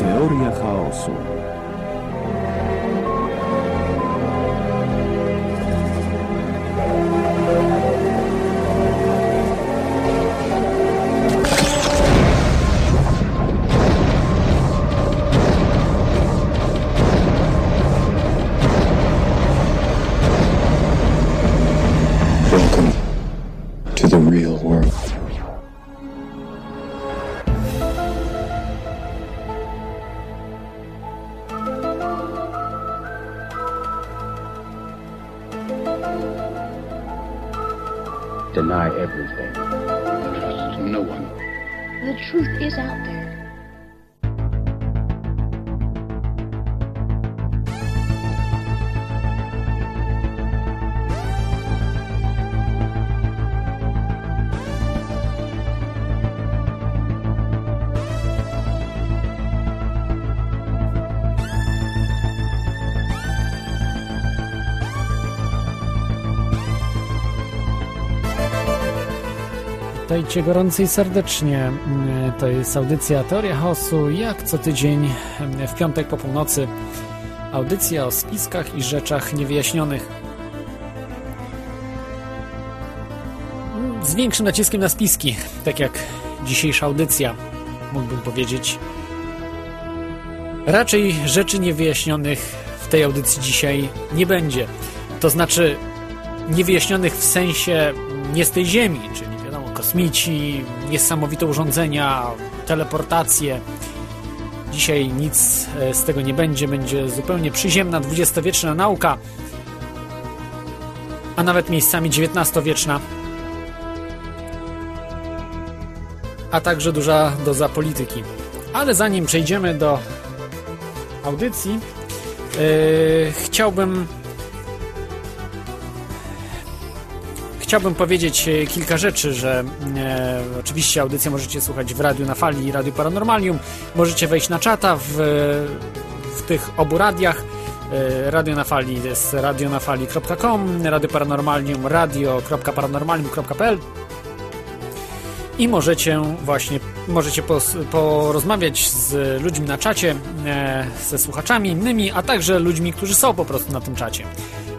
Teoria chaosu. Witajcie gorąco i serdecznie. Mm, To jest audycja Teoria Chaosu, jak co tydzień mm, w piątek po północy. Audycja o spiskach i rzeczach niewyjaśnionych. Z większym naciskiem na spiski, tak jak dzisiejsza audycja, mógłbym powiedzieć. Raczej rzeczy niewyjaśnionych w tej audycji dzisiaj nie będzie. To znaczy niewyjaśnionych w sensie nie z tej Ziemi, czyli wiadomo, kosmici, niesamowite urządzenia, teleportacje. Dzisiaj nic e, z tego nie będzie, będzie zupełnie przyziemna, dwudziestowieczna nauka, a nawet miejscami XIX-wieczna, a także duża doza polityki. Ale zanim przejdziemy do audycji, yy, chciałbym chciałbym powiedzieć e, kilka rzeczy, że e, oczywiście audycję możecie słuchać w Radiu na Fali i Radiu Paranormalium. Możecie wejść na czata w, w tych obu radiach. E, Radio na Fali jest radionafali.com, Radio Paranormalium radio.paranormalium.pl i możecie właśnie możecie porozmawiać z ludźmi na czacie, e, ze słuchaczami innymi, a także ludźmi, którzy są po prostu na tym czacie.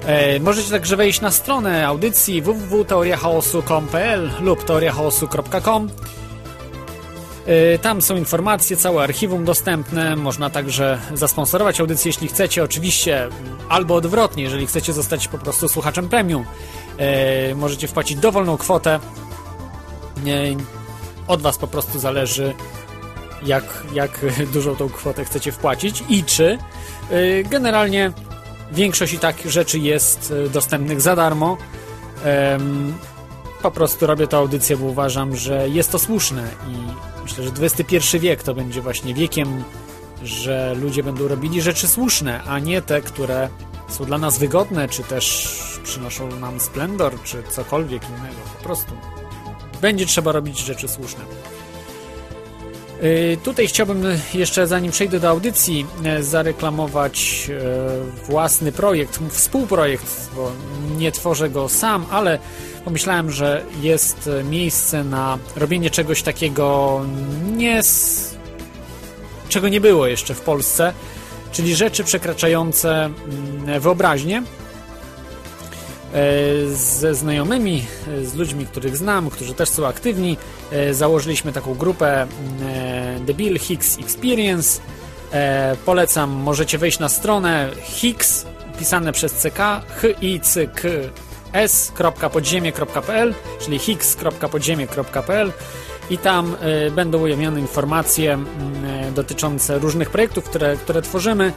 E, możecie także wejść na stronę audycji www.teoriachaosu.com.pl lub teoriachaosu.com e, Tam są informacje, całe archiwum dostępne. Można także zasponsorować audycję, jeśli chcecie. Oczywiście, albo odwrotnie, jeżeli chcecie zostać po prostu słuchaczem premium. E, możecie wpłacić dowolną kwotę. E, Od Was po prostu zależy, jak, jak dużą tą kwotę chcecie wpłacić i czy e, generalnie Większość i tak rzeczy jest e, dostępnych za darmo. Po prostu robię tę audycję, bo uważam, że jest to słuszne i myślę, że XXI wiek to będzie właśnie wiekiem, że ludzie będą robili rzeczy słuszne, a nie te, które są dla nas wygodne, czy też przynoszą nam splendor, czy cokolwiek innego. Po prostu będzie trzeba robić rzeczy słuszne. Y, Tutaj chciałbym jeszcze, zanim przejdę do audycji, e, zareklamować e, własny projekt, współprojekt, bo nie tworzę go sam, ale pomyślałem, że jest e, miejsce na robienie czegoś takiego nie s- czego nie było jeszcze w Polsce, czyli rzeczy przekraczające mm, wyobraźnię. E, ze znajomymi, e, z ludźmi, których znam, którzy też są aktywni, e, założyliśmy taką grupę The Bill Hicks Experience. Polecam, możecie wejść na stronę Hicks, pisane przez CK, s.podziemie.pl, czyli hicks.podziemie.pl i tam będą ujawnione informacje dotyczące różnych projektów, które, które tworzymy.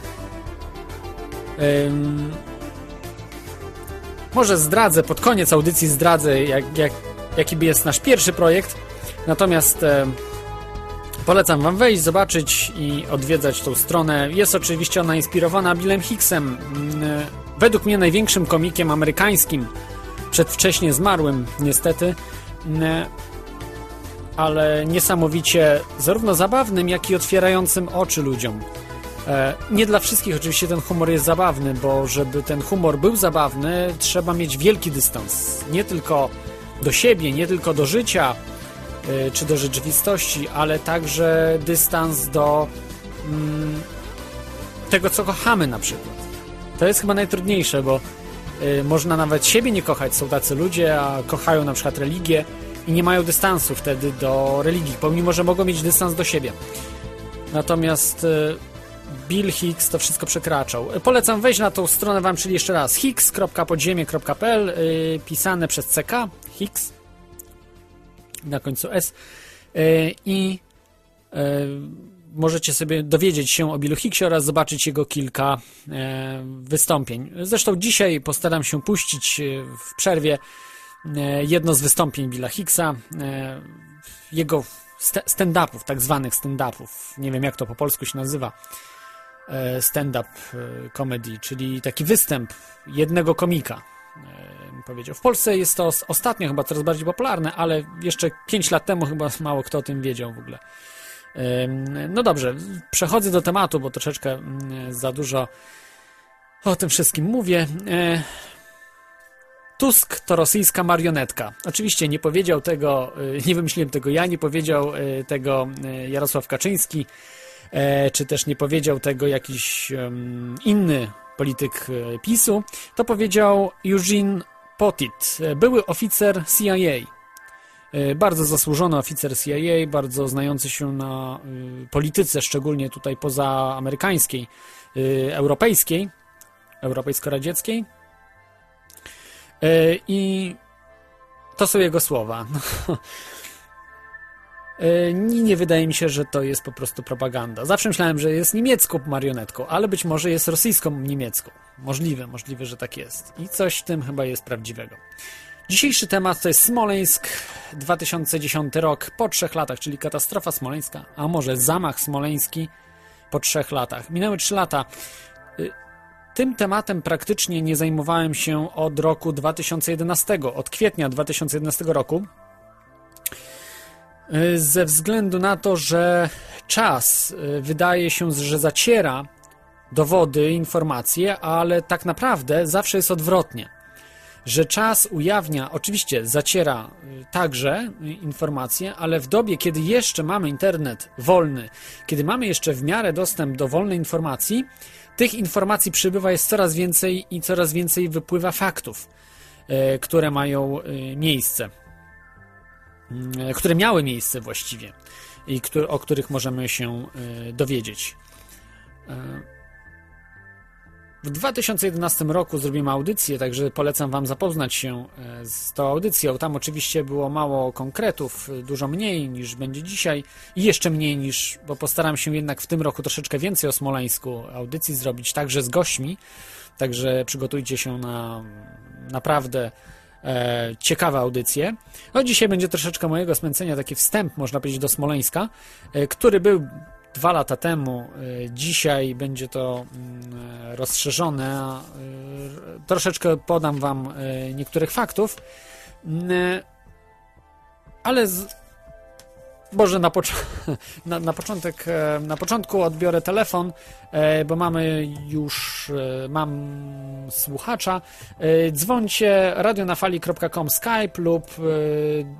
Może zdradzę, pod koniec audycji zdradzę, jak, jak, jaki jest nasz pierwszy projekt. Natomiast e, polecam Wam wejść, zobaczyć i odwiedzać tą stronę. Jest oczywiście ona inspirowana Billem Hicksem, mm, e, według mnie największym komikiem amerykańskim, przedwcześnie zmarłym niestety, mm, e, ale niesamowicie zarówno zabawnym, jak i otwierającym oczy ludziom. E, Nie dla wszystkich oczywiście ten humor jest zabawny, bo żeby ten humor był zabawny, trzeba mieć wielki dystans. Nie tylko do siebie, nie tylko do życia e, czy do rzeczywistości, ale także dystans do mm, tego, co kochamy na przykład. To jest chyba najtrudniejsze, bo y, można nawet siebie nie kochać. Są tacy ludzie, a kochają na przykład religię i nie mają dystansu wtedy do religii, pomimo, że mogą mieć dystans do siebie. Natomiast y, Bill Hicks to wszystko przekraczał. Y, Polecam wejść na tą stronę wam, czyli jeszcze raz hicks.podziemie.pl y, pisane przez CK Hicks na końcu S y, i y, możecie sobie dowiedzieć się o Billu Hicksie oraz zobaczyć jego kilka e, wystąpień. Zresztą dzisiaj postaram się puścić e, w przerwie jedno z wystąpień Billa Hicksa, jego st- stand-upów, tak zwanych stand-upów. Nie wiem jak to po polsku się nazywa. E, stand-up e, comedy, czyli taki występ jednego komika. e, Powiedział. W Polsce jest to os- ostatnio chyba coraz bardziej popularne, ale jeszcze 5 lat temu chyba mało kto o tym wiedział w ogóle. No dobrze, przechodzę do tematu, bo troszeczkę mm, za dużo o tym wszystkim mówię. Tusk to rosyjska marionetka. Oczywiście nie powiedział tego, nie wymyśliłem tego ja, nie powiedział tego Jarosław Kaczyński, czy też nie powiedział tego jakiś inny polityk e, PiSu. To powiedział Eugene Potit, e, były oficer CIA. E, Bardzo zasłużony oficer CIA, bardzo znający się na y, polityce, szczególnie tutaj pozaamerykańskiej, y, europejskiej, europejsko-radzieckiej. E, I to są jego słowa. E, Nie, wydaje mi się, że to jest po prostu propaganda. Zawsze myślałem, że jest niemiecką marionetką, ale być może jest rosyjską niemiecką. Możliwe, możliwe, że tak jest. I coś w tym chyba jest prawdziwego. Dzisiejszy temat to jest Smoleńsk, 2010 rok, po trzech latach, czyli katastrofa smoleńska, a może zamach smoleński po trzech latach. Minęły trzy lata. Y, Tym tematem praktycznie nie zajmowałem się od roku 2011, od kwietnia 2011 roku, ze względu na to, że czas y, wydaje się, że zaciera dowody, informacje, ale tak naprawdę zawsze jest odwrotnie. Że czas ujawnia, oczywiście zaciera y, także informacje, ale w dobie, kiedy jeszcze mamy internet wolny, kiedy mamy jeszcze w miarę dostęp do wolnej informacji, tych informacji przybywa jest coraz więcej i coraz więcej wypływa faktów, które mają miejsce, które miały miejsce właściwie i któ- o których możemy się y, dowiedzieć. Y, w 2011 roku zrobimy audycję, także polecam Wam zapoznać się e, z tą audycją. Tam oczywiście było mało konkretów, e, dużo mniej niż będzie dzisiaj i jeszcze mniej niż, bo postaram się jednak w tym roku troszeczkę więcej o Smoleńsku audycji zrobić, także z gośćmi. Także przygotujcie się na naprawdę e, ciekawe audycje. No dzisiaj będzie troszeczkę mojego smęcenia, taki wstęp, można powiedzieć, do Smoleńska, e, który był dwa lata temu. E, Dzisiaj będzie to mm, rozszerzone. Troszeczkę podam Wam niektórych faktów, Mm, ale z... Boże, na, pocz... na, na, początek, e, na początku odbiorę telefon, e, bo mamy już, e, mam słuchacza. Dzwońcie radionafali.com Skype lub e,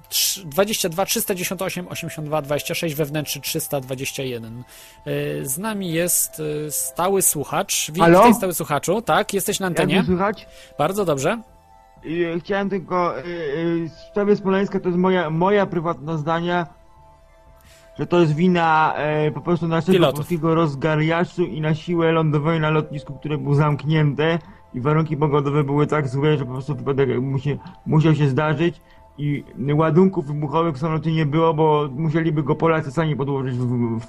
trz- 22 398 82 26 wewnętrzny 321. E, Z nami jest stały słuchacz. Witaj, stały słuchaczu. Tak, jesteś na Jak antenie. słychać? Bardzo dobrze. Chciałem tylko, w sprawie Smoleńska to jest moja, moja prywatne zdanie, że to jest wina e, po prostu naszego polskiego rozgariaszu i na siłę lądowej na lotnisku, które było zamknięte i warunki pogodowe były tak złe, że po prostu wypadek musi, musiał się zdarzyć i ładunków wybuchowych w samolocie nie było, bo musieliby go Polacy sami podłożyć w, w,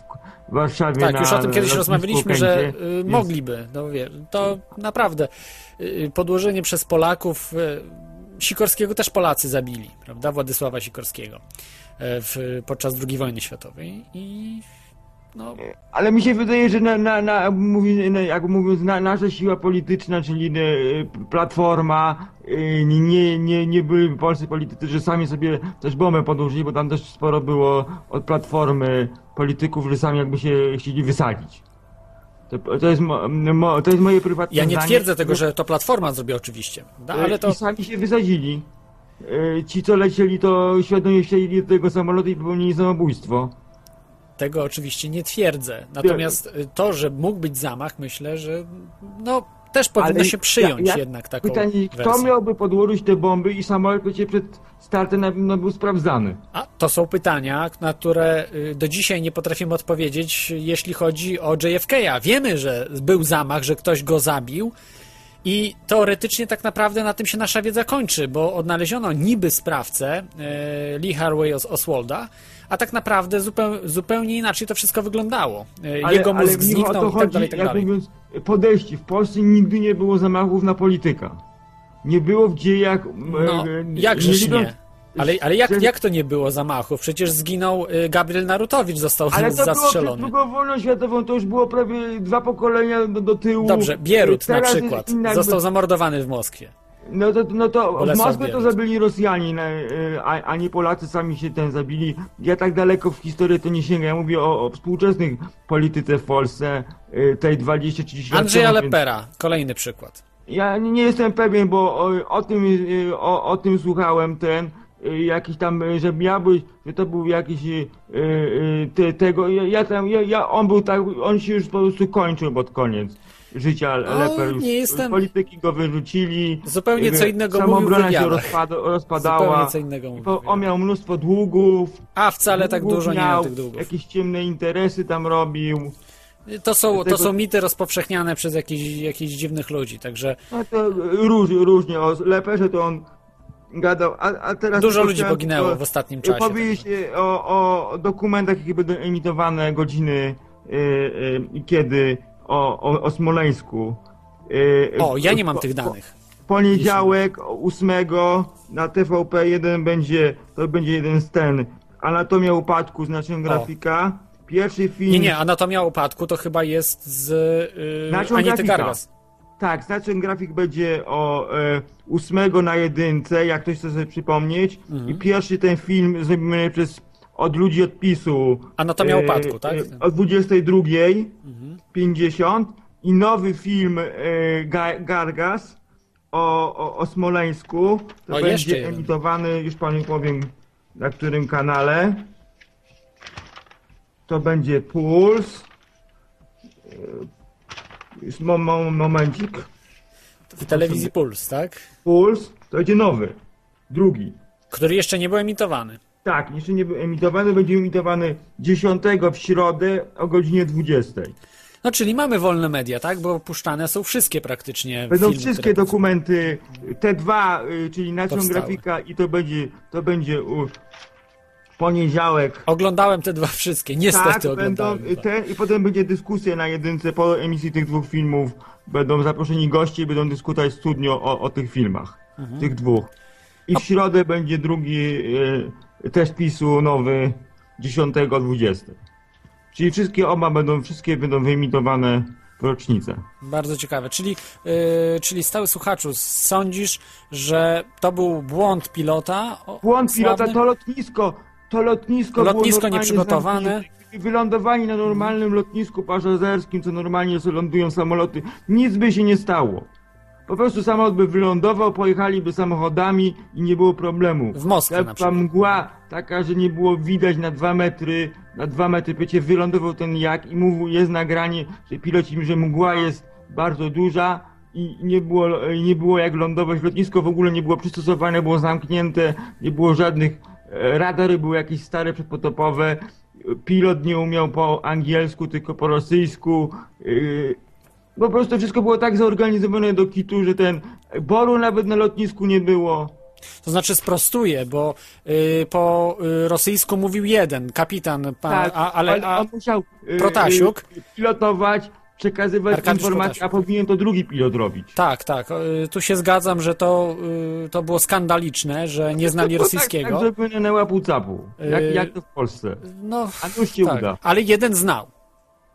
w Warszawie Tak, na już o tym kiedyś rozmawialiśmy, Okęcie, że y, więc- mogliby. No wie, to naprawdę y, podłożenie przez Polaków y, Sikorskiego też Polacy zabili, prawda? Władysława Sikorskiego y, w, podczas II wojny światowej i no, Ale mi się wydaje, że na, na, na, mówi, na, jak mówiąc, na, nasza siła polityczna, czyli e, Platforma, e, nie, nie, nie byli polscy politycy, że sami sobie też bombę podłożyli, bo tam też sporo było od Platformy polityków, że sami jakby się chcieli wysadzić. To, to, jest, mo, mo, to jest moje prywatne ja nie zdanie. twierdzę tego, że to Platforma zrobi oczywiście? E, ale to I sami się wysadzili. E, Ci, co lecieli, to świadomie wsiedli do tego samolotu i popełnili samobójstwo. tego oczywiście nie twierdzę. Natomiast y, to, że mógł być zamach, myślę, że no też powinno Ale się przyjąć ja- ja- jednak taką Pytanie, kto wersję. miałby podłożyć te bomby i samolot przecież przed startem na pewno był sprawdzany. A to są pytania, na które y, do dzisiaj nie potrafimy odpowiedzieć, jeśli chodzi o JFK. Wiemy, że był zamach, że ktoś go zabił. I teoretycznie tak naprawdę na tym się nasza wiedza kończy, bo odnaleziono niby sprawcę e, Lee Harvey Os- Oswalda, a tak naprawdę zupeł, zupełnie inaczej to wszystko wyglądało. E, Jego mózg to zniknął i tak dalej, i tak dalej. mówiąc, podejście. W Polsce nigdy nie było zamachów na polityka. Nie było w dziejach... No, e, jakżeż nie. Ale, ale jak, jak to nie było zamachów? Przecież zginął y, Gabriel Narutowicz, został Ale to zastrzelony. drugą wojną światową, to już było prawie dwa pokolenia do, do tyłu. Dobrze, Bierut na Teraz przykład inna został zamordowany w Moskwie. No to, no to w Moskwie to zabili Rosjanie, na- a, a nie Polacy sami się ten zabili. Ja tak daleko w historię to nie sięgam. Ja mówię o, o współczesnych polityce w Polsce, y, tej 20-30 lat Andrzeja Lepera, kolejny przykład. Ja nie jestem pewien, bo o, o tym, y, o, o tym słuchałem ten, y, jakiś tam, y, że miał być, że to był jakiś y, y, te, tego, ja, ja tam, ja, ja, on był tak, on się już po prostu kończył pod koniec życia Leper. Już nie jestem- polityki go wyrzucili. Zupełnie co y, innego Samobrona się rozpada, rozpadała. Zupełnie co innego mówił w Po, on miał mnóstwo długów. A wcale tak długów dużo nie miał miał, tych długów. Jakieś ciemne interesy tam robił. To są, to są mity rozpowszechniane przez jakichś, jakichś dziwnych ludzi, także No to róż, różnie, o Leperze to on gadał, a, a teraz... dużo ludzi poginęło w ostatnim czasie. Powiedzieć także. e, o, o dokumentach, jakie będą emitowane godziny e, e, i kiedy o, o, o Smoleńsku. E, O, ja nie mam po- tych po- danych. Poniedziałek 8 na TVP1 będzie, to będzie jeden z ten, Anatomia upadku z naszym grafika. Pierwszy film... Nie, nie, Anatomia upadku to chyba jest z yy, grafika. Gargas. Tak, znaczy grafik będzie o e, ósmego na jedynce, jak ktoś chce sobie przypomnieć. Mhm. I pierwszy ten film zrobimy przez od ludzi od PiSu. Anatomia upadku, tak? Mhm. o 22.50 i nowy film e, Ga- Gargas o, o, o Smoleńsku. To O, będzie jeden. emitowany, już panu powiem na którym kanale. To będzie Puls. E, Już mo, mo, momencik. W telewizji Puls, tak? Puls to będzie nowy. Drugi. Który jeszcze nie był emitowany. Tak, jeszcze nie był emitowany, będzie emitowany 10 w środę o godzinie 20. No, czyli mamy wolne media, tak? Bo puszczane są wszystkie praktycznie Będą filmy, wszystkie dokumenty, te dwa, y, czyli naszą Powstały. grafika i to będzie, to będzie w poniedziałek. Oglądałem te dwa wszystkie, niestety Tak, będą oglądałem. y, dwa. ten i potem będzie dyskusja na jedynce po emisji tych dwóch filmów. Będą zaproszeni goście i będą dyskutować w studniu o, o tych filmach. Mhm. Tych dwóch. I w środę będzie drugi y, też PiSu nowy 10 o 20. Czyli wszystkie oba będą, wszystkie będą wyemitowane w rocznicę. Bardzo ciekawe. Czyli, yy, czyli stały słuchaczu, sądzisz, że to był błąd pilota? O, Błąd pilota, to lotnisko, to lotnisko, Lotnisko było nieprzygotowane. zamknięte. Wylądowani na normalnym lotnisku pasażerskim, co normalnie lądują samoloty, nic by się nie stało. Po prostu samolot by wylądował, pojechaliby samochodami i nie było problemu. W Moskwie Jak na przykład. mgła taka, że nie było widać na dwa metry, na dwa metry, wiecie, wylądował ten jak i mówił, jest nagranie, że piloci, że mgła jest bardzo duża i nie było, i nie było jak lądować. Lotnisko w ogóle nie było przystosowane, było zamknięte, nie było żadnych, e, radary były jakieś stare, przedpotopowe, pilot nie umiał po angielsku, tylko po rosyjsku, yy, po prostu wszystko było tak zorganizowane do kitu, że ten boru nawet na lotnisku nie było. To znaczy sprostuję, bo y, po y, rosyjsku mówił jeden, kapitan, pa, Tak, a, ale a, on musiał y, Protasiuk? y, pilotować, przekazywać Arkadiusz informacje, a powinien to drugi pilot robić. tak, tak, y, tu się zgadzam, że to, y, to było skandaliczne, że nie znali rosyjskiego. Tak, tak łapu capu, jak, Y, jak to w Polsce. No, A nuż się tak, uda. ale jeden znał.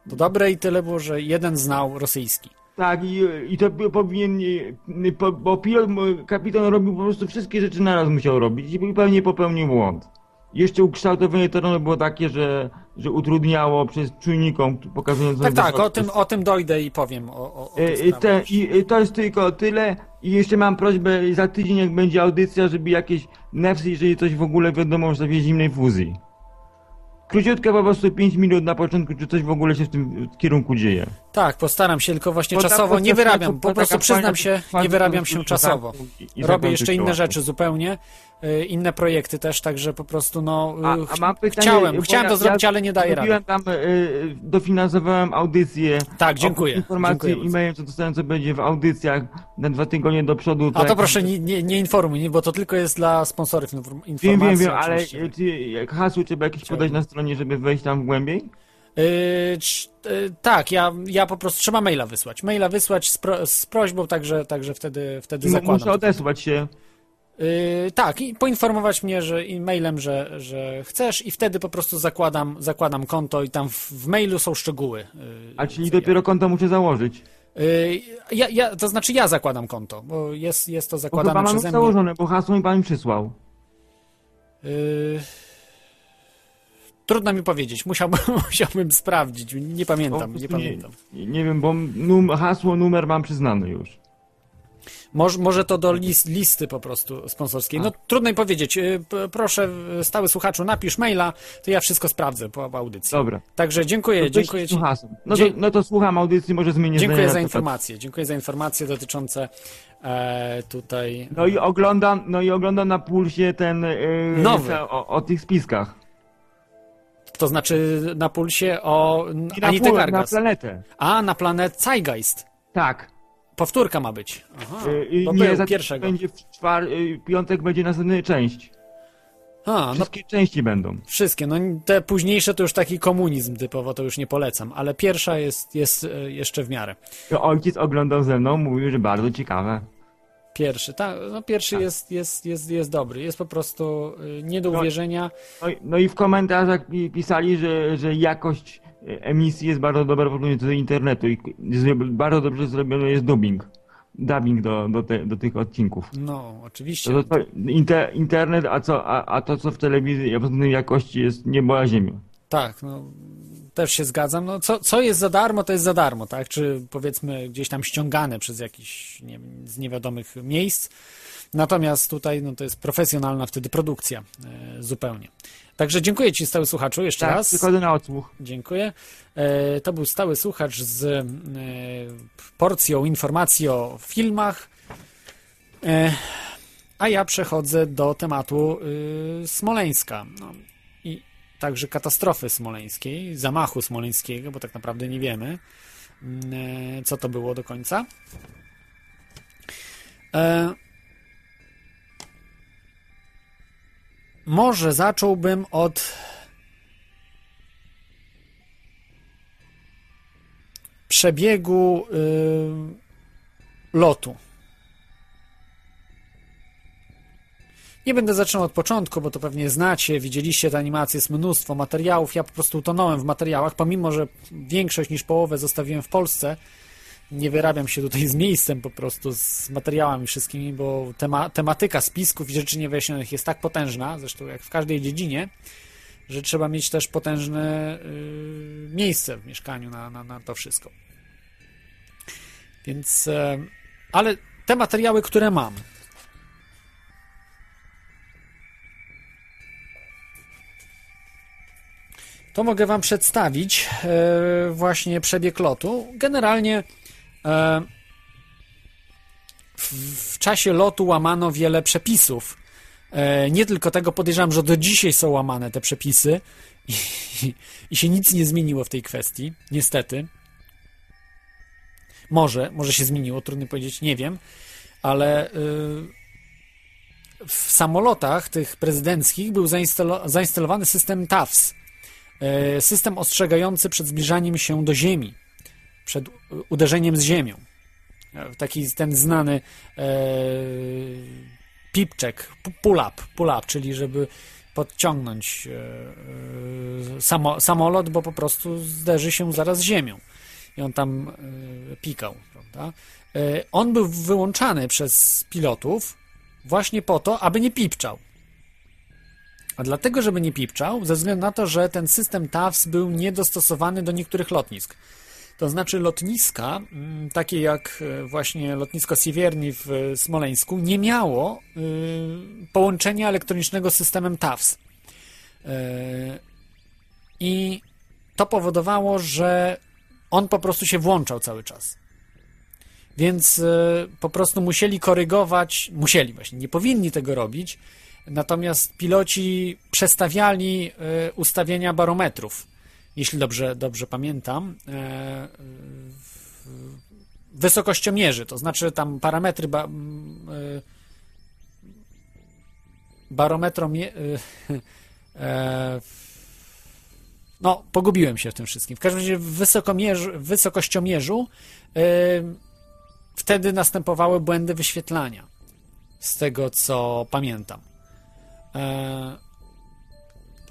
To dobre i tyle było, że jeden znał rosyjski. Tak, i, i to powinien, po- bo pilot, kapitan robił po prostu wszystkie rzeczy naraz musiał robić i pewnie popełnił błąd. Jeszcze ukształtowanie terenu było takie, że, że utrudniało przez czujnikom pokazującym Tak, tak, o tym, o tym dojdę i powiem. O, o, o E, e, sprawie. Te, i, i to jest tylko tyle. I jeszcze mam prośbę za tydzień, jak będzie audycja, żeby jakieś nefsy, jeżeli coś w ogóle wiadomo o sobie zimnej fuzji. króciutko po prostu 5 minut na początku, czy coś w ogóle się w tym kierunku dzieje. Tak, postaram się, tylko właśnie Bo czasowo nie wyrabiam. Po prostu przyznam się, nie wyrabiam się czasowo. Robię jeszcze inne rzeczy zupełnie, y, inne projekty też, także po prostu no A, y, a mam pytanie, chciałem, chciałem ja- to zrobić, ale nie daję rady. Tam, y, dofinansowałem audycję. Tak, dziękuję, Informacji bardzo. e-mailem, co dostałem, co będzie w audycjach na dwa tygodnie do przodu. A to proszę nie, nie, nie informuj, nie, bo to tylko jest dla sponsorów inform- Wiem, informacji. wiem, wiem, ale oczywiście. czy, jak hasło trzeba jakieś podać na stronie, żeby wejść tam głębiej? Yy, yy, tak, ja, ja po prostu trzeba maila wysłać. Maila wysłać z, pro, z prośbą, także, także wtedy, wtedy M- zakładam. Muszę odesłać się. Yy, tak, i poinformować mnie, że i mailem, że, że chcesz, i wtedy po prostu zakładam, zakładam konto i tam w, w mailu są szczegóły. Yy, A czyli co ja- dopiero konto muszę założyć. Ja, ja, to znaczy ja zakładam konto, bo jest, jest to Bo chyba zakładane mam przeze mnie. założone, bo hasło mi pan przysłał. Yy, trudno mi powiedzieć, musiałbym, musiałbym sprawdzić, nie pamiętam, nie pamiętam. Nie, nie wiem, bo num, hasło, numer mam przyznany już. Może, może to do list, listy po prostu sponsorskiej. No trudno mi powiedzieć. Y, Proszę, stały słuchaczu, napisz maila, to ja wszystko sprawdzę po audycji. Dobra. Także dziękuję, To dziękuję Ci. No, to, no to słucham audycji, może zmienię Dziękuję za informacje. Dziękuję za informacje dotyczące e, tutaj. No i oglądam, no i oglądam na pulsie ten yy, Nowy. o, o tych spiskach. To znaczy na pulsie o I na, Anity pól, na planetę. A, na planet Zeitgeist. Tak. Powtórka ma być. Aha, Yy, bo nie, za pierwszego. będzie w czwar, yy, piątek będzie następna część. A, no Wszystkie części będą. wszystkie. No te późniejsze to już taki komunizm typowo, to już nie polecam, ale pierwsza jest, jest e, jeszcze w miarę. To Ojciec oglądał ze mną, mówił, że bardzo ciekawe. Pierwszy, tak, no pierwszy jest, jest, jest, jest dobry. Jest po prostu y, nie do No. uwierzenia. No i, no i w komentarzach pi- pisali, że, że jakość e, emisji jest bardzo dobra w porównaniu do internetu i bardzo dobrze zrobiony jest dubbing. Dubbing do, do, te, do tych odcinków. No, oczywiście. To, to, inter, internet, a, co, a, a to co w telewizji względem jakości jest niebo a ziemia. Tak, no też się zgadzam. No, co, co jest za darmo, to jest za darmo, tak? Czy powiedzmy gdzieś tam ściągane przez jakiś nie, wiem, z niewiadomych miejsc. Natomiast tutaj no, to jest profesjonalna wtedy produkcja e, zupełnie. Także dziękuję Ci, stały słuchaczu, jeszcze Tak, raz. przychodzę na odsłuch. Dziękuję. E, To był stały słuchacz z e, porcją informacji o filmach. E, A ja przechodzę do tematu y, Smoleńska. No, także katastrofy smoleńskiej, zamachu smoleńskiego, bo tak naprawdę nie wiemy, mm, e, co to było do końca. E, Może zacząłbym od przebiegu y, lotu. Nie będę zaczynał od początku, bo to pewnie znacie, widzieliście te animacje, jest mnóstwo materiałów. Ja po prostu utonąłem w materiałach, pomimo że większość niż połowę zostawiłem w Polsce. Nie wyrabiam się tutaj z miejscem po prostu, z materiałami wszystkimi, bo tema, tematyka spisków i rzeczy niewyjaśnionych jest tak potężna, zresztą jak w każdej dziedzinie, że trzeba mieć też potężne y, miejsce w mieszkaniu na, na, na to wszystko. Więc, e, ale te materiały, które mam, to mogę Wam przedstawić e, właśnie przebieg lotu. Generalnie e, w, czasie lotu łamano wiele przepisów. E, nie tylko tego podejrzewam, że do dzisiaj są łamane te przepisy i, i się nic nie zmieniło w tej kwestii, niestety. Może, może się zmieniło, trudno powiedzieć, nie wiem, ale w samolotach tych prezydenckich był zainstalo- zainstalowany system TAFS. Y, System ostrzegający przed zbliżaniem się do Ziemi, przed uderzeniem z Ziemią. E, Taki ten znany e, pipczek, pu- pull-up, pull-up, czyli żeby podciągnąć e, e, samo, samolot, bo po prostu zderzy się zaraz z Ziemią. I on tam e, pikał, prawda? E, on był wyłączany przez pilotów właśnie po to, aby nie pipczał. A dlatego, żeby nie pipczał, ze względu na to, że ten system TAWS był niedostosowany do niektórych lotnisk. To znaczy lotniska, mm, takie jak e, właśnie lotnisko Siewierni w e, Smoleńsku, nie miało y, połączenia elektronicznego z systemem TAWS. E, i to powodowało, że on po prostu się włączał cały czas. Więc e, po prostu musieli korygować, musieli właśnie, nie powinni tego robić, natomiast piloci przestawiali e, ustawienia barometrów, jeśli dobrze, dobrze pamiętam, e, wysokościomierzy, to znaczy tam parametry ba, e, barometromie, e, no, pogubiłem się w tym wszystkim. W każdym razie w wysokościomierzu wtedy następowały błędy wyświetlania. Z tego co pamiętam. E,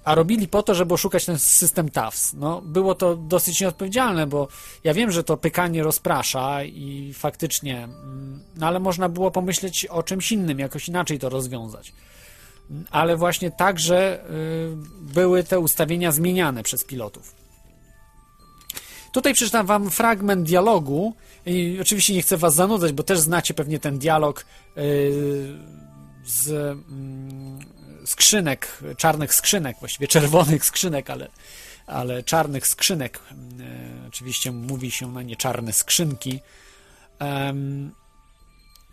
a robili po to, żeby oszukać ten system TAFS. No, było to dosyć nieodpowiedzialne, bo ja wiem, że to pykanie rozprasza i faktycznie, mm, no ale można było pomyśleć o czymś innym, jakoś inaczej to rozwiązać. Ale właśnie także y, były te ustawienia zmieniane przez pilotów. Tutaj przeczytam wam fragment dialogu i oczywiście nie chcę was zanudzać, bo też znacie pewnie ten dialog yy, z mm, skrzynek, czarnych skrzynek, właściwie czerwonych skrzynek, ale, ale czarnych skrzynek. Yy, oczywiście mówi się na nie czarne skrzynki,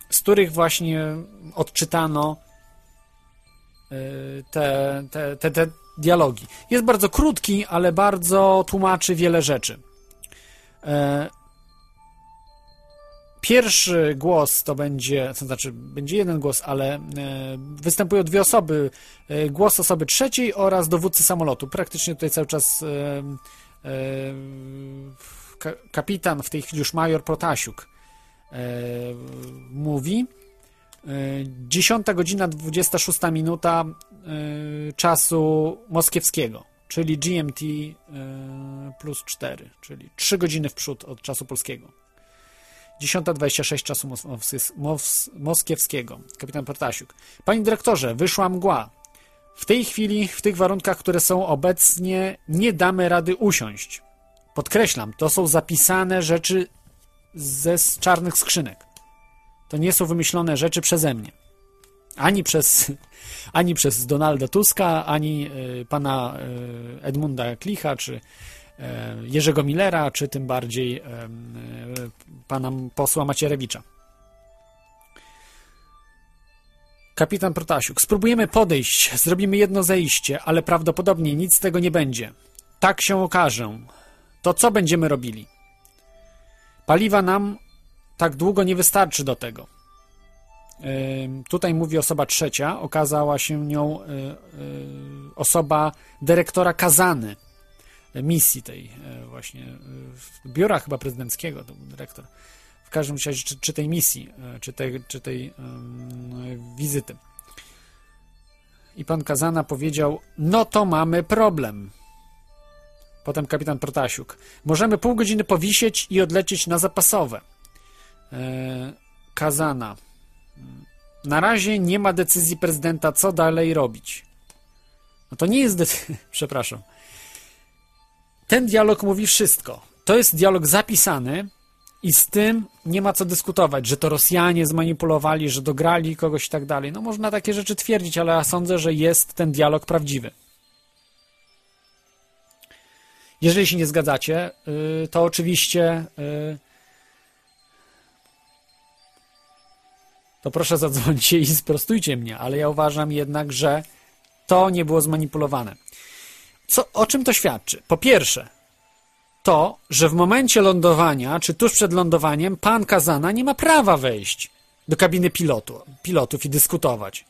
z których właśnie odczytano yy, te, te, te, te dialogi. Jest bardzo krótki, ale bardzo tłumaczy wiele rzeczy. Pierwszy głos to będzie, to znaczy będzie jeden głos, ale e, występują dwie osoby. E, Głos osoby trzeciej oraz dowódcy samolotu. Praktycznie tutaj cały czas e, ka- kapitan, w tej chwili już major Protasiuk mówi. E, 10 godzina 26 minuta czasu moskiewskiego, czyli GMT plus 4, czyli 3 godziny w przód od czasu polskiego. 10.26 czasu mos- mos- mos- moskiewskiego. Kapitan Protasiuk. Panie dyrektorze, wyszła mgła. W tej chwili, w tych warunkach, które są obecnie, nie damy rady usiąść. Podkreślam, to są zapisane rzeczy ze czarnych skrzynek. To nie są wymyślone rzeczy przeze mnie. Ani przez, ani przez Donalda Tuska, ani y, pana y, Edmunda Klicha, czy Jerzego Millera, czy tym bardziej e, pana posła Macierewicza. Kapitan Protasiuk. Spróbujemy podejść, zrobimy jedno zejście, ale prawdopodobnie nic z tego nie będzie. Tak się okaże. To co będziemy robili? Paliwa nam tak długo nie wystarczy do tego. Tutaj mówi osoba trzecia, okazała się nią y, osoba dyrektora Kazany misji tej e, właśnie e, biura chyba prezydenckiego, to był dyrektor. W każdym razie, czy, czy tej misji, e, czy tej, czy tej um, wizyty. I pan Kazana powiedział: No to mamy problem. Potem kapitan Protasiuk. Możemy pół godziny powisieć i odlecieć na zapasowe. E, Kazana. Na razie nie ma decyzji prezydenta, co dalej robić. No to nie jest decyzja. Przepraszam. Ten dialog mówi wszystko. To jest dialog zapisany i z tym nie ma co dyskutować, że to Rosjanie zmanipulowali, że dograli kogoś i tak dalej. No można takie rzeczy twierdzić, ale ja sądzę, że jest ten dialog prawdziwy. Jeżeli się nie zgadzacie, yy, to oczywiście yy, to proszę zadzwońcie i sprostujcie mnie, ale ja uważam jednak, że to nie było zmanipulowane. Co, o czym to świadczy? Po pierwsze, to, że w momencie lądowania, czy tuż przed lądowaniem, pan Kazana nie ma prawa wejść do kabiny pilotu, pilotów i dyskutować.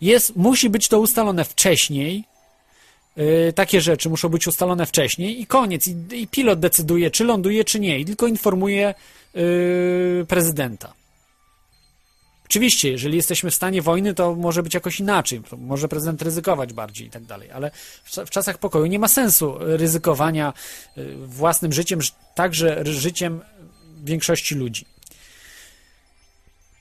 Jest, musi być to ustalone wcześniej. Yy, takie rzeczy muszą być ustalone wcześniej i koniec. I, i pilot decyduje, czy ląduje, czy nie. I tylko informuje yy, prezydenta. Oczywiście, jeżeli jesteśmy w stanie wojny, to może być jakoś inaczej. Może prezydent ryzykować bardziej i tak dalej, ale w, czasach pokoju nie ma sensu ryzykowania y, własnym życiem, także życiem większości ludzi.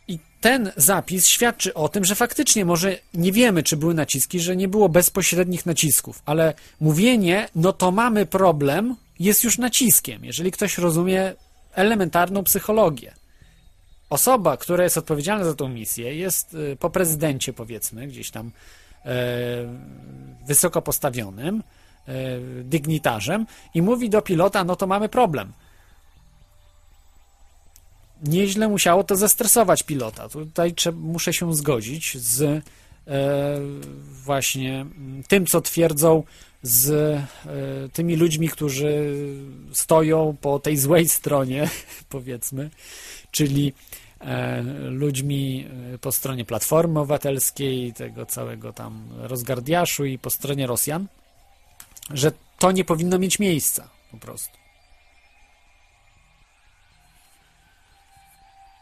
I ten zapis świadczy o tym, że faktycznie może nie wiemy, czy były naciski, że nie było bezpośrednich nacisków, ale mówienie, no to mamy problem, jest już naciskiem, jeżeli ktoś rozumie elementarną psychologię osoba, która jest odpowiedzialna za tą misję, jest y, po prezydencie, powiedzmy, gdzieś tam e, wysoko postawionym, e, dygnitarzem i mówi do pilota, no to mamy problem. Nieźle musiało to zestresować pilota. Tutaj muszę się zgodzić z e, właśnie mm, tym, co twierdzą z tymi ludźmi, którzy stoją po tej złej stronie, powiedzmy, czyli ludźmi e, po stronie Platformy Obywatelskiej, tego całego tam rozgardiaszu i po stronie Rosjan, że to nie powinno mieć miejsca po prostu.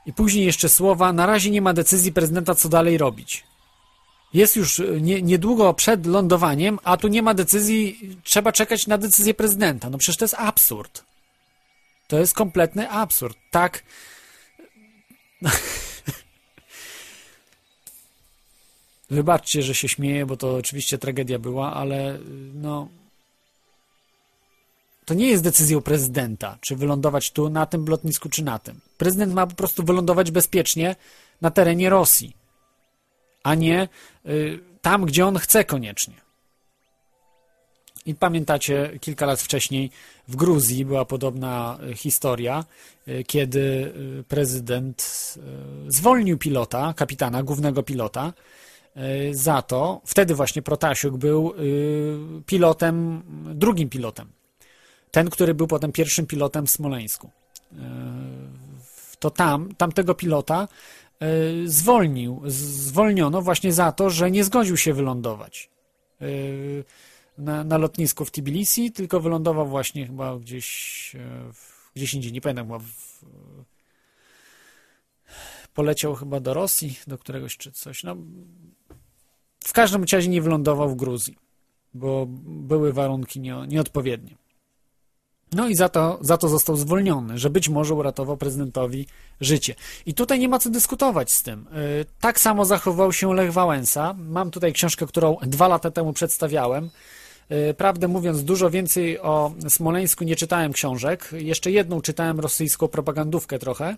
I później jeszcze słowa, na razie nie ma decyzji prezydenta, co dalej robić. Jest już nie, niedługo przed lądowaniem, a tu nie ma decyzji, trzeba czekać na decyzję prezydenta. No przecież to jest absurd. To jest kompletny absurd. Tak. Wybaczcie, że się śmieję, bo to oczywiście tragedia była, ale no. To nie jest decyzją prezydenta, czy wylądować tu, na tym lotnisku, czy na tym. Prezydent ma po prostu wylądować bezpiecznie na terenie Rosji, a nie y, tam, gdzie on chce koniecznie. I pamiętacie, kilka lat wcześniej w Gruzji była podobna y, historia, y, kiedy y, prezydent zwolnił pilota, kapitana, głównego pilota, za to, wtedy właśnie Protasiuk był pilotem, drugim pilotem. Ten, który był potem pierwszym pilotem w Smoleńsku. To tam, tamtego pilota zwolnił, zwolniono właśnie za to, że nie zgodził się wylądować na, na lotnisku w Tbilisi, tylko wylądował właśnie chyba gdzieś, e, w, gdzieś indziej, nie pamiętam, chyba w, poleciał chyba do Rosji, do któregoś czy coś. No, w każdym razie nie wylądował w Gruzji, bo były warunki nie, nieodpowiednie. No i za to, za to został zwolniony, że być może uratował prezydentowi życie. I tutaj nie ma co dyskutować z tym. Yy, Tak samo zachował się Lech Wałęsa. Mam tutaj książkę, którą dwa lata temu przedstawiałem. Yy, Prawdę mówiąc, dużo więcej o Smoleńsku nie czytałem książek. Jeszcze jedną czytałem rosyjską propagandówkę trochę.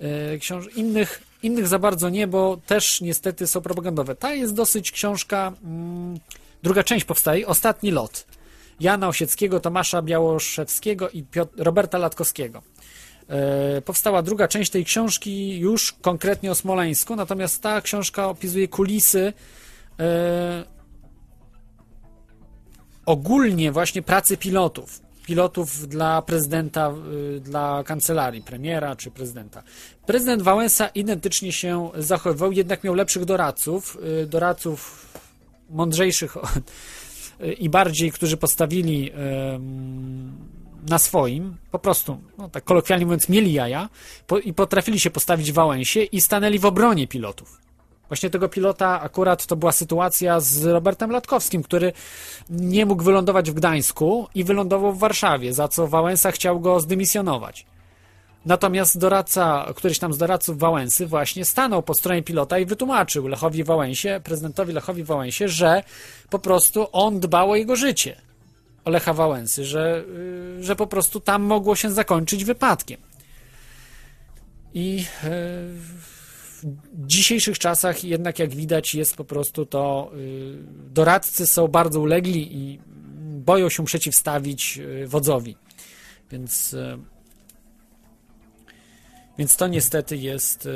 Yy, Książ innych, innych za bardzo nie, bo też niestety są propagandowe. Ta jest dosyć książka. Mm, druga część powstaje, Ostatni lot. Jana Osieckiego, Tomasza Białoszewskiego i Piot- Roberta Latkowskiego. E, Powstała druga część tej książki już konkretnie o Smoleńsku, natomiast ta książka opisuje kulisy e, ogólnie właśnie pracy pilotów. Pilotów dla prezydenta, y, dla kancelarii, premiera czy prezydenta. Prezydent Wałęsa identycznie się zachowywał, jednak miał lepszych doradców, y, doradców mądrzejszych i bardziej, którzy postawili na swoim, po prostu, no tak kolokwialnie mówiąc, mieli jaja i potrafili się postawić w Wałęsie i stanęli w obronie pilotów. Właśnie tego pilota akurat to była sytuacja z Robertem Latkowskim, który nie mógł wylądować w Gdańsku i wylądował w Warszawie, za co Wałęsa chciał go zdymisjonować. Natomiast doradca, któryś tam z doradców Wałęsy właśnie stanął po stronie pilota i wytłumaczył Lechowi Wałęsie, prezydentowi Lechowi Wałęsie, że po prostu on dbał o jego życie. O Lecha Wałęsy, że, y, że po prostu tam mogło się zakończyć wypadkiem. I y, w dzisiejszych czasach jednak jak widać jest po prostu to y, doradcy są bardzo ulegli i boją się przeciwstawić y, wodzowi. Więc y, więc to niestety jest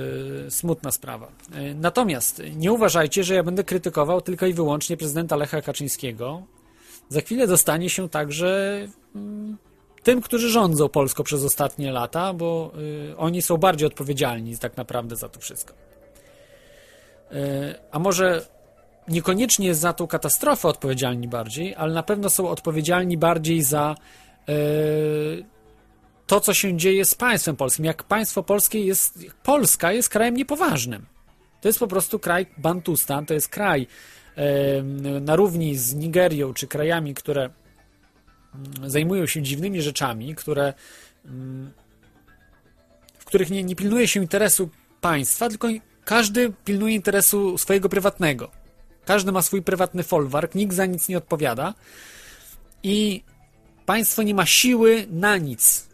smutna sprawa. Natomiast nie uważajcie, że ja będę krytykował tylko i wyłącznie prezydenta Lecha Kaczyńskiego. Za chwilę dostanie się także mm, tym, którzy rządzą Polską przez ostatnie lata, bo y, oni są bardziej odpowiedzialni tak naprawdę za to wszystko. Y, a może niekoniecznie za tą katastrofę odpowiedzialni bardziej, ale na pewno są odpowiedzialni bardziej za y, to, co się dzieje z państwem polskim. Jak państwo polskie jest, Polska jest krajem niepoważnym. To jest po prostu kraj Bantustan, to jest kraj e, na równi z Nigerią czy krajami, które zajmują się dziwnymi rzeczami, które, mm, w których nie, nie pilnuje się interesu państwa, tylko każdy pilnuje interesu swojego prywatnego. Każdy ma swój prywatny folwark, nikt za nic nie odpowiada i państwo nie ma siły na nic.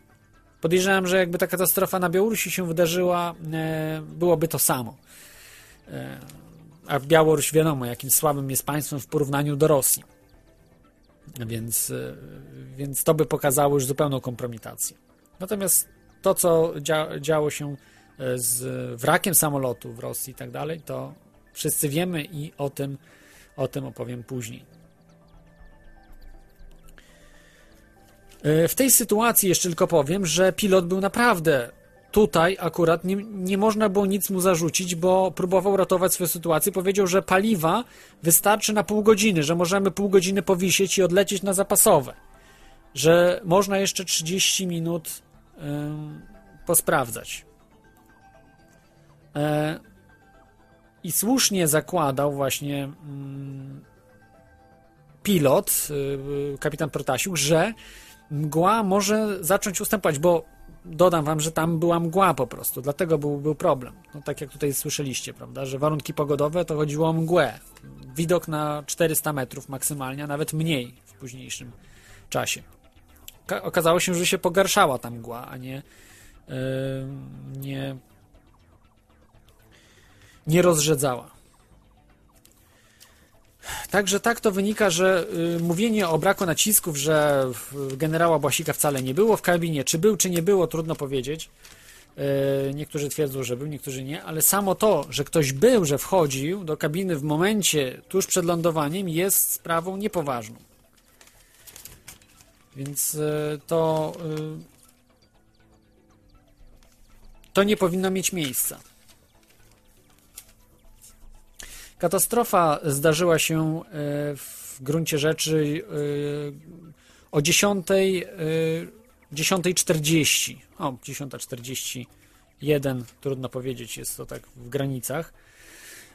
Podejrzewam, że jakby ta katastrofa na Białorusi się wydarzyła, e, byłoby to samo. E, a Białoruś wiadomo, jakim słabym jest państwem w porównaniu do Rosji. Więc, e, więc to by pokazało już zupełną kompromitację. Natomiast to, co dzia, działo się e, z wrakiem samolotu w Rosji i tak dalej, to wszyscy wiemy i o tym, o tym opowiem później. E, W tej sytuacji jeszcze tylko powiem, że pilot był naprawdę tutaj akurat nie, nie można było nic mu zarzucić, bo próbował ratować swoją sytuację. Powiedział, że paliwa wystarczy na pół godziny, że możemy pół godziny powisieć i odlecieć na zapasowe. Że można jeszcze 30 minut posprawdzać. E, I słusznie zakładał właśnie mm, pilot, y, kapitan Protasiuk, że mgła może zacząć ustępować, bo dodam wam, że tam była mgła po prostu, dlatego był, był problem. No, tak jak tutaj słyszeliście, prawda, że warunki pogodowe to chodziło o mgłę. Widok na 400 metrów maksymalnie, a nawet mniej w późniejszym czasie. Ka- okazało się, że się pogarszała ta mgła, a nie yy, nie nie rozrzedzała. Także tak to wynika, że y, mówienie o braku nacisków, że generała Błasika wcale nie było w kabinie, czy był, czy nie było, trudno powiedzieć. Y, niektórzy twierdzą, że był, niektórzy nie, ale samo to, że ktoś był, że wchodził do kabiny w momencie tuż przed lądowaniem, jest sprawą niepoważną. Więc y, to. to nie powinno mieć miejsca. Katastrofa zdarzyła się e, w gruncie rzeczy e, o 10, e, 10.40. O, 10.41, trudno powiedzieć, jest to tak w granicach.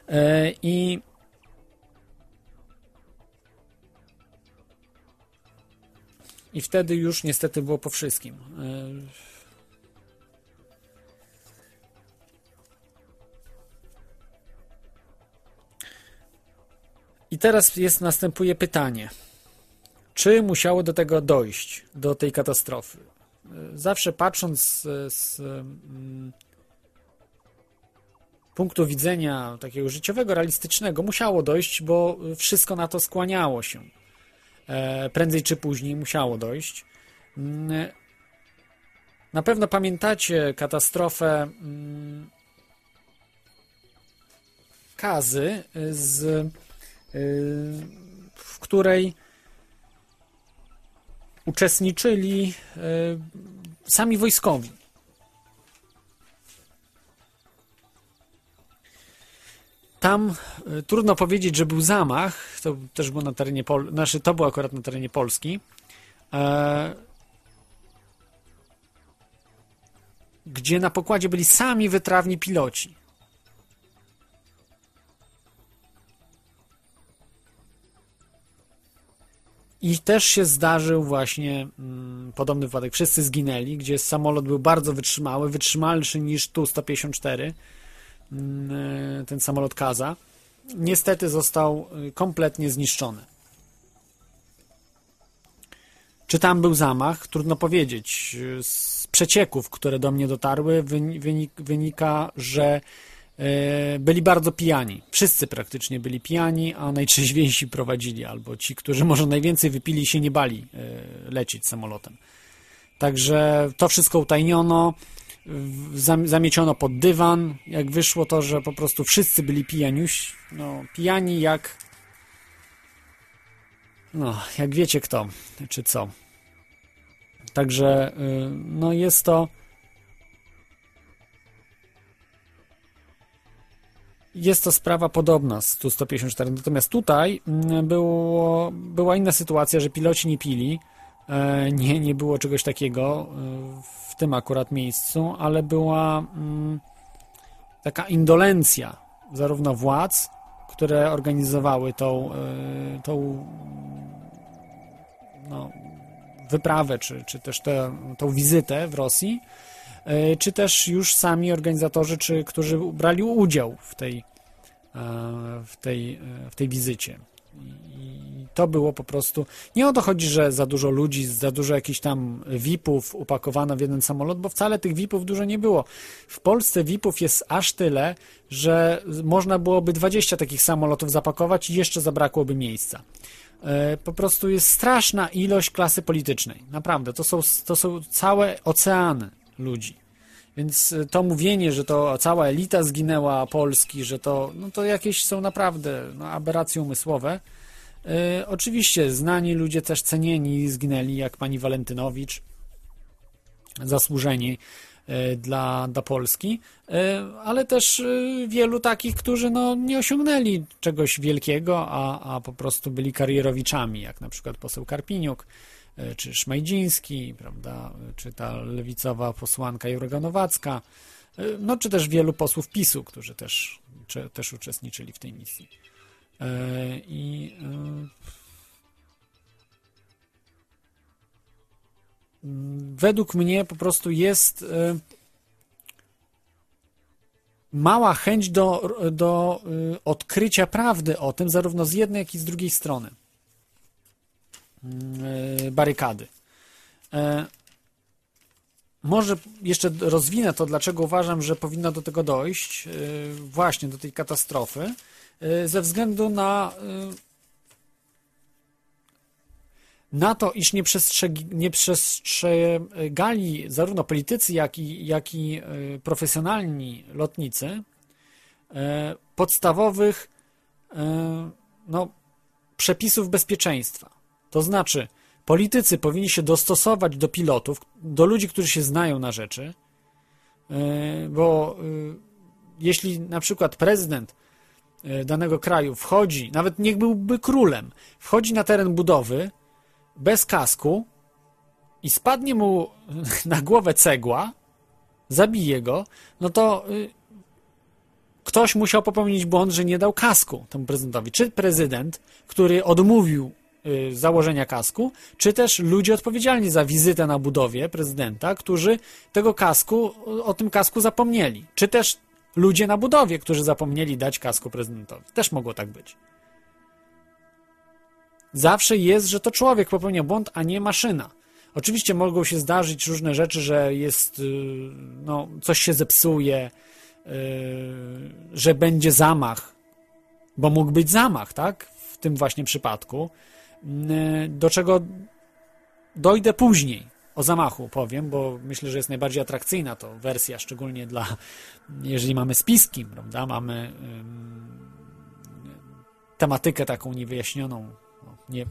E, I i wtedy już niestety było po wszystkim. I teraz jest, następuje pytanie. Czy musiało do tego dojść, do tej katastrofy? Zawsze patrząc z, z mm, punktu widzenia takiego życiowego, realistycznego, musiało dojść, bo wszystko na to skłaniało się. E, prędzej czy później musiało dojść. Mm, Na pewno pamiętacie katastrofę mm, Kazy z w której uczestniczyli e, sami wojskowi. Tam e, trudno powiedzieć, że był zamach, to też było na terenie Pol- znaczy to było akurat na terenie Polski. E, gdzie na pokładzie byli sami wytrawni piloci. I też się zdarzył właśnie mm, podobny wypadek. Wszyscy zginęli, gdzie samolot był bardzo wytrzymały, wytrzymalszy niż Tu-154, mm, e, ten samolot Kaza. Niestety został y, kompletnie zniszczony. Czy tam był zamach? Trudno powiedzieć. Z przecieków, które do mnie dotarły, wyni- wynik- wynika, że e, byli bardzo pijani. Wszyscy praktycznie byli pijani, a najtrzeźwiejsi prowadzili, albo ci, którzy może najwięcej wypili, się nie bali e, lecieć samolotem. Także to wszystko utajniono, zamieciono pod dywan. Jak wyszło to, że po prostu wszyscy byli pijaniuś, no, pijani jak no, jak wiecie kto, czy co. Także, y, no jest to jest to sprawa podobna z Tu-154. Natomiast tutaj mm, było, była inna sytuacja, że piloci nie pili. E, Nie, nie było czegoś takiego e, w tym akurat miejscu, ale była mm, taka indolencja zarówno władz, które organizowały tą, e, tą no, wyprawę, czy, czy też tę, tą wizytę w Rosji, czy też już sami organizatorzy, czy którzy brali udział w tej, e, w tej, e, w tej wizycie. I to było po prostu. Nie o to chodzi, że za dużo ludzi, za dużo jakichś tam VIP-ów upakowano w jeden samolot, bo wcale tych VIP-ów dużo nie było. W Polsce VIP-ów jest aż tyle, że można byłoby 20 takich samolotów zapakować i jeszcze zabrakłoby miejsca. E, po prostu jest straszna ilość klasy politycznej. Naprawdę, to są, to są całe oceany ludzi. Więc e, to mówienie, że to cała elita zginęła Polski, że to, no to jakieś są naprawdę no, aberracje umysłowe. E, oczywiście znani ludzie też cenieni zginęli, jak pani Walentynowicz, zasłużeni e, dla, dla Polski, ale też wielu takich, którzy no, nie osiągnęli czegoś wielkiego, a, a po prostu byli karierowiczami, jak na przykład poseł Karpiniuk, czy Szmajdziński, prawda, czy ta lewicowa posłanka Jurga Nowacka, e, no czy też wielu posłów PiSu, którzy też, czy, też uczestniczyli w tej misji. E, I e, według mnie po prostu jest e, mała chęć do, do e, odkrycia prawdy o tym, zarówno z jednej, jak i z drugiej strony e, barykady. E, Może jeszcze rozwinę to, dlaczego uważam, że powinno do tego dojść, e, właśnie do tej katastrofy, e, ze względu na e, na to, iż nie, przestrzeg, nie przestrzegali zarówno politycy, jak i, jak i e, profesjonalni lotnicy e, podstawowych e, no, przepisów bezpieczeństwa. To znaczy, politycy powinni się dostosować do pilotów, do ludzi, którzy się znają na rzeczy, e, bo e, jeśli na przykład prezydent e, danego kraju wchodzi, nawet niech byłby królem, wchodzi na teren budowy, bez kasku i spadnie mu na głowę cegła, zabije go, no to ktoś musiał popełnić błąd, że nie dał kasku temu prezydentowi. Czy prezydent, który odmówił założenia kasku, czy też ludzie odpowiedzialni za wizytę na budowie prezydenta, którzy tego kasku, o tym kasku zapomnieli. Czy też ludzie na budowie, którzy zapomnieli dać kasku prezydentowi. Też mogło tak być. Zawsze jest, że to człowiek popełnia błąd, a nie maszyna. Oczywiście mogą się zdarzyć różne rzeczy, że jest, y, no, coś się zepsuje, y, że będzie zamach, bo mógł być zamach, tak? W tym właśnie przypadku. Do czego dojdę później. O zamachu powiem, bo myślę, że jest najbardziej atrakcyjna to wersja, szczególnie dla, jeżeli mamy spiski, prawda? Mamy tematykę taką niewyjaśnioną, nie,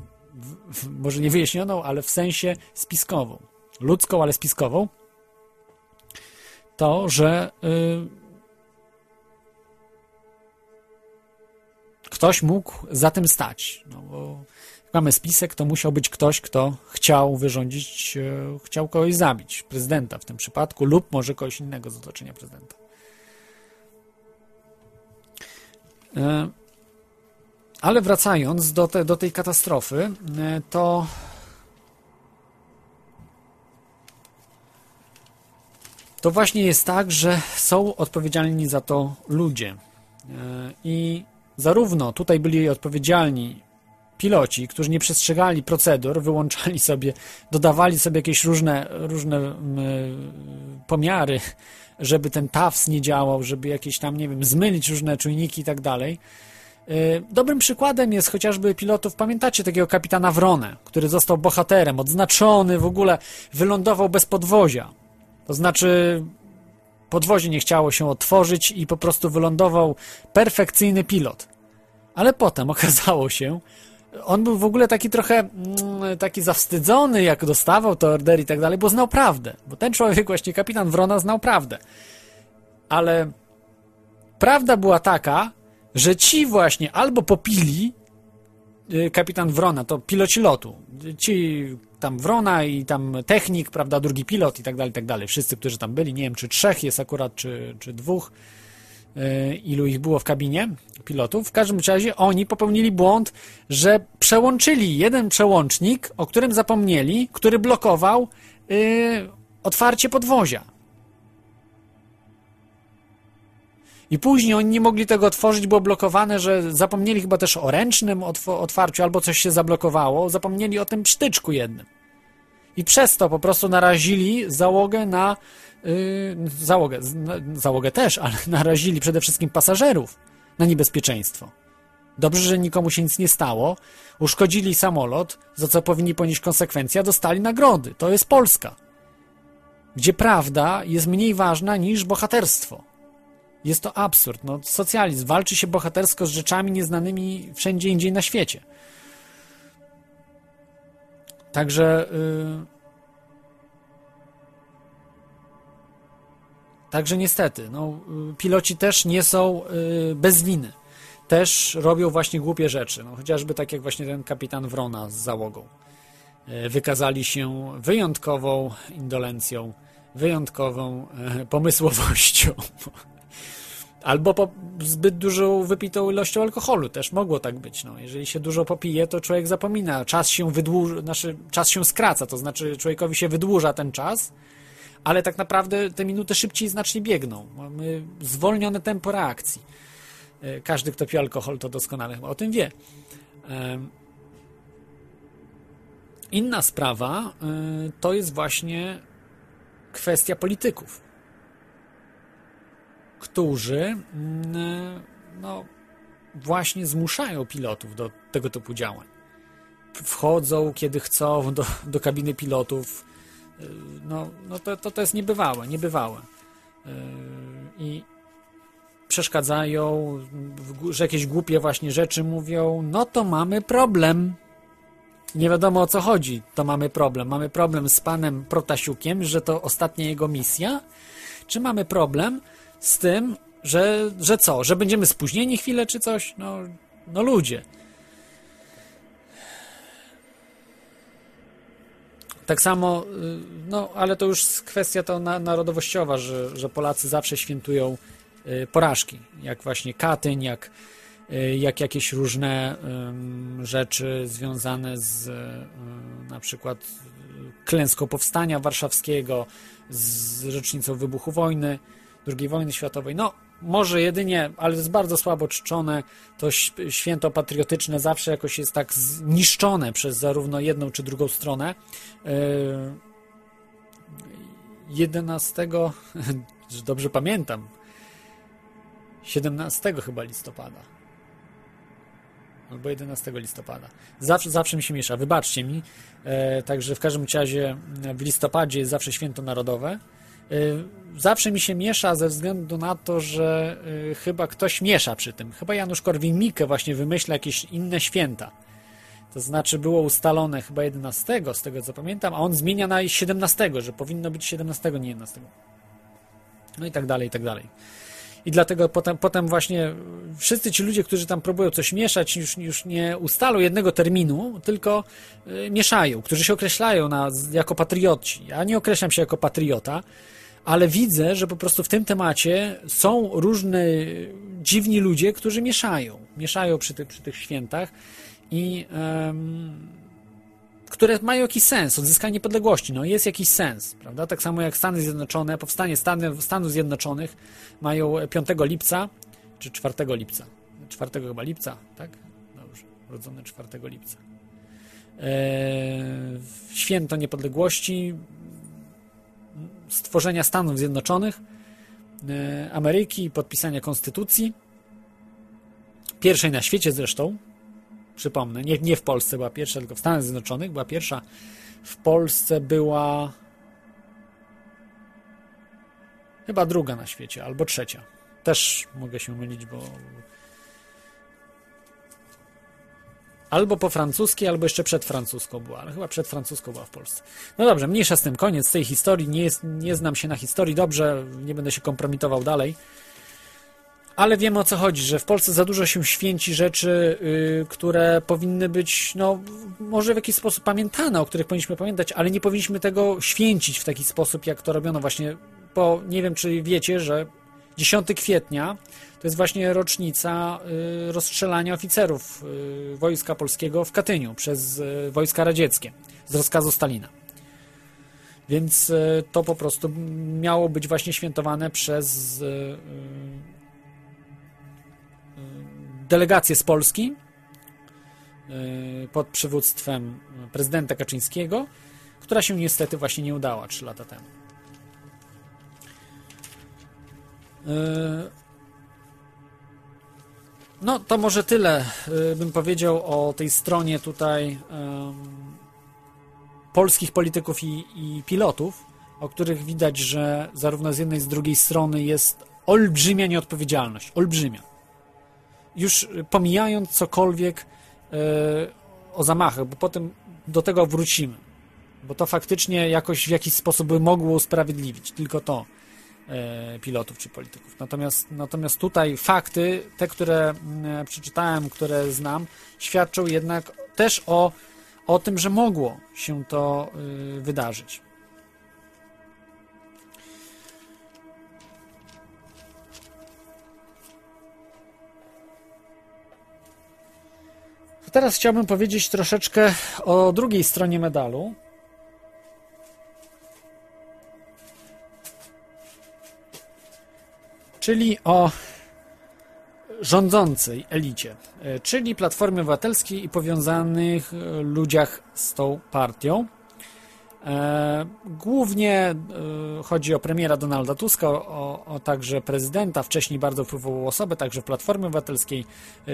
w, może nie wyjaśnioną, ale w sensie spiskową. Ludzką, ale spiskową. To, że y, ktoś mógł za tym stać. No bo mamy spisek, to musiał być ktoś, kto chciał wyrządzić, y, chciał kogoś zabić. Prezydenta w tym przypadku, lub może kogoś innego z otoczenia prezydenta. Y, ale wracając do, te, do tej katastrofy, e, to to właśnie jest tak, że są odpowiedzialni za to ludzie. E, I zarówno tutaj byli odpowiedzialni piloci, którzy nie przestrzegali procedur, wyłączali sobie, dodawali sobie jakieś różne, różne pomiary, żeby ten TAWS nie działał, żeby jakieś tam, nie wiem, zmylić różne czujniki i tak dalej. Y, Dobrym przykładem jest chociażby pilotów, pamiętacie takiego kapitana Wronę, który został bohaterem, odznaczony, w ogóle wylądował bez podwozia. To znaczy podwozie nie chciało się otworzyć i po prostu wylądował perfekcyjny pilot. Ale potem okazało się, on był w ogóle taki trochę mm, taki zawstydzony, jak dostawał te ordery i tak dalej, bo znał prawdę. Bo ten człowiek, właśnie kapitan Wrona, znał prawdę. Ale prawda była taka, że ci właśnie albo popili y, kapitan Wrona, to piloci lotu, ci tam Wrona i tam technik, prawda, drugi pilot i tak dalej, i tak dalej, wszyscy, którzy tam byli, nie wiem, czy trzech jest akurat, czy, czy dwóch, ilu ich było w kabinie pilotów, w każdym razie oni popełnili błąd, że przełączyli jeden przełącznik, o którym zapomnieli, który blokował y, otwarcie podwozia. I później oni nie mogli tego otworzyć, było blokowane, że zapomnieli chyba też o ręcznym otw- otwarciu, albo coś się zablokowało, zapomnieli o tym sztyczku jednym. I przez to po prostu narazili załogę na. Yy, załogę, załogę też, ale narazili przede wszystkim pasażerów na niebezpieczeństwo. Dobrze, że nikomu się nic nie stało. Uszkodzili samolot, za co powinni ponieść konsekwencje, a dostali nagrody. To jest Polska. Gdzie prawda jest mniej ważna niż bohaterstwo. Jest to absurd. No, socjalizm. Walczy się bohatersko z rzeczami nieznanymi wszędzie indziej na świecie. Także. Yy... Także niestety, no, y, piloci też nie są y, bez winy. Też robią właśnie głupie rzeczy. No, chociażby tak jak właśnie ten kapitan Wrona z załogą. Y, Wykazali się wyjątkową indolencją, wyjątkową pomysłowością. Albo po zbyt dużą wypitą ilością alkoholu. Też mogło tak być. No. Jeżeli się dużo popije, to człowiek zapomina. Czas się wydłuża, znaczy czas się skraca, to znaczy człowiekowi się wydłuża ten czas, ale tak naprawdę te minuty szybciej znacznie biegną. Mamy zwolnione tempo reakcji. E, Każdy, kto pije alkohol, to doskonale o tym wie. Em, Inna sprawa y, to jest właśnie kwestia polityków, którzy mm, no, właśnie zmuszają pilotów do tego typu działań. Wchodzą, kiedy chcą, do, do kabiny pilotów. Y, No, no to, to, to jest niebywałe, niebywałe. Y, I przeszkadzają, że jakieś głupie właśnie rzeczy mówią, no to mamy problem. Nie wiadomo o co chodzi, to mamy problem. Mamy problem z panem Protasiukiem, że to ostatnia jego misja? Czy mamy problem z tym, że, że co? Że będziemy spóźnieni chwilę czy coś? No, no ludzie. Tak samo, y, no ale to już kwestia to na, narodowościowa, że, że Polacy zawsze świętują y, porażki, jak właśnie Katyń, jak, y, jak jakieś różne rzeczy związane z na przykład klęską powstania warszawskiego, z rocznicą wybuchu wojny, II wojny światowej. No, może jedynie, ale jest bardzo słabo czczone, to święto patriotyczne zawsze jakoś jest tak zniszczone przez zarówno jedną czy drugą stronę. Yy, 11, że dobrze pamiętam, 17 chyba listopada. Albo 11 listopada. Zawsze, zawsze mi się miesza, wybaczcie mi. E, także w każdym razie w listopadzie jest zawsze święto narodowe. E, zawsze mi się miesza ze względu na to, że e, chyba ktoś miesza przy tym. Chyba Janusz Korwin-Mikke właśnie wymyśla jakieś inne święta. To znaczy było ustalone chyba 11, z tego co pamiętam, a on zmienia na 17, że powinno być 17, nie 11. No i tak dalej, i tak dalej. I dlatego potem, potem właśnie wszyscy ci ludzie, którzy tam próbują coś mieszać, już, już nie ustalą jednego terminu, tylko y, mieszają, którzy się określają na, jako patrioci. Ja nie określam się jako patriota, ale widzę, że po prostu w tym temacie są różne dziwni ludzie, którzy mieszają. Mieszają przy, tych przy tych świętach i em, które mają jakiś sens, odzyskanie niepodległości, no jest jakiś sens, prawda? Tak samo jak Stany Zjednoczone, powstanie Stany, Stanów Zjednoczonych mają 5 lipca, czy 4 lipca, 4 chyba lipca, tak? Dobrze, urodzone 4 lipca. Eee, święto niepodległości, stworzenia Stanów Zjednoczonych, e, Ameryki, podpisania konstytucji, pierwszej na świecie zresztą, przypomnę, nie, nie w Polsce była pierwsza, tylko w Stanach Zjednoczonych była pierwsza. W Polsce była chyba druga na świecie, albo trzecia. Też mogę się mylić, bo albo po francuskiej, albo jeszcze przed francuską była, ale chyba przed francuską była w Polsce. No dobrze, mniejsza z tym, koniec tej historii, nie, jest, nie znam się na historii dobrze, nie będę się kompromitował dalej. Ale wiemy o co chodzi, że w Polsce za dużo się święci rzeczy, yy, które powinny być, no, może w jakiś sposób pamiętane, o których powinniśmy pamiętać, ale nie powinniśmy tego święcić w taki sposób, jak to robiono właśnie, bo nie wiem, czy wiecie, że 10 kwietnia to jest właśnie rocznica yy, rozstrzelania oficerów yy, Wojska Polskiego w Katyniu przez yy, wojska radzieckie z rozkazu Stalina. Więc to po prostu miało być właśnie świętowane przez delegację z Polski pod przywództwem prezydenta Kaczyńskiego, która się niestety właśnie nie udała 3 lata temu. No to może tyle y, bym powiedział o tej stronie tutaj polskich polityków i, i pilotów, o których widać, że zarówno z jednej, z drugiej strony jest olbrzymia nieodpowiedzialność. Olbrzymia. Już pomijając cokolwiek y, o zamachach, bo potem do tego wrócimy. Bo to faktycznie jakoś w jakiś sposób by mogło usprawiedliwić. Tylko to e, pilotów czy polityków. Natomiast, natomiast tutaj fakty, te, które mm, przeczytałem, które znam, świadczą jednak też o, o tym, że mogło się to y, wydarzyć. Teraz chciałbym powiedzieć troszeczkę o drugiej stronie medalu. Czyli o rządzącej elicie, e, czyli Platformie Obywatelskiej i powiązanych e, ludziach z tą partią. E, Głównie chodzi o premiera Donalda Tuska, o, o także prezydenta, wcześniej bardzo wpływową osobę, także w Platformie Obywatelskiej,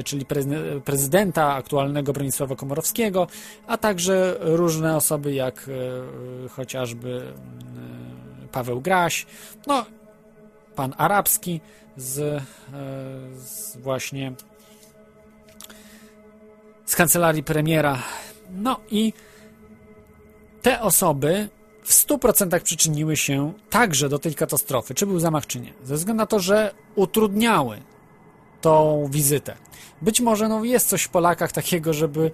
czyli prezy- prezydenta aktualnego Bronisława Komorowskiego, a także różne osoby jak chociażby e, Paweł Graś, no pan arabski z, e, z właśnie z kancelarii premiera. No i te osoby w 100% przyczyniły się także do tej katastrofy, czy był zamach, czy nie. Ze względu na to, że utrudniały tą wizytę. Być może no, jest coś w Polakach takiego, żeby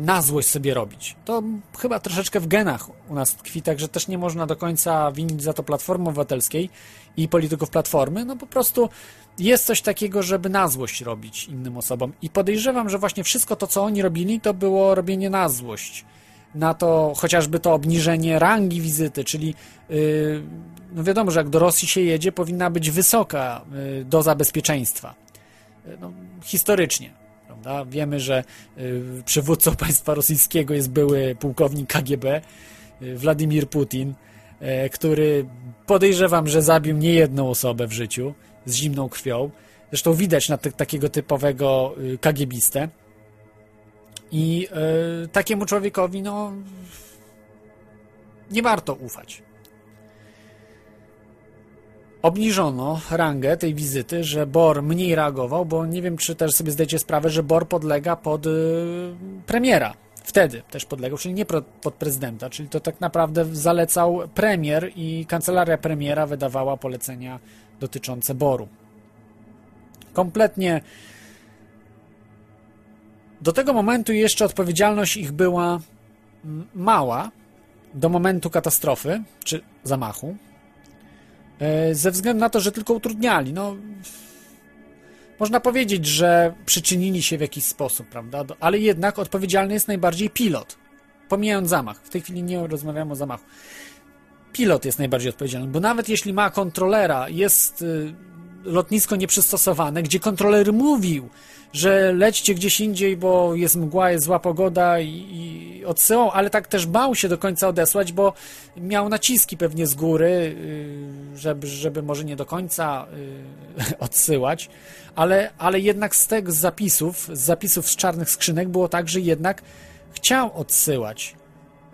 na złość sobie robić. To chyba troszeczkę w genach u nas tkwi, także też nie można do końca winić za to Platformy Obywatelskiej i polityków Platformy. No po prostu jest coś takiego, żeby na złość robić innym osobom. I podejrzewam, że właśnie wszystko to, co oni robili, to było robienie na złość. Na to chociażby to obniżenie rangi wizyty, czyli yy, no wiadomo, że jak do Rosji się jedzie, powinna być wysoka yy, doza bezpieczeństwa no, historycznie. Prawda? Wiemy, że y, przywódcą państwa rosyjskiego jest były pułkownik KGB y, Władimir Putin, y, który podejrzewam, że zabił niejedną osobę w życiu z zimną krwią. Zresztą widać na takiego typowego KGBistę. I takiemu człowiekowi, no, nie warto ufać obniżono rangę tej wizyty, że Bor mniej reagował, bo nie wiem, czy też sobie zdajecie sprawę, że Bor podlega pod y, premiera. Wtedy też podlegał, czyli nie pod prezydenta, czyli to tak naprawdę zalecał premier i kancelaria premiera wydawała polecenia dotyczące Boru. Kompletnie do tego momentu jeszcze odpowiedzialność ich była mm, mała, do momentu katastrofy czy zamachu, ze względu na to, że tylko utrudniali. No, można powiedzieć, że przyczynili się w jakiś sposób, prawda? Ale jednak odpowiedzialny jest najbardziej pilot. Pomijając zamach. W tej chwili nie rozmawiamy o zamachu. Pilot jest najbardziej odpowiedzialny, bo nawet jeśli ma kontrolera, jest y, lotnisko nieprzystosowane, gdzie kontroler mówił, że lećcie gdzieś indziej, bo jest mgła, jest zła pogoda i, i odsyłał, ale tak też bał się do końca odesłać, bo miał naciski pewnie z góry, y, żeby, żeby może nie do końca y, odsyłać, ale, ale jednak z z zapisów, z zapisów z czarnych skrzynek było tak, że jednak chciał odsyłać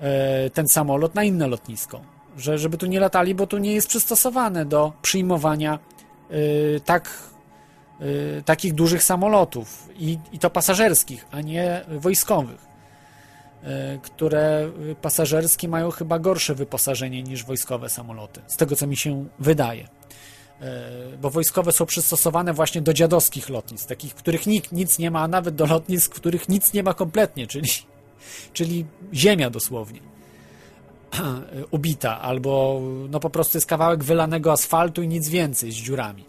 e, ten samolot na inne lotnisko, że, żeby tu nie latali, bo tu nie jest przystosowane do przyjmowania y, tak y, takich dużych samolotów i, i to pasażerskich, a nie wojskowych, y, które pasażerskie mają chyba gorsze wyposażenie niż wojskowe samoloty, z tego co mi się wydaje. Y, Bo wojskowe są przystosowane właśnie do dziadowskich lotnisk, takich, których nikt nic nie ma, a nawet do lotnisk, których nic nie ma kompletnie, czyli, czyli ziemia dosłownie ubita, albo no po prostu jest kawałek wylanego asfaltu i nic więcej z dziurami.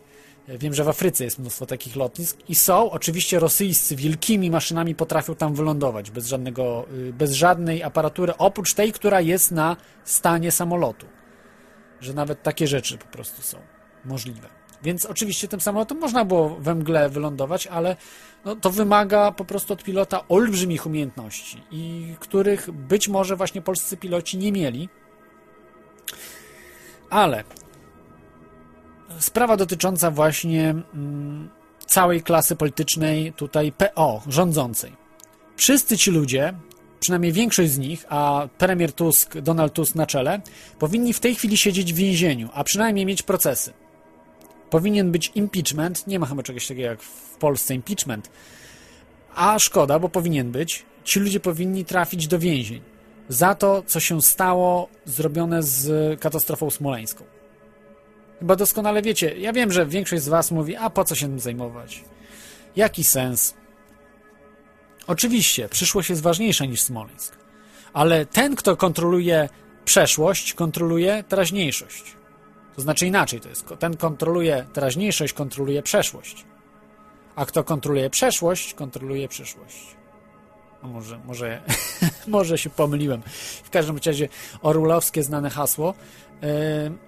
Wiem, że w Afryce jest mnóstwo takich lotnisk i są, oczywiście rosyjscy wielkimi maszynami potrafią tam wylądować bez, żadnego, y, bez żadnej aparatury, oprócz tej, która jest na stanie samolotu. Że nawet takie rzeczy po prostu są możliwe. Więc oczywiście tym samolotem można było we mgle wylądować, ale no, to wymaga po prostu od pilota olbrzymich umiejętności i których być może właśnie polscy piloci nie mieli. Ale sprawa dotycząca właśnie mm, całej klasy politycznej tutaj PO, rządzącej. Wszyscy ci ludzie, przynajmniej większość z nich, a premier Tusk, Donald Tusk na czele, powinni w tej chwili siedzieć w więzieniu, a przynajmniej mieć procesy. Powinien być impeachment, nie ma chyba czegoś takiego jak w Polsce impeachment, a szkoda, bo powinien być. Ci ludzie powinni trafić do więzień za to, co się stało zrobione z katastrofą smoleńską. Chyba doskonale wiecie, ja wiem, że większość z was mówi, a po co się tym zajmować? Jaki sens? Oczywiście, przyszłość jest ważniejsza niż Smoleńsk, ale ten, kto kontroluje przeszłość, kontroluje teraźniejszość. To znaczy inaczej to jest. Ten kontroluje teraźniejszość, kontroluje przeszłość. A kto kontroluje przeszłość, kontroluje przyszłość. A może, może, może się pomyliłem. W każdym razie orwellowskie znane hasło, yy,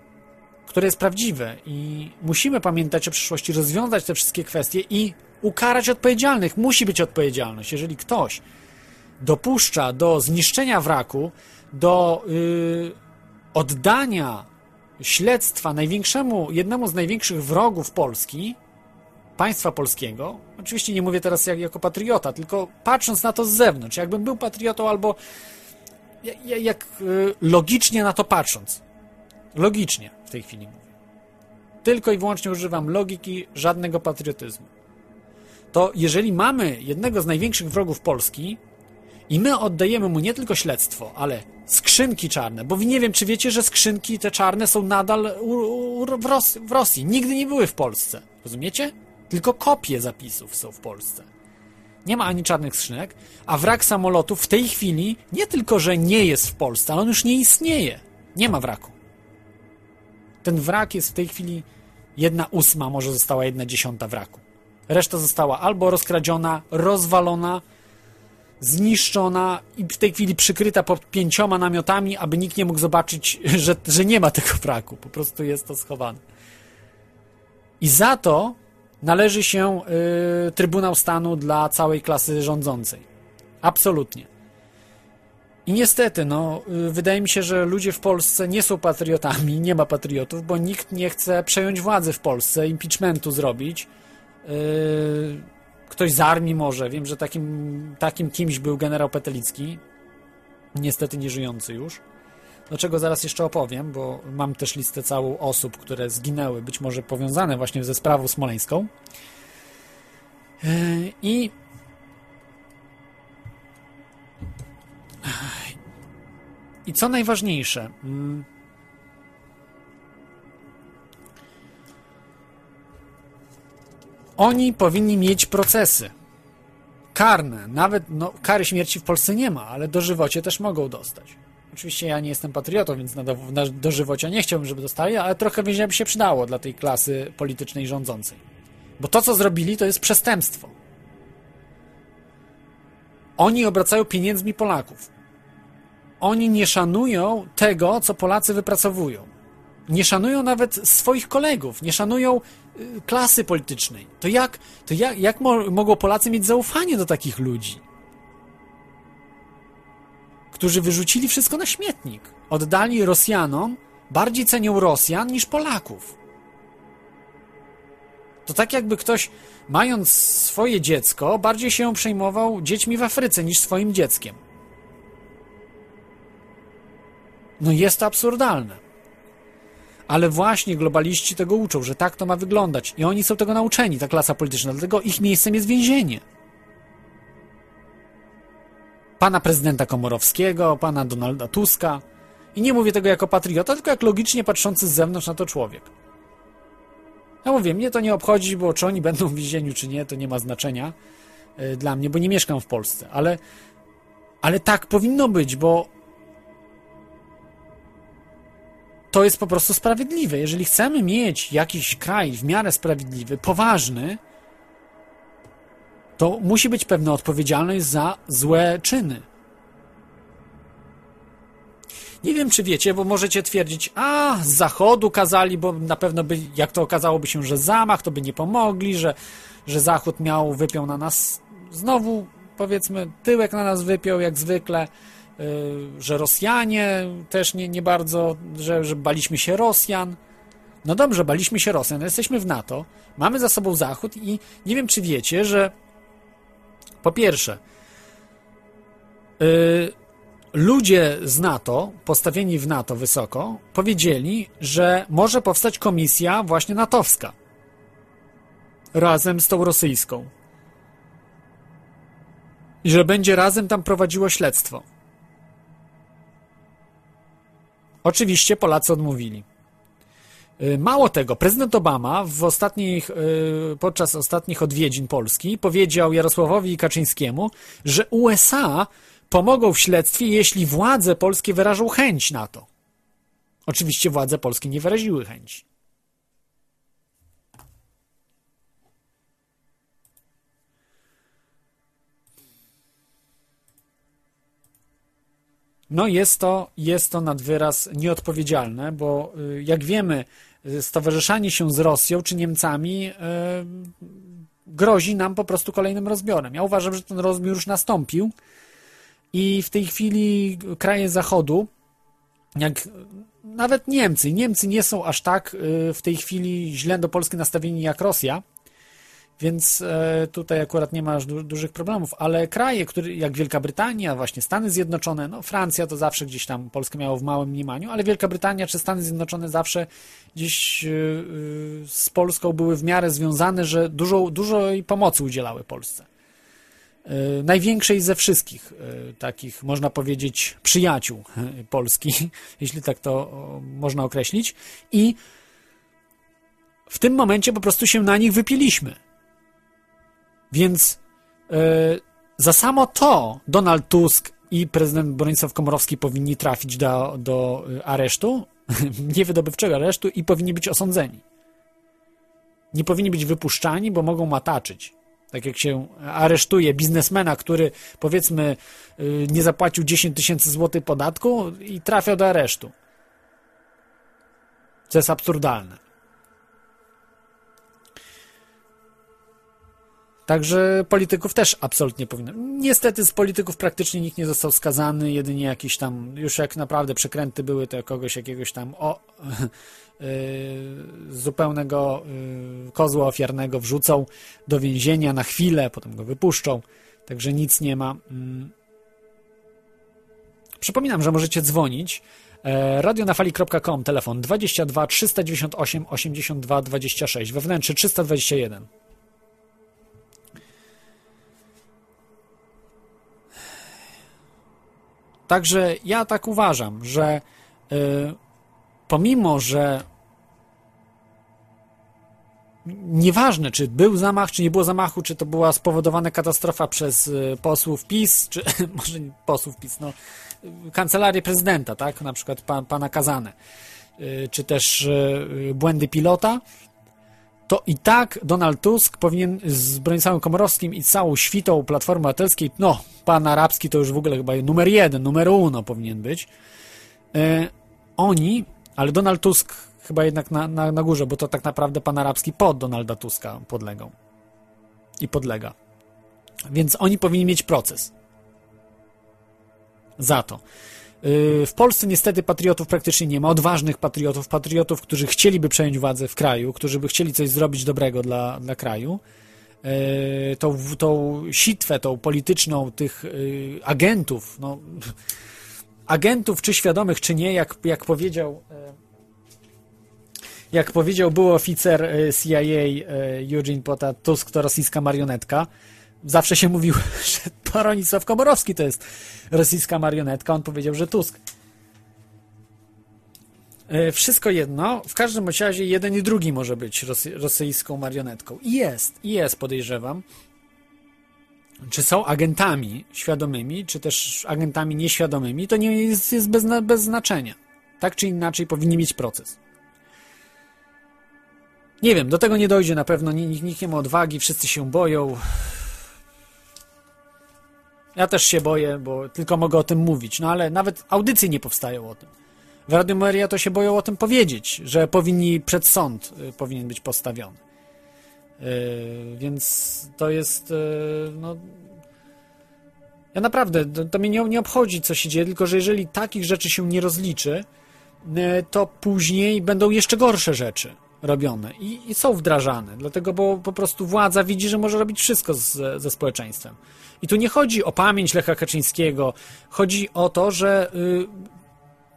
które jest prawdziwe i musimy pamiętać o przyszłości, rozwiązać te wszystkie kwestie i ukarać odpowiedzialnych. Musi być odpowiedzialność. Jeżeli ktoś dopuszcza do zniszczenia wraku, do yy, oddania śledztwa największemu, jednemu z największych wrogów Polski, państwa polskiego, oczywiście nie mówię teraz jak, jako patriota, tylko patrząc na to z zewnątrz, jakbym był patriotą albo jak, jak y, logicznie na to patrząc. Logicznie w tej chwili mówię. Tylko i wyłącznie używam logiki, żadnego patriotyzmu. To jeżeli mamy jednego z największych wrogów Polski i my oddajemy mu nie tylko śledztwo, ale skrzynki czarne, bo nie wiem, czy wiecie, że skrzynki te czarne są nadal u, u, w, w Rosji. Nigdy nie były w Polsce. Rozumiecie? Tylko kopie zapisów są w Polsce. Nie ma ani czarnych skrzynek, a wrak samolotu w tej chwili nie tylko, że nie jest w Polsce, ale on już nie istnieje. Nie ma wraku. Ten wrak jest w tej chwili jedna ósma, może została jedna dziesiąta wraku. Reszta została albo rozkradziona, rozwalona, zniszczona i w tej chwili przykryta pod pięcioma namiotami, aby nikt nie mógł zobaczyć, że, że nie ma tego wraku. Po prostu jest to schowane. I za to należy się y, Trybunał Stanu dla całej klasy rządzącej. Absolutnie. I niestety, no, y, wydaje mi się, że ludzie w Polsce nie są patriotami, nie ma patriotów, bo nikt nie chce przejąć władzy w Polsce, impeachmentu zrobić. Y, ktoś z armii może, wiem, że takim, takim kimś był generał Petelicki, niestety nieżyjący już. Do czego zaraz jeszcze opowiem, bo mam też listę całą osób, które zginęły, być może powiązane właśnie ze sprawą smoleńską. Y, I I co najważniejsze, mm, oni powinni mieć procesy karne. Nawet no, kary śmierci w Polsce nie ma, ale dożywocie też mogą dostać. Oczywiście ja nie jestem patriotą, więc na, do, na dożywocia nie chciałbym, żeby dostali, ale trochę więzienia by się przydało dla tej klasy politycznej rządzącej. Bo to, co zrobili, to jest przestępstwo. Oni obracają pieniędzmi Polaków oni nie szanują tego, co Polacy wypracowują. Nie szanują nawet swoich kolegów, nie szanują y, klasy politycznej. To jak, to jak, jak mo mogą Polacy mieć zaufanie do takich ludzi? Którzy wyrzucili wszystko na śmietnik. Oddali Rosjanom, bardziej cenią Rosjan niż Polaków. To tak jakby ktoś, mając swoje dziecko, bardziej się przejmował dziećmi w Afryce niż swoim dzieckiem. No jest to absurdalne. Ale właśnie globaliści tego uczą, że tak to ma wyglądać. I oni są tego nauczeni, ta klasa polityczna. Dlatego ich miejscem jest więzienie. Pana prezydenta Komorowskiego, pana Donalda Tuska. I nie mówię tego jako patriota, tylko jak logicznie patrzący z zewnątrz na to człowiek. Ja mówię, mnie to nie obchodzi, bo czy oni będą w więzieniu, czy nie, to nie ma znaczenia yy, dla mnie, bo nie mieszkam w Polsce. Ale, ale tak powinno być, bo to jest po prostu sprawiedliwe. Jeżeli chcemy mieć jakiś kraj w miarę sprawiedliwy, poważny, to musi być pewna odpowiedzialność za złe czyny. Nie wiem, czy wiecie, bo możecie twierdzić, a z zachodu kazali, bo na pewno by, jak to okazałoby się, że zamach, to by nie pomogli, że, że zachód miał, wypiął na nas znowu, powiedzmy, tyłek na nas wypiął, jak zwykle. Y, że Rosjanie też nie, nie bardzo, że, że baliśmy się Rosjan. No dobrze, baliśmy się Rosjan, jesteśmy w NATO, mamy za sobą Zachód i nie wiem, czy wiecie, że po pierwsze, yy, ludzie z NATO, postawieni w NATO wysoko, powiedzieli, że może powstać komisja właśnie natowska razem z tą rosyjską. I że będzie razem tam prowadziło śledztwo. Oczywiście Polacy odmówili. Y, Mało tego, prezydent Obama w ostatnich, y, podczas ostatnich odwiedzin Polski powiedział Jarosławowi Kaczyńskiemu, że USA pomogą w śledztwie, jeśli władze polskie wyrażą chęć na to. Oczywiście władze polskie nie wyraziły chęci. No jest to, jest to nad wyraz nieodpowiedzialne, bo y, jak wiemy, y, stowarzyszanie się z Rosją czy Niemcami y, grozi nam po prostu kolejnym rozbiorem. Ja uważam, że ten rozbiór już nastąpił i w tej chwili kraje Zachodu, jak nawet Niemcy, Niemcy nie są aż tak y, w tej chwili źle do Polski nastawieni jak Rosja, więc e, tutaj akurat nie ma aż du dużych problemów, ale kraje, które, jak Wielka Brytania, właśnie Stany Zjednoczone, no Francja to zawsze gdzieś tam Polskę miało w małym mniemaniu, ale Wielka Brytania czy Stany Zjednoczone zawsze gdzieś yy, yy, z Polską były w miarę związane, że dużo, dużo pomocy udzielały Polsce. Yy, największej ze wszystkich yy, takich, można powiedzieć, przyjaciół yy, Polski, jeśli tak to można określić. I w tym momencie po prostu się na nich wypiliśmy. Więc e, za samo to Donald Tusk i prezydent Bronisław Komorowski powinni trafić do, do e, aresztu, niewydobywczego aresztu i powinni być osądzeni. Nie powinni być wypuszczani, bo mogą mataczyć. Tak jak się aresztuje biznesmena, który powiedzmy e, nie zapłacił 10 tysięcy złotych podatku i trafia do aresztu. Co jest absurdalne. Także polityków też absolutnie powinno. Niestety z polityków praktycznie nikt nie został skazany, jedynie jakieś tam, już jak naprawdę przekręty były, to kogoś jakiegoś tam o, zupełnego yy, kozła ofiarnego wrzucą do więzienia na chwilę, potem go wypuszczą. Także nic nie ma. Yy. Przypominam, że możecie dzwonić. E, radionafali.com, telefon 22 398 82 26, wewnętrzny 321. Także ja tak uważam, że y, pomimo, że nieważne, czy był zamach, czy nie było zamachu, czy to była spowodowana katastrofa przez y, posłów PiS, czy może nie posłów PiS, no, kancelarię prezydenta, tak, na przykład pan, pana Kazane, y, czy też y, błędy pilota, to i tak Donald Tusk powinien z Bronisławem Komorowskim i całą świtą Platformy Obywatelskiej, no, pan arabski to już w ogóle chyba numer jeden, numer uno powinien być. Oni, ale Donald Tusk chyba jednak na, na, na górze, bo to tak naprawdę pan arabski pod Donalda Tuska podlegał. I podlega. Więc oni powinni mieć proces. Za to. W Polsce niestety patriotów praktycznie nie ma, odważnych patriotów, patriotów, którzy chcieliby przejąć władzę w kraju, którzy by chcieli coś zrobić dobrego dla, dla kraju. Tą, tą sitwę, tą polityczną tych agentów, no, agentów czy świadomych, czy nie, jak, jak powiedział jak powiedział był oficer CIA Eugene Pota, Tusk to rosyjska marionetka zawsze się mówił, że Bronisław Komorowski to jest rosyjska marionetka. On powiedział, że Tusk. Wszystko jedno, w każdym razie jeden i drugi może być rosy, rosyjską marionetką. I jest, i jest, podejrzewam. Czy są agentami świadomymi, czy też agentami nieświadomymi, to nie jest, jest bez, bez znaczenia. Tak czy inaczej powinni mieć proces. Nie wiem, do tego nie dojdzie na pewno, nikt, nikt nie ma odwagi, wszyscy się boją. Ja też się boję, bo tylko mogę o tym mówić. No ale nawet audycje nie powstają o tym. W Radio Maria to się boją o tym powiedzieć, że powinni przed sąd y, powinien być postawiony. Yy, więc to jest. Yy, no, ja naprawdę, to, to mnie nie, nie obchodzi, co się dzieje, tylko że jeżeli takich rzeczy się nie rozliczy, e, to później będą jeszcze gorsze rzeczy robione i, i są wdrażane, dlatego, bo po prostu władza widzi, że może robić wszystko z, ze społeczeństwem. I tu nie chodzi o pamięć Lecha Kaczyńskiego, chodzi o to, że y,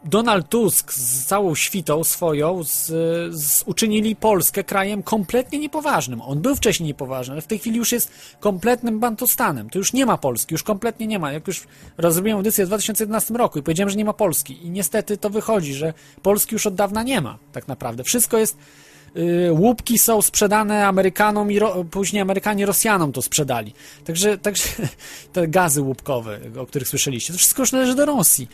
Donald Tusk z całą świtą swoją z, z, uczynili Polskę krajem kompletnie niepoważnym. On był wcześniej niepoważny, ale w tej chwili już jest kompletnym bantustanem. To już nie ma Polski, już kompletnie nie ma. Jak już rozrobiłem audycję w 2011 roku i powiedziałem, że nie ma Polski i niestety to wychodzi, że Polski już od dawna nie ma tak naprawdę. Wszystko jest łupki są sprzedane Amerykanom i ro, później Amerykanie Rosjanom to sprzedali. Także, także te gazy łupkowe, o których słyszeliście, to wszystko już należy do Rosji.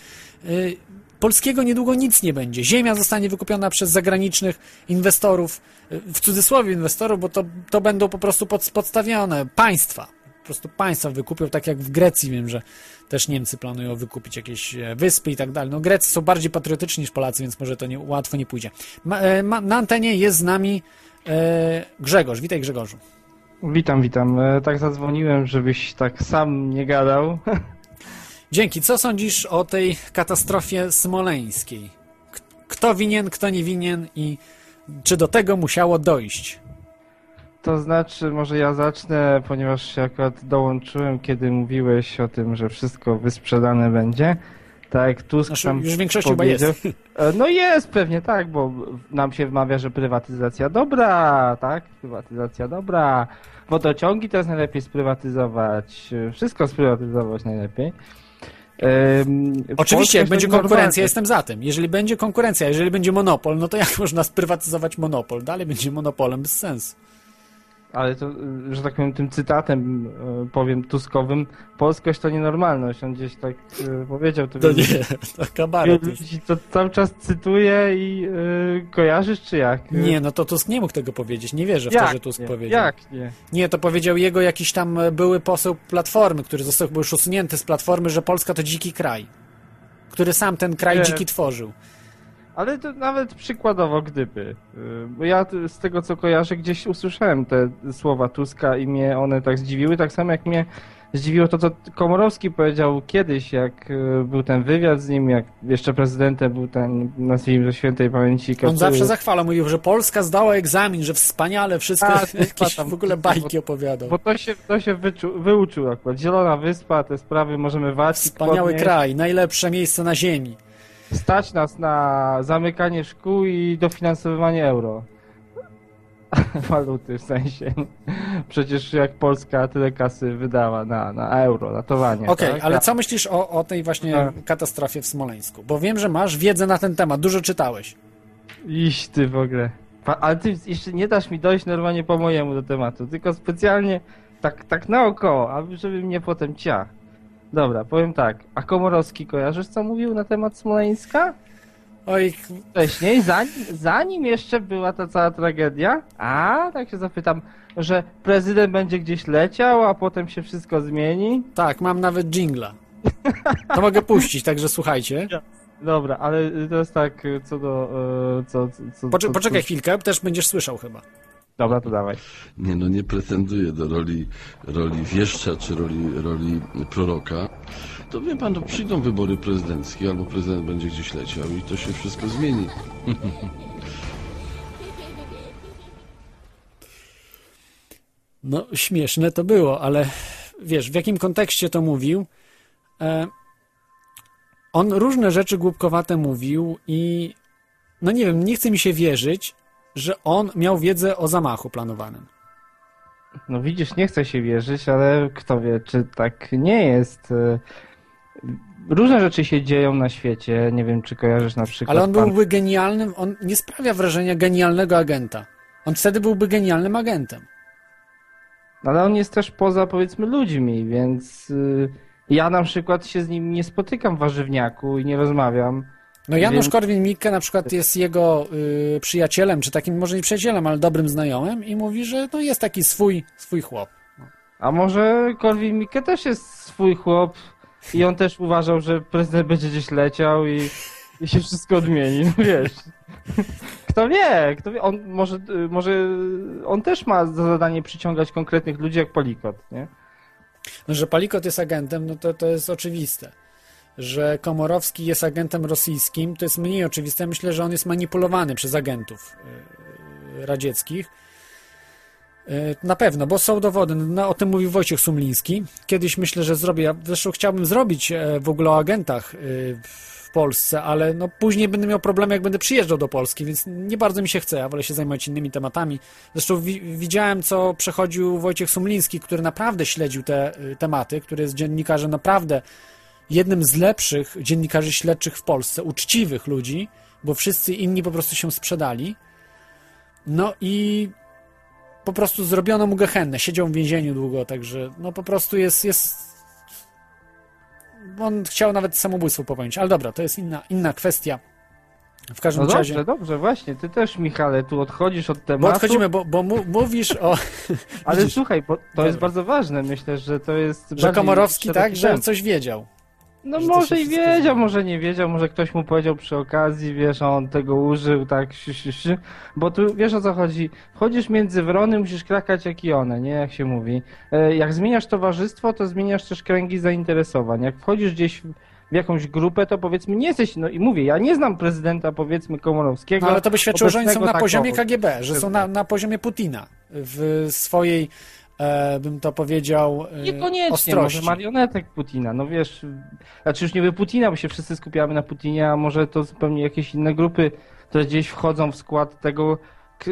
Y, Polskiego niedługo nic nie będzie. Ziemia zostanie wykupiona przez zagranicznych inwestorów, y, w cudzysłowie inwestorów, bo to, to będą po prostu pod, podstawione państwa. Po prostu państwa wykupią, tak jak w Grecji wiem, że też Niemcy planują wykupić jakieś e, wyspy i tak dalej. No Grecy są bardziej patriotyczni niż Polacy, więc może to nie, łatwo nie pójdzie. Ma, e, ma, na antenie jest z nami e, Grzegorz. Witaj Grzegorzu. Witam, witam. E, Tak zadzwoniłem, żebyś tak sam nie gadał. Dzięki. Co sądzisz o tej katastrofie smoleńskiej? Kto winien, kto nie winien i czy do tego musiało dojść? To znaczy, może ja zacznę, ponieważ się akurat dołączyłem, kiedy mówiłeś o tym, że wszystko wysprzedane będzie. Tak Tusk Znaczy, tam już w większości chyba jest. E, No jest pewnie tak, bo nam się wmawia, że prywatyzacja dobra, tak? Prywatyzacja dobra. Wodociągi teraz najlepiej sprywatyzować. Wszystko sprywatyzować najlepiej. Oczywiście, jak będzie normalnie. konkurencja, jestem za tym. Jeżeli będzie konkurencja, jeżeli będzie monopol, no to jak można sprywatyzować monopol? Dalej będzie monopolem bez sensu. Ale to, y, że tak powiem, tym cytatem y, powiem Tuskowym, polskość to nienormalność. On gdzieś tak y, powiedział. To, To nie, to kabaret ludzi to cały czas cytuje i y, kojarzysz, czy jak? Nie, no to Tusk nie mógł tego powiedzieć. Nie wierzę w to, jak że Tusk nie? powiedział. Jak nie? Nie, to powiedział jego jakiś tam e, były poseł Platformy, który został już usunięty z Platformy, że Polska to dziki kraj. Który sam ten kraj Nie. dziki tworzył. Ale to nawet przykładowo, gdyby. Y, Bo ja z tego, co kojarzę, gdzieś usłyszałem te słowa Tuska i mnie one tak zdziwiły, tak samo jak mnie zdziwiło to, co Komorowski powiedział kiedyś, jak y, był ten wywiad z nim, jak jeszcze prezydentem był ten, nazwijmy to świętej pamięci On Kaczyński. zawsze zachwalał, mówił, że Polska zdała egzamin, że wspaniale wszystko, Tak, jakieś tam- w ogóle bajki opowiadał. Bo to się, to się wyczu, wyuczył akurat. Zielona Wyspa, te sprawy możemy walczyć. Wspaniały kraj, najlepsze miejsce na ziemi. Stać nas na zamykanie szkół i dofinansowywanie euro. Waluty w sensie. Przecież jak Polska tyle kasy wydała na, na euro, na towanie. Okej, tak? ale co myślisz o, o tej właśnie Tak. katastrofie w Smoleńsku? Bo wiem, że masz wiedzę na ten temat, dużo czytałeś. Iść ty w ogóle. Ale ty jeszcze nie dasz mi dojść normalnie po mojemu do tematu, tylko specjalnie tak, tak naokoło, aby żeby mnie potem ciach. Dobra, powiem tak. A Komorowski kojarzysz co mówił na temat Smoleńska? Oj, wcześniej, zanim, zanim jeszcze była ta cała tragedia, a tak się zapytam, że prezydent będzie gdzieś leciał, a potem się wszystko zmieni. tak, mam nawet jingla. To mogę puścić, także słuchajcie. Dobra, ale to jest tak co do. y, Co, co, co, poczekaj co... chwilkę, też będziesz słyszał chyba. Dobra, to dawaj. Nie, no nie pretenduję do roli, roli wieszcza czy roli, roli proroka. To wie pan, to przyjdą wybory prezydenckie, albo prezydent będzie gdzieś leciał i to się wszystko zmieni. No, śmieszne to było, ale wiesz, w jakim kontekście to mówił? E, on różne rzeczy głupkowate mówił i no nie wiem, nie chce mi się wierzyć, że on miał wiedzę o zamachu planowanym. No widzisz, nie chcę się wierzyć, ale kto wie, czy tak nie jest. Różne rzeczy się dzieją na świecie. Nie wiem, czy kojarzysz na przykład. Ale on pan- byłby genialnym, on nie sprawia wrażenia genialnego agenta. On wtedy byłby genialnym agentem. Ale on jest też poza, powiedzmy, ludźmi, więc y, ja na przykład się z nim nie spotykam w warzywniaku i nie rozmawiam. No Janusz Więc- Korwin-Mikke na przykład jest jego y, przyjacielem, czy takim może nie przyjacielem, ale dobrym znajomym i mówi, że no jest taki swój, swój chłop. A może Korwin Mikke też jest swój chłop i on też uważał, że prezydent będzie gdzieś leciał i, i się wszystko odmieni, no wiesz. Kto wie, kto wie, on może, y, może on też ma za zadanie przyciągać konkretnych ludzi jak Palikot, nie? No, że Palikot jest agentem, no to, to jest oczywiste. Że Komorowski jest agentem rosyjskim, to jest mniej oczywiste. Myślę, że on jest manipulowany przez agentów y, radzieckich. Y, Na pewno, bo są dowody. No, o tym mówił Wojciech Sumliński. Kiedyś myślę, że zrobię. Ja zresztą chciałbym zrobić e, w ogóle o agentach w Polsce, ale no później będę miał problemy, jak będę przyjeżdżał do Polski, więc nie bardzo mi się chce. Ja wolę się zajmować innymi tematami. Zresztą wi widziałem, co przechodził Wojciech Sumliński, który naprawdę śledził te tematy, który jest dziennikarzem naprawdę jednym z lepszych dziennikarzy śledczych w Polsce, uczciwych ludzi, bo wszyscy inni po prostu się sprzedali. No i po prostu zrobiono mu gehennę. Siedział w więzieniu długo, także no po prostu jest, jest... On chciał nawet samobójstwo popełnić, ale dobra, to jest inna, inna kwestia. W każdym No razie... dobrze, dobrze, właśnie. Ty też, Michale, tu odchodzisz od tematu. Bo odchodzimy, bo, bo mówisz o... Ale słuchaj, bo to Dobra. jest bardzo ważne. Myślę, że to jest. że Komorowski tak, że coś wiedział. No może i wiedział, może nie wiedział, może ktoś mu powiedział przy okazji, wiesz, a on tego użył, tak, si, si, si. bo tu wiesz o co chodzi, wchodzisz między wrony, musisz krakać jak i one, nie, jak się mówi. E, Jak zmieniasz towarzystwo, to zmieniasz też kręgi zainteresowań. Jak wchodzisz gdzieś w jakąś grupę, to powiedzmy nie jesteś, no i mówię, ja nie znam prezydenta, powiedzmy, Komorowskiego. No ale to by świadczyło, że oni są na tak poziomie KGB, że są na, na poziomie Putina w swojej, e, bym to powiedział, e, Niekoniecznie, ostrości. może marionetek Putina, no wiesz, znaczy już nie by Putina, bo się wszyscy skupiamy na Putinie, a może to zupełnie jakieś inne grupy, które gdzieś wchodzą w skład tego,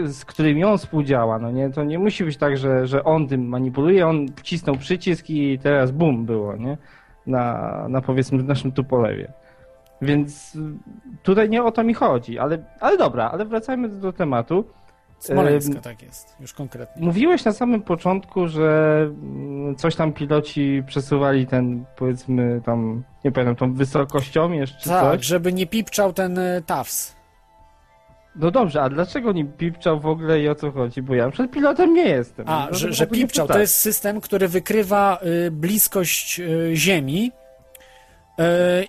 z którymi on współdziała, no nie, to nie musi być tak, że, że on tym manipuluje, on wcisnął przycisk i teraz bum było, nie, na, na powiedzmy naszym Tupolewie. Więc tutaj nie o to mi chodzi, ale, ale dobra, ale wracajmy do tematu. Smoleńska, tak jest, już konkretnie. Mówiłeś na samym początku, że mm, coś tam piloci przesuwali ten, powiedzmy, tam, nie pamiętam, tą wysokościomierz czy Tak, coś. żeby nie pipczał ten e, TAWS. No dobrze, a dlaczego nie pipczał w ogóle i o co chodzi? Bo ja przed pilotem nie jestem. A, No, że, to że pipczał to jest system, który wykrywa y, bliskość y, Ziemi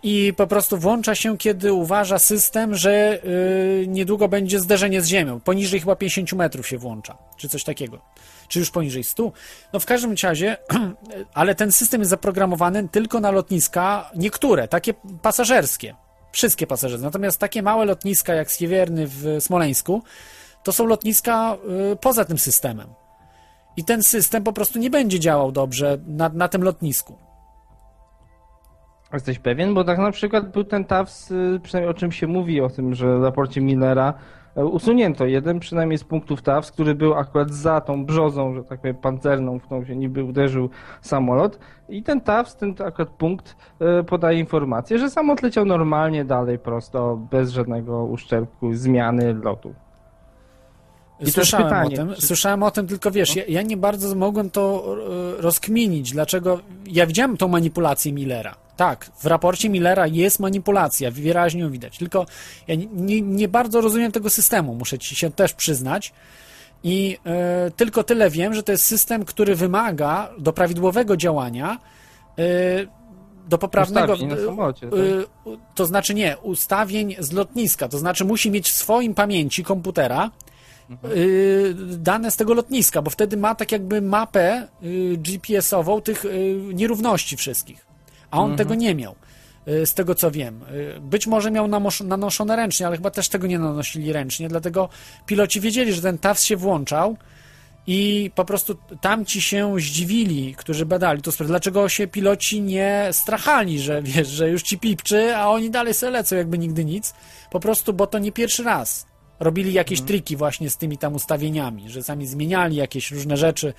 i po prostu włącza się, kiedy uważa system, że y, niedługo będzie zderzenie z Ziemią. Poniżej chyba 50 metrów się włącza, czy coś takiego. Czy już poniżej 100. No w każdym razie, ale ten system jest zaprogramowany tylko na lotniska, niektóre, takie pasażerskie. Wszystkie pasażerskie. Natomiast takie małe lotniska jak Siewierny w Smoleńsku, to są lotniska y, poza tym systemem. I ten system po prostu nie będzie działał dobrze na, na tym lotnisku. Jesteś pewien? Bo tak na przykład był ten TAWS, y, przynajmniej o czym się mówi, o tym, że w raporcie Millera e, usunięto jeden przynajmniej z punktów TAWS, który był akurat za tą brzozą, że tak powiem, pancerną, w którą się niby uderzył samolot. I ten TAWS, ten akurat punkt e, podaje informację, że samolot leciał normalnie dalej, prosto, bez żadnego uszczerbku, zmiany lotu. I Słyszałem pytanie, o tym, czy- słyszałem o tym, tylko wiesz, ja, ja nie bardzo mogłem to rozkminić, dlaczego, ja widziałem tą manipulację Millera, tak, w raporcie Millera jest manipulacja, wyraźnie ją widać, tylko ja nie, nie, bardzo rozumiem tego systemu, muszę ci się też przyznać i e, tylko tyle wiem, że to jest system, który wymaga do prawidłowego działania e, do poprawnego. Ustawień samolocie, tak? y, to znaczy nie, ustawień z lotniska. To znaczy musi mieć w swoim pamięci komputera y, dane z tego lotniska, bo wtedy ma tak jakby mapę y, GPS-ową tych y, nierówności wszystkich. A on tego nie miał. y, Z tego co wiem. Y, Być może miał nanoszone ręcznie, ale chyba też tego nie nanosili ręcznie, dlatego piloci wiedzieli, że ten TAWS się włączał i po prostu tamci się zdziwili, którzy badali to sprawę. Dlaczego się piloci nie strachali, że wiesz, że już ci pipczy, a oni dalej se lecą jakby nigdy nic. Po prostu, bo to nie pierwszy raz. Robili jakieś triki właśnie z tymi tam ustawieniami, że sami zmieniali jakieś różne rzeczy.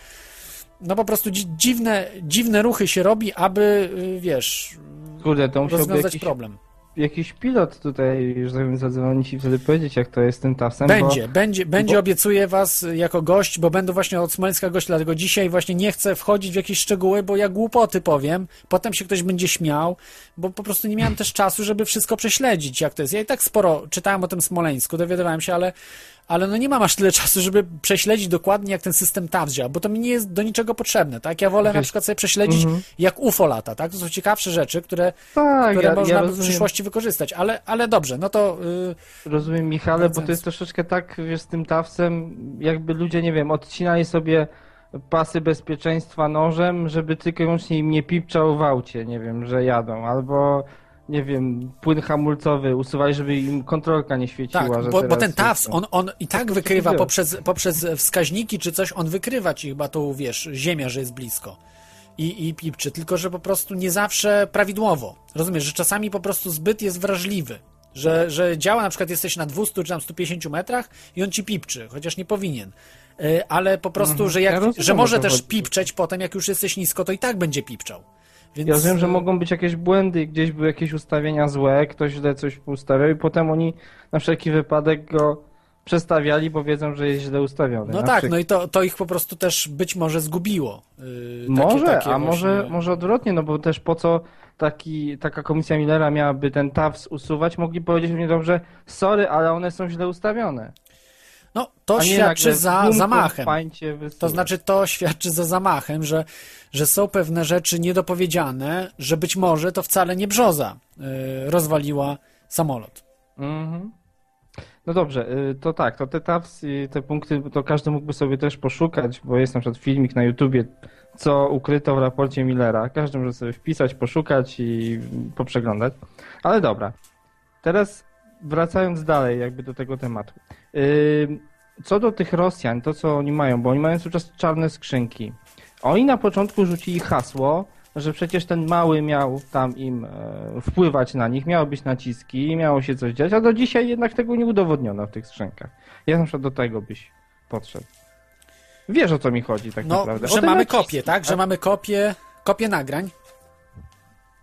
No po prostu dzi- dziwne, dziwne ruchy się robi, aby, y, wiesz, Kurde, to rozwiązać jakiś, problem. jakiś pilot tutaj, że tak powiem, zadzwonić i wtedy powiedzieć, jak to jest tym TAWS-em, Będzie, bo... będzie, będzie, bo- obiecuję was jako gość, bo będę właśnie od Smoleńska gość, dlatego dzisiaj właśnie nie chcę wchodzić w jakieś szczegóły, bo ja głupoty powiem, potem się ktoś będzie śmiał, bo po prostu nie miałem też czasu, żeby wszystko prześledzić, jak to jest. Ja i tak sporo czytałem o tym Smoleńsku, dowiadywałem się, ale, ale no nie mam aż tyle czasu, żeby prześledzić dokładnie, jak ten system TAW działa, bo to mi nie jest do niczego potrzebne, tak? Ja wolę na Wiesz- przykład sobie prześledzić, Mhm. jak UFO lata, tak? To są ciekawsze rzeczy, które, Tak, które ja, można ja w przyszłości wykorzystać, ale, ale dobrze, no to... Yy, rozumiem Michale, bo to jest troszeczkę tak, wiesz, z tym TAWS-em, jakby ludzie, nie wiem, odcinali sobie pasy bezpieczeństwa nożem, żeby tylko i wyłącznie im nie pipczał w aucie, nie wiem, że jadą, albo nie wiem, płyn hamulcowy usuwali, żeby im kontrolka nie świeciła. Tak, bo, bo ten TAWS, on, on i tak wykrywa poprzez, poprzez wskaźniki czy coś, on wykrywa ci chyba tą, wiesz, ziemia, że jest blisko. I, i pipczy, tylko że po prostu nie zawsze prawidłowo. Rozumiesz, że czasami po prostu zbyt jest wrażliwy. Że, że działa, na przykład jesteś na 200 czy tam 150 metrach i on ci pipczy, chociaż nie powinien. Y, Ale po prostu, że, jak, Mhm. Ja rozumiem, że może też chodzi. pipczeć potem, jak już jesteś nisko, to i tak będzie pipczał. Więc, Ja rozumiem, że y, mogą być jakieś błędy, gdzieś były jakieś ustawienia złe, ktoś źle coś ustawiał i potem oni na wszelki wypadek go przestawiali, bo wiedzą, że jest źle ustawiony. No tak, przykład. no i to, to ich po prostu też być może zgubiło. y, takie- Może, takie a może, właśnie- może odwrotnie, no bo też po co taki, taka komisja Millera miałaby ten TAWS usuwać, mogli powiedzieć mnie dobrze, sorry, ale one są źle ustawione. No, to świadczy za zamachem. To znaczy, to świadczy za zamachem, że, że są pewne rzeczy niedopowiedziane, że być może to wcale nie brzoza y, rozwaliła samolot. Mhm. No dobrze, y, to tak, to te TAWS i te punkty, to każdy mógłby sobie też poszukać, bo jest na przykład filmik na YouTubie, co ukryto w raporcie Millera. Każdy może sobie wpisać, poszukać i poprzeglądać. Ale dobra, teraz wracając dalej jakby do tego tematu. Co do tych Rosjan, to co oni mają, bo oni mają cały czas czarne skrzynki. Oni na początku rzucili hasło, że przecież ten mały miał tam im e, wpływać na nich, miały być naciski, miało się coś dziać, a do dzisiaj jednak tego nie udowodniono w tych skrzynkach. Ja na przykład do tego byś podszedł. Wiesz o co mi chodzi tak No, naprawdę. Że mamy naciski, kopię, tak? Że mamy kopię, kopię nagrań.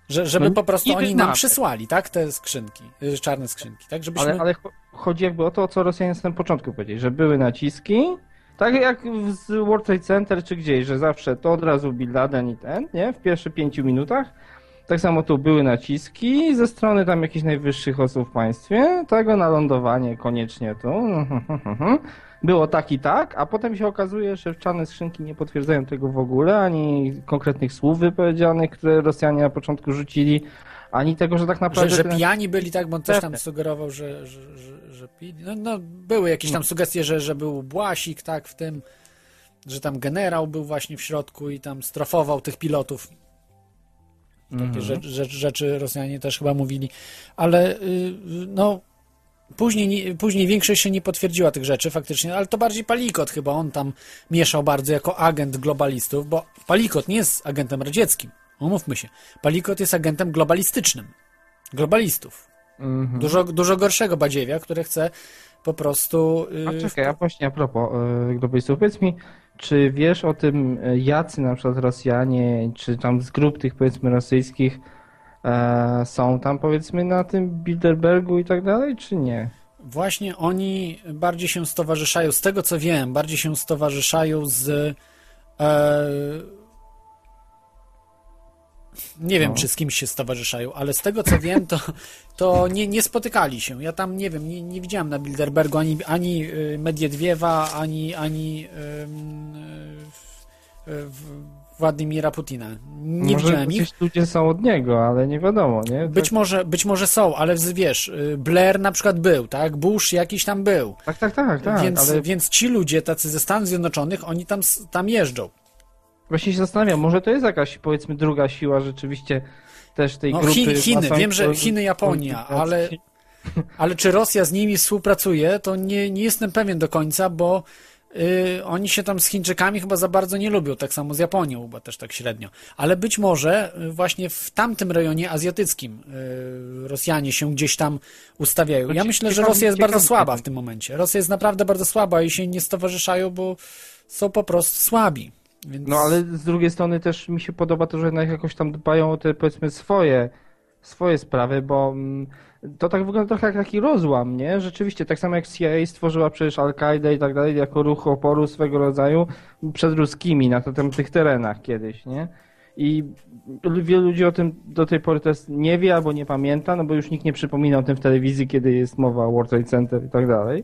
Że, żeby No, po prostu oni nam mamy. przysłali, tak? Te skrzynki, y, czarne skrzynki, tak? Żebyśmy... Ale, ale cho- chodzi jakby o to, co Rosjanie na samym początku powiedzieli, że były naciski, tak jak z World Trade Center czy gdzieś, że zawsze to od razu Bin Laden i ten, nie? W pierwszych pięciu minutach. Tak samo tu były naciski ze strony tam jakichś najwyższych osób w państwie, tego na lądowanie koniecznie tu. Było tak i tak, a potem się okazuje, że czarne skrzynki nie potwierdzają tego w ogóle, ani konkretnych słów wypowiedzianych, które Rosjanie na początku rzucili, ani tego, że tak naprawdę... Że, że pijani byli, tak? Bo on też tam sugerował, że, że, że, że pili. No, no, były jakieś tam sugestie, że, że był Błasik, tak, w tym, że tam generał był właśnie w środku i tam strofował tych pilotów. Takie rzecz, rzecz, rzeczy Rosjanie też chyba mówili. Ale y, no, później, nie- później większość się nie potwierdziła tych rzeczy faktycznie, ale to bardziej Palikot chyba, on tam mieszał bardzo jako agent globalistów, bo Palikot nie jest agentem radzieckim. Umówmy się. Palikot jest agentem globalistycznym. Globalistów. Mhm. Dużo, dużo gorszego badziewia, które chce po prostu. y, A czekaj, a właśnie a propos e, globalistów, powiedz mi, czy wiesz o tym, e, jacy na przykład Rosjanie, czy tam z grup tych powiedzmy rosyjskich są tam powiedzmy na tym Bilderbergu i tak dalej, czy nie? Właśnie oni bardziej się stowarzyszają, z tego co wiem, bardziej się stowarzyszają z. E, nie wiem, No. czy z kimś się stowarzyszają, ale z tego co wiem, to, to nie, nie spotykali się. Ja tam nie wiem, nie, nie widziałem na Bilderbergu ani, ani y, Mediedwiewa, ani, ani y, w- Władimira Putina. Nie Może widziałem ich. ludzie są od niego, ale nie wiadomo, nie? Być może, być może są, ale wiesz, y, Blair na przykład był, tak? Bush jakiś tam był. Tak, tak, tak, tak, więc, ale więc ci ludzie tacy ze Stanów Zjednoczonych, oni tam, tam jeżdżą. właśnie się zastanawiam, może to jest jakaś powiedzmy druga siła rzeczywiście też tej No, grupy. Chin, Chiny, wiem, że Chiny, Japonia, ale, ale czy Rosja z nimi współpracuje, to nie, nie jestem pewien do końca, bo y, oni się tam z Chińczykami chyba za bardzo nie lubią, tak samo z Japonią, bo też tak średnio. Ale być może y, właśnie w tamtym rejonie azjatyckim y, Rosjanie się gdzieś tam ustawiają. Ja Znaczy, myślę, że Rosja jest bardzo słaba w tym momencie. Rosja jest naprawdę bardzo słaba i się nie stowarzyszają, bo są po prostu słabi. Więc... No ale z drugiej strony też mi się podoba to, że jednak jakoś tam dbają o te powiedzmy swoje, swoje sprawy, bo mm, to tak wygląda trochę jak taki rozłam, nie? Rzeczywiście, tak samo jak CIA stworzyła przecież Al-Kaidę i tak dalej, jako ruch oporu swego rodzaju przed ruskimi na tych terenach kiedyś, nie? I wielu ludzi o tym do tej pory też nie wie albo nie pamięta, no bo już nikt nie przypomina o tym w telewizji, kiedy jest mowa o World Trade Center i tak dalej,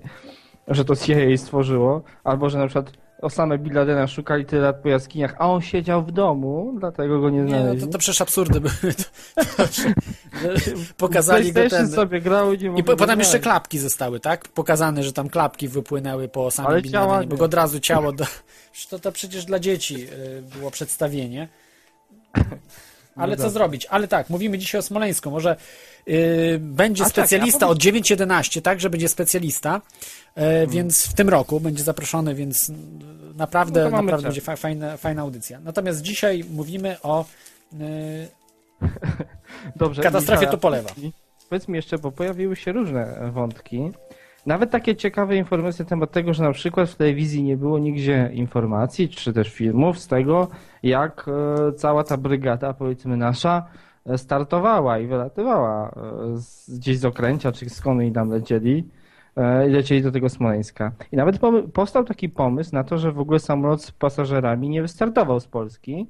że to CIA stworzyło, albo że na przykład Osama Bin Ladena szukali tyle lat po jaskiniach, a on siedział w domu, dlatego go nie Nie, no znaleźli. to, to przecież absurdy były. To, to, że pokazali go ten... sobie grał i nie I po, potem jeszcze klapki zostały, tak? Pokazane, że tam klapki wypłynęły po Ale Bin Ladenie, bo go od razu ciało do... To, to przecież dla dzieci y, było przedstawienie. Ale co dobra. zrobić? Ale tak, mówimy dzisiaj o Smoleńsku. Może yy, będzie A tak, specjalista a od 9.11, tak, że będzie specjalista, Hmm. e, więc w tym roku będzie zaproszony, więc naprawdę, No to naprawdę będzie fa- fajna, fajna audycja. Natomiast dzisiaj mówimy o yy, Dobrze, katastrofie Michała, Tupolewa. Powiedz mi jeszcze, bo pojawiły się różne wątki. Nawet takie ciekawe informacje na temat tego, że na przykład w telewizji nie było nigdzie informacji, czy też filmów z tego, jak e, cała ta brygada, powiedzmy nasza, e, startowała i wylatywała e, gdzieś z Okręcia, czy skąd oni tam lecieli, i lecieli do tego Smoleńska. I nawet powstał taki pomysł na to, że w ogóle samolot z pasażerami nie wystartował z Polski,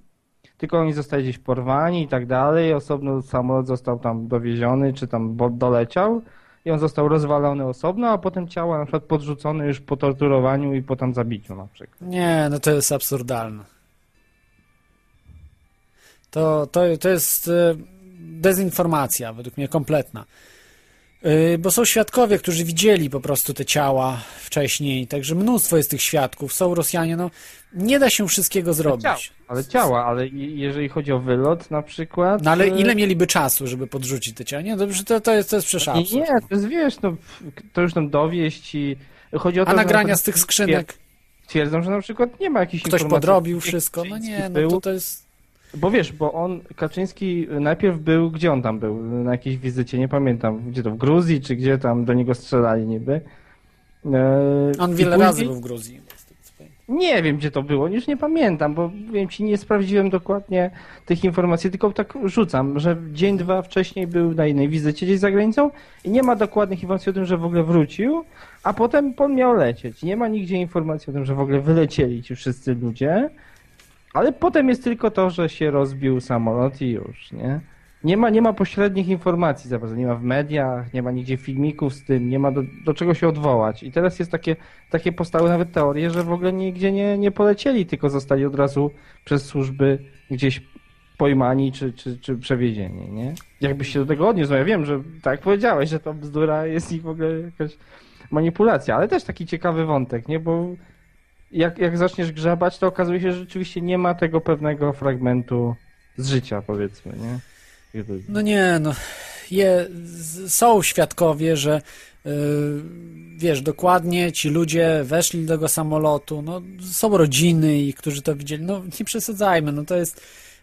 tylko oni zostali gdzieś porwani i tak dalej. Osobno samolot został tam dowieziony, czy tam doleciał i on został rozwalony osobno, a potem ciała na przykład podrzucone już po torturowaniu i po tam zabiciu na przykład. Nie, no to jest absurdalne. To, to, to jest e, dezinformacja, według mnie kompletna. E, Bo są świadkowie, którzy widzieli po prostu te ciała wcześniej, także mnóstwo jest tych świadków. Są Rosjanie, no nie da się wszystkiego zrobić. Ciała, ale ciała, ale jeżeli chodzi o wylot na przykład... No ale e, ile mieliby czasu, żeby podrzucić te ciała? Nie, dobrze, to, to jest, to jest przecież Nie, to jest, wiesz, no, to już tam dowieść i... Chodzi o to, A nagrania z tych skrzynek, Twierdzą, że na przykład nie ma jakichś ktoś podrobił wszystko, no nie, no to, to jest... Bo wiesz, bo on, Kaczyński najpierw był, gdzie on tam był? Na jakiejś wizycie, nie pamiętam, gdzie to, w Gruzji, czy gdzie tam do niego strzelali niby. E, On wiele później- razy był w Gruzji. Nie wiem, gdzie to było, już nie pamiętam, bo wiem ci, nie sprawdziłem dokładnie tych informacji, tylko tak rzucam, że dzień, dwa wcześniej był na innej wizycie gdzieś za granicą i nie ma dokładnych informacji o tym, że w ogóle wrócił, a potem on miał lecieć. Nie ma nigdzie informacji o tym, że w ogóle wylecieli ci wszyscy ludzie, ale potem jest tylko to, że się rozbił samolot i już, nie? Nie ma, nie ma pośrednich informacji za bardzo, nie ma w mediach, nie ma nigdzie filmików z tym, nie ma do, do czego się odwołać. I teraz jest takie, takie powstały nawet teorie, że w ogóle nigdzie nie, nie polecieli, tylko zostali od razu przez służby gdzieś pojmani czy, czy, czy przewiezieni, nie? Jakbyś się do tego odniósł, no ja wiem, że tak powiedziałeś, że to bzdura jest i w ogóle jakaś manipulacja, ale też taki ciekawy wątek, nie? Bo jak, jak zaczniesz grzebać, to okazuje się, że rzeczywiście nie ma tego pewnego fragmentu z życia, powiedzmy, nie? No nie, no. Je, są świadkowie, że yy, wiesz, dokładnie ci ludzie weszli do tego samolotu, no są rodziny i którzy to widzieli, no nie przesadzajmy, no to jest,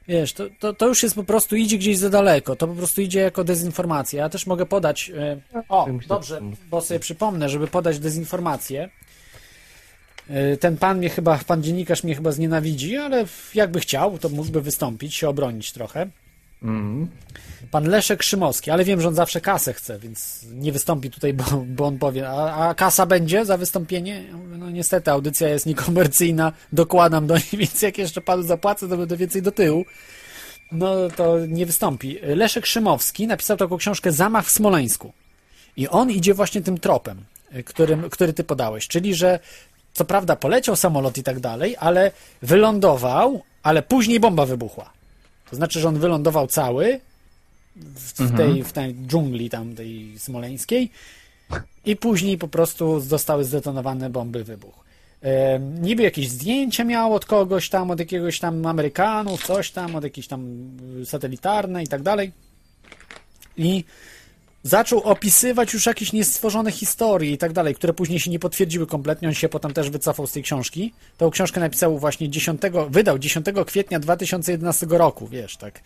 wiesz, to, to, to już jest po prostu, idzie gdzieś za daleko, to po prostu idzie jako dezinformacja. Ja też mogę podać, yy, o, myślę, dobrze, bo sobie przypomnę, żeby podać dezinformację. Yy, Ten pan mnie chyba, pan dziennikarz mnie chyba znienawidzi, ale jakby chciał, to mógłby wystąpić, się obronić trochę. Mhm. Pan Leszek Szymowski, ale wiem, że on zawsze kasę chce, więc nie wystąpi tutaj, bo, bo on powie, a, a kasa będzie za wystąpienie? No niestety, audycja jest niekomercyjna, dokładam do niej, więc jak jeszcze panu zapłacę, to będę więcej do tyłu. No to nie wystąpi. Leszek Szymowski napisał taką książkę Zamach w Smoleńsku. I on idzie właśnie tym tropem, którym, który ty podałeś, czyli że co prawda poleciał samolot i tak dalej, ale wylądował, ale później bomba wybuchła. To znaczy, że on wylądował cały w, w, tej, w tej dżungli tam tej smoleńskiej i później po prostu zostały zdetonowane bomby wybuch. E, niby jakieś zdjęcia miał od kogoś tam, od jakiegoś tam Amerykanów, coś tam, od jakiejś tam y, satelitarne i tak dalej. I zaczął opisywać już jakieś niestworzone historie i tak dalej, które później się nie potwierdziły kompletnie. On się potem też wycofał z tej książki. Tą książkę napisał właśnie 10, wydał 10 kwietnia 2011 roku, wiesz, tak, y,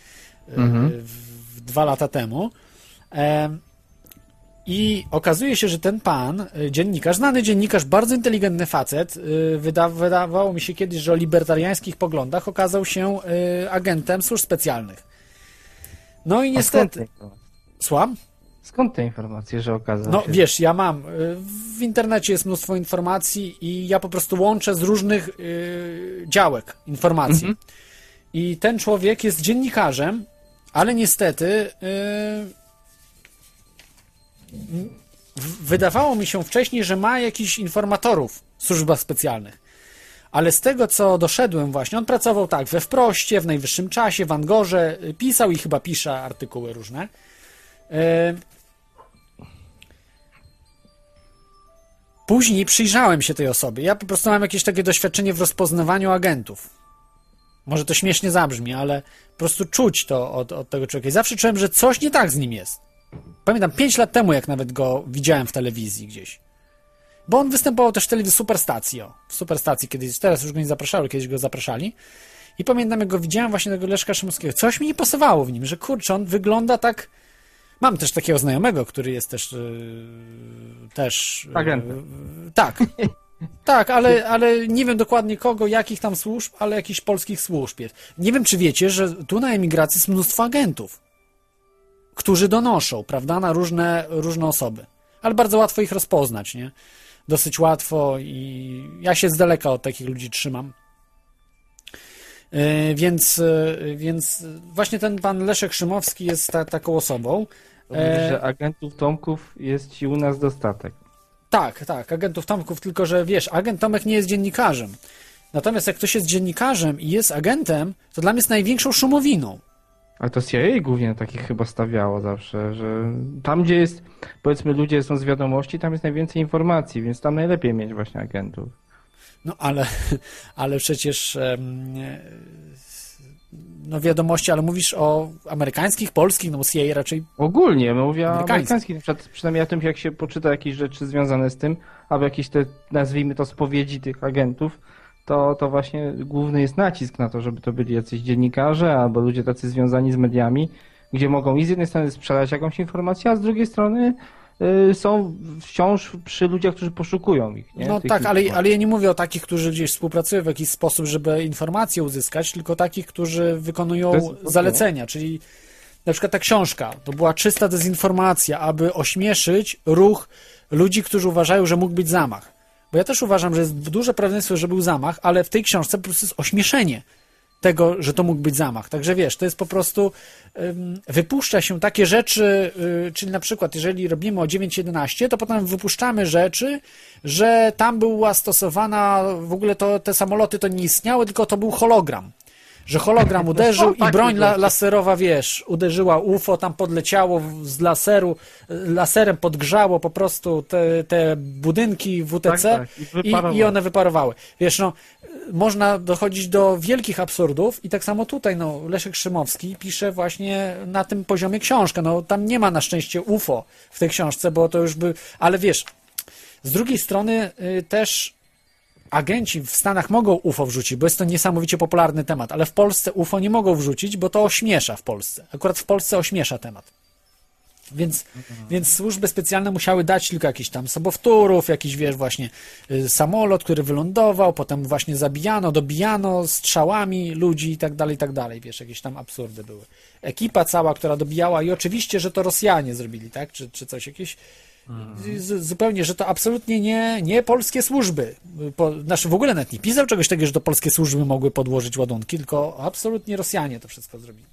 w, w dwa lata temu. Em, I okazuje się, że ten pan, y, dziennikarz, znany dziennikarz, bardzo inteligentny facet, y, wyda, wydawało mi się kiedyś, że o libertariańskich poglądach okazał się agentem służb specjalnych. No i niestety. Słucham? Skąd te informacje, że okazał No się... wiesz, ja mam. y, W internecie jest mnóstwo informacji i ja po prostu łączę z różnych y, działek informacji. I ten człowiek jest dziennikarzem, ale niestety y, wydawało mi się wcześniej, że ma jakichś informatorów w służbach specjalnych. Ale z tego, co doszedłem właśnie, on pracował tak we Wproście, w Najwyższym Czasie, w Angorze, pisał i chyba pisze artykuły różne. Y, Później przyjrzałem się tej osobie. Ja po prostu mam jakieś takie doświadczenie w rozpoznawaniu agentów. Może to śmiesznie zabrzmi, ale po prostu czuć to od, od tego człowieka. I zawsze czułem, że coś nie tak z nim jest. Pamiętam 5 lat temu, jak nawet go widziałem w telewizji gdzieś. Bo on występował też w telewizji Superstacji, o. W Superstacji kiedyś, teraz już go nie zapraszali, kiedyś go zapraszali. I pamiętam, jak go widziałem właśnie tego Leszka Szymowskiego. Coś mi nie pasowało w nim, że kurczę, on wygląda tak... Mam też takiego znajomego, który jest też... Yy, też... Yy, Agentem. tak. Tak, ale, ale nie wiem dokładnie kogo, jakich tam służb, ale jakichś polskich służb jest. Nie wiem, czy wiecie, że tu na emigracji jest mnóstwo agentów, którzy donoszą, prawda, na różne, różne osoby. Ale bardzo łatwo ich rozpoznać, nie? Dosyć łatwo i ja się z daleka od takich ludzi trzymam. Yy, Więc, więc właśnie ten pan Leszek Szymowski jest ta, taką osobą. Mówisz, E, że agentów Tomków jest ci u nas dostatek. Tak, tak, agentów Tomków, tylko że wiesz, agent Tomek nie jest dziennikarzem. Natomiast jak ktoś jest dziennikarzem i jest agentem, to dla mnie jest największą szumowiną. Ale to CIA głównie takich chyba stawiało zawsze, że tam gdzie jest, powiedzmy ludzie są z wiadomości, tam jest najwięcej informacji, więc tam najlepiej mieć właśnie agentów. No ale, ale przecież no wiadomości, ale mówisz o amerykańskich, polskich, no CIA raczej Ogólnie, mówię o Amerykańskich. przynajmniej o tym, jak się poczyta jakieś rzeczy związane z tym, albo jakieś te, nazwijmy to, spowiedzi tych agentów, to, to właśnie główny jest nacisk na to, żeby to byli jacyś dziennikarze albo ludzie tacy związani z mediami, gdzie mogą i z jednej strony sprzedać jakąś informację, a z drugiej strony są wciąż przy ludziach, którzy poszukują ich. Nie? No Tych tak, ale, ale ja nie mówię o takich, którzy gdzieś współpracują w jakiś sposób, żeby informacje uzyskać, tylko takich, którzy wykonują zalecenia, czyli na przykład ta książka, to była czysta dezinformacja, aby ośmieszyć ruch ludzi, którzy uważają, że mógł być zamach. Bo ja też uważam, że jest duże prawdopodobieństwo, że był zamach, ale w tej książce po prostu jest ośmieszenie tego, że to mógł być zamach. Także wiesz, to jest po prostu wypuszcza się takie rzeczy, y, czyli na przykład jeżeli robimy o 9.11, to potem wypuszczamy rzeczy, że tam była stosowana, w ogóle to te samoloty to nie istniały, tylko to był hologram. Że hologram uderzył i takie broń la, laserowa, wiesz, uderzyła UFO, tam podleciało z laseru, laserem podgrzało po prostu te, te budynki WTC Tak, tak, i i, i one wyparowały. Wiesz, no, można dochodzić do wielkich absurdów i tak samo tutaj, no, Leszek Szymowski pisze właśnie na tym poziomie książkę, no, tam nie ma na szczęście UFO w tej książce, bo to już by, ale wiesz, z drugiej strony y, też agenci w Stanach mogą UFO wrzucić, bo jest to niesamowicie popularny temat, ale w Polsce UFO nie mogą wrzucić, bo to ośmiesza w Polsce. Akurat w Polsce ośmiesza temat. Więc, więc służby specjalne musiały dać tylko jakichś tam sobowtórów, jakiś, wiesz, właśnie y, samolot, który wylądował, potem właśnie zabijano, dobijano strzałami ludzi i tak dalej, i tak dalej, wiesz, jakieś tam absurdy były. Ekipa cała, która dobijała i oczywiście, że to Rosjanie zrobili, tak, czy, czy coś, jakieś z, zupełnie, że to absolutnie nie, nie polskie służby. Po, znaczy w ogóle nawet nie pisał czegoś takiego, że to polskie służby mogły podłożyć ładunki, tylko absolutnie Rosjanie to wszystko zrobili.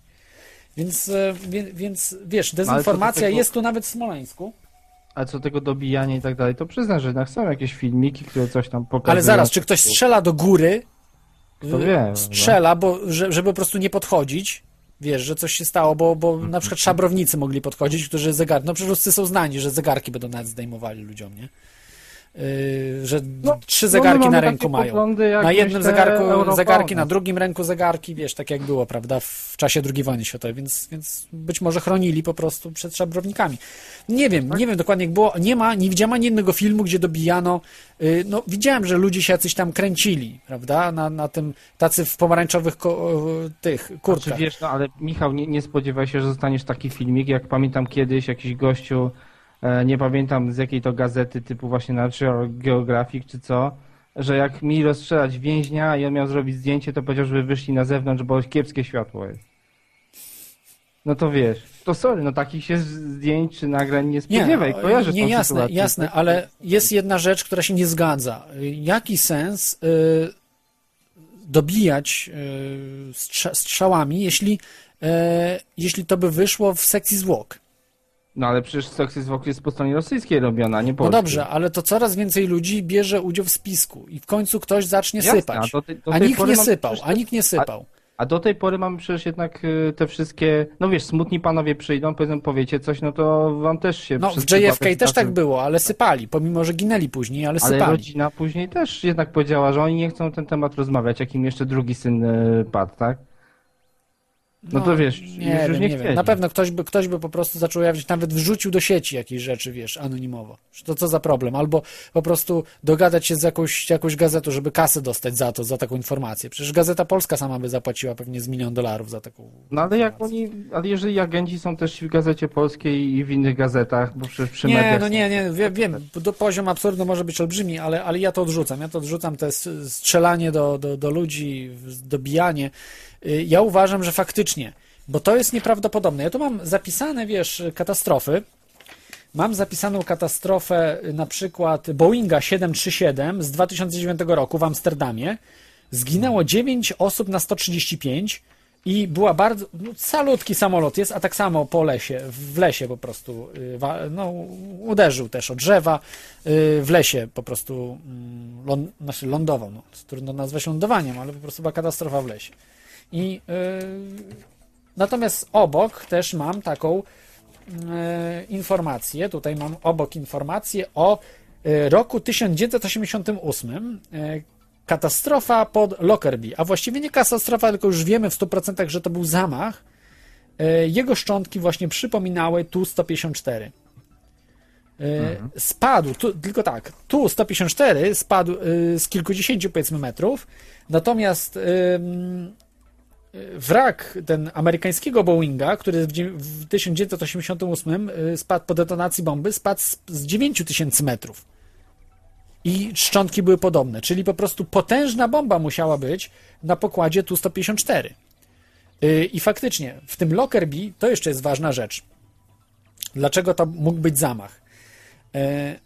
Więc, e, więc wiesz, dezinformacja tego- jest tu nawet w Smoleńsku. A co tego dobijania i tak dalej, to przyznam, że jednak są jakieś filmiki, które coś tam pokazują. Ale zaraz, czy ktoś strzela do góry? Kto y, wie, Strzela, bo, że, żeby po prostu nie podchodzić. Wiesz, że coś się stało, bo, bo na przykład szabrownicy mogli podchodzić, którzy zegar... No przecież Ruscy są znani, że zegarki będą nawet zdejmowali ludziom, nie? Yy, że trzy no zegarki mamy na ręku mają. poglądy, Na jednym zegarku Europony. zegarki, na drugim ręku zegarki, wiesz, tak jak było, prawda, w czasie II wojny światowej, więc, więc być może chronili po prostu przed szabrownikami. Nie wiem, Tak. nie wiem dokładnie jak było, nie ma, nie widziałem ani jednego filmu, gdzie dobijano, yy, no widziałem, że ludzie się jacyś tam kręcili, prawda, na, na tym, tacy w pomarańczowych ko- tych Znaczy, kurtkach. wiesz, no ale Michał, nie, nie spodziewaj się, że zostaniesz taki filmik, jak pamiętam kiedyś jakiś gościu, nie pamiętam z jakiej to gazety typu właśnie National Geographic czy co, że jak mieli rozstrzelać więźnia i on miał zrobić zdjęcie, to powiedział, żeby wyszli na zewnątrz, bo kiepskie światło jest. No to wiesz, to sorry, no takich się zdjęć czy nagrań nie spodziewaj, kojarzę nie tą jasne, sytuację. jasne, ale jest jedna rzecz, która się nie zgadza. Jaki sens y, dobijać y, strza- strzałami, jeśli, y, jeśli to by wyszło w sekcji zwłok? No ale przecież zwłok jest po stronie rosyjskiej robiona, a nie No polskiej. dobrze, ale to coraz więcej ludzi bierze udział w spisku i w końcu ktoś zacznie Jasne, sypać. a do do A nikt nie sypał, przecież- a nikt nie sypał. A do tej pory mamy przecież jednak y, te wszystkie, no wiesz, smutni panowie przyjdą, powiedzą, powiecie coś, no to wam też się No, w JFK też tak zdarzy. było, ale sypali, pomimo, że ginęli później, ale Ale sypali. rodzina później też jednak powiedziała, że oni nie chcą ten temat rozmawiać, jak im jeszcze drugi syn y, padł, tak? No to wiesz, nie już, wiem, już nie, nie wiem. Na pewno ktoś by, ktoś by po prostu zaczął ujawniać, nawet wrzucił do sieci jakieś rzeczy, wiesz, anonimowo. To co za problem? Albo po prostu dogadać się z jakąś, jakąś gazetą, żeby kasę dostać za to, za taką informację. Przecież Gazeta Polska sama by zapłaciła pewnie z milion dolarów za taką No ale jak informację. oni, ale jeżeli agenci są też w Gazecie Polskiej i w innych gazetach, bo przecież przy Nie, no nie, nie, wiem, wiem, do poziom absurdu może być olbrzymi, ale, ale ja to odrzucam. Ja to odrzucam, to jest strzelanie do, do, do ludzi, dobijanie. Y, Ja uważam, że faktycznie, bo to jest nieprawdopodobne. Ja tu mam zapisane, wiesz, katastrofy. Mam zapisaną katastrofę y, na przykład Boeinga 737 z 2009 roku w Amsterdamie. Zginęło 9 osób na 135 i była bardzo, no, salutki samolot jest, a tak samo po lesie, w lesie po prostu, y, no, uderzył też o drzewa, w lesie po prostu mm, ląd, znaczy lądował, no, trudno nazwać lądowaniem, ale po prostu była katastrofa w lesie. I y, natomiast obok też mam taką e, informację, tutaj mam obok informację o e, roku 1988, e, katastrofa pod Lockerbie, a właściwie nie katastrofa, tylko już wiemy w 100%, że to był zamach. Jego szczątki właśnie przypominały Tu-154. E, Spadł, tu, tylko tak, Tu-154 spadł z kilkudziesięciu powiedzmy metrów, natomiast wrak ten amerykańskiego Boeinga, który w dzie- w 1988 y, spadł po detonacji bomby, spadł z, z 9000 metrów. I szczątki były podobne, czyli po prostu potężna bomba musiała być na pokładzie Tu-154. Y, I faktycznie, w tym Lockerbie to jeszcze jest ważna rzecz. Dlaczego to mógł być zamach? E,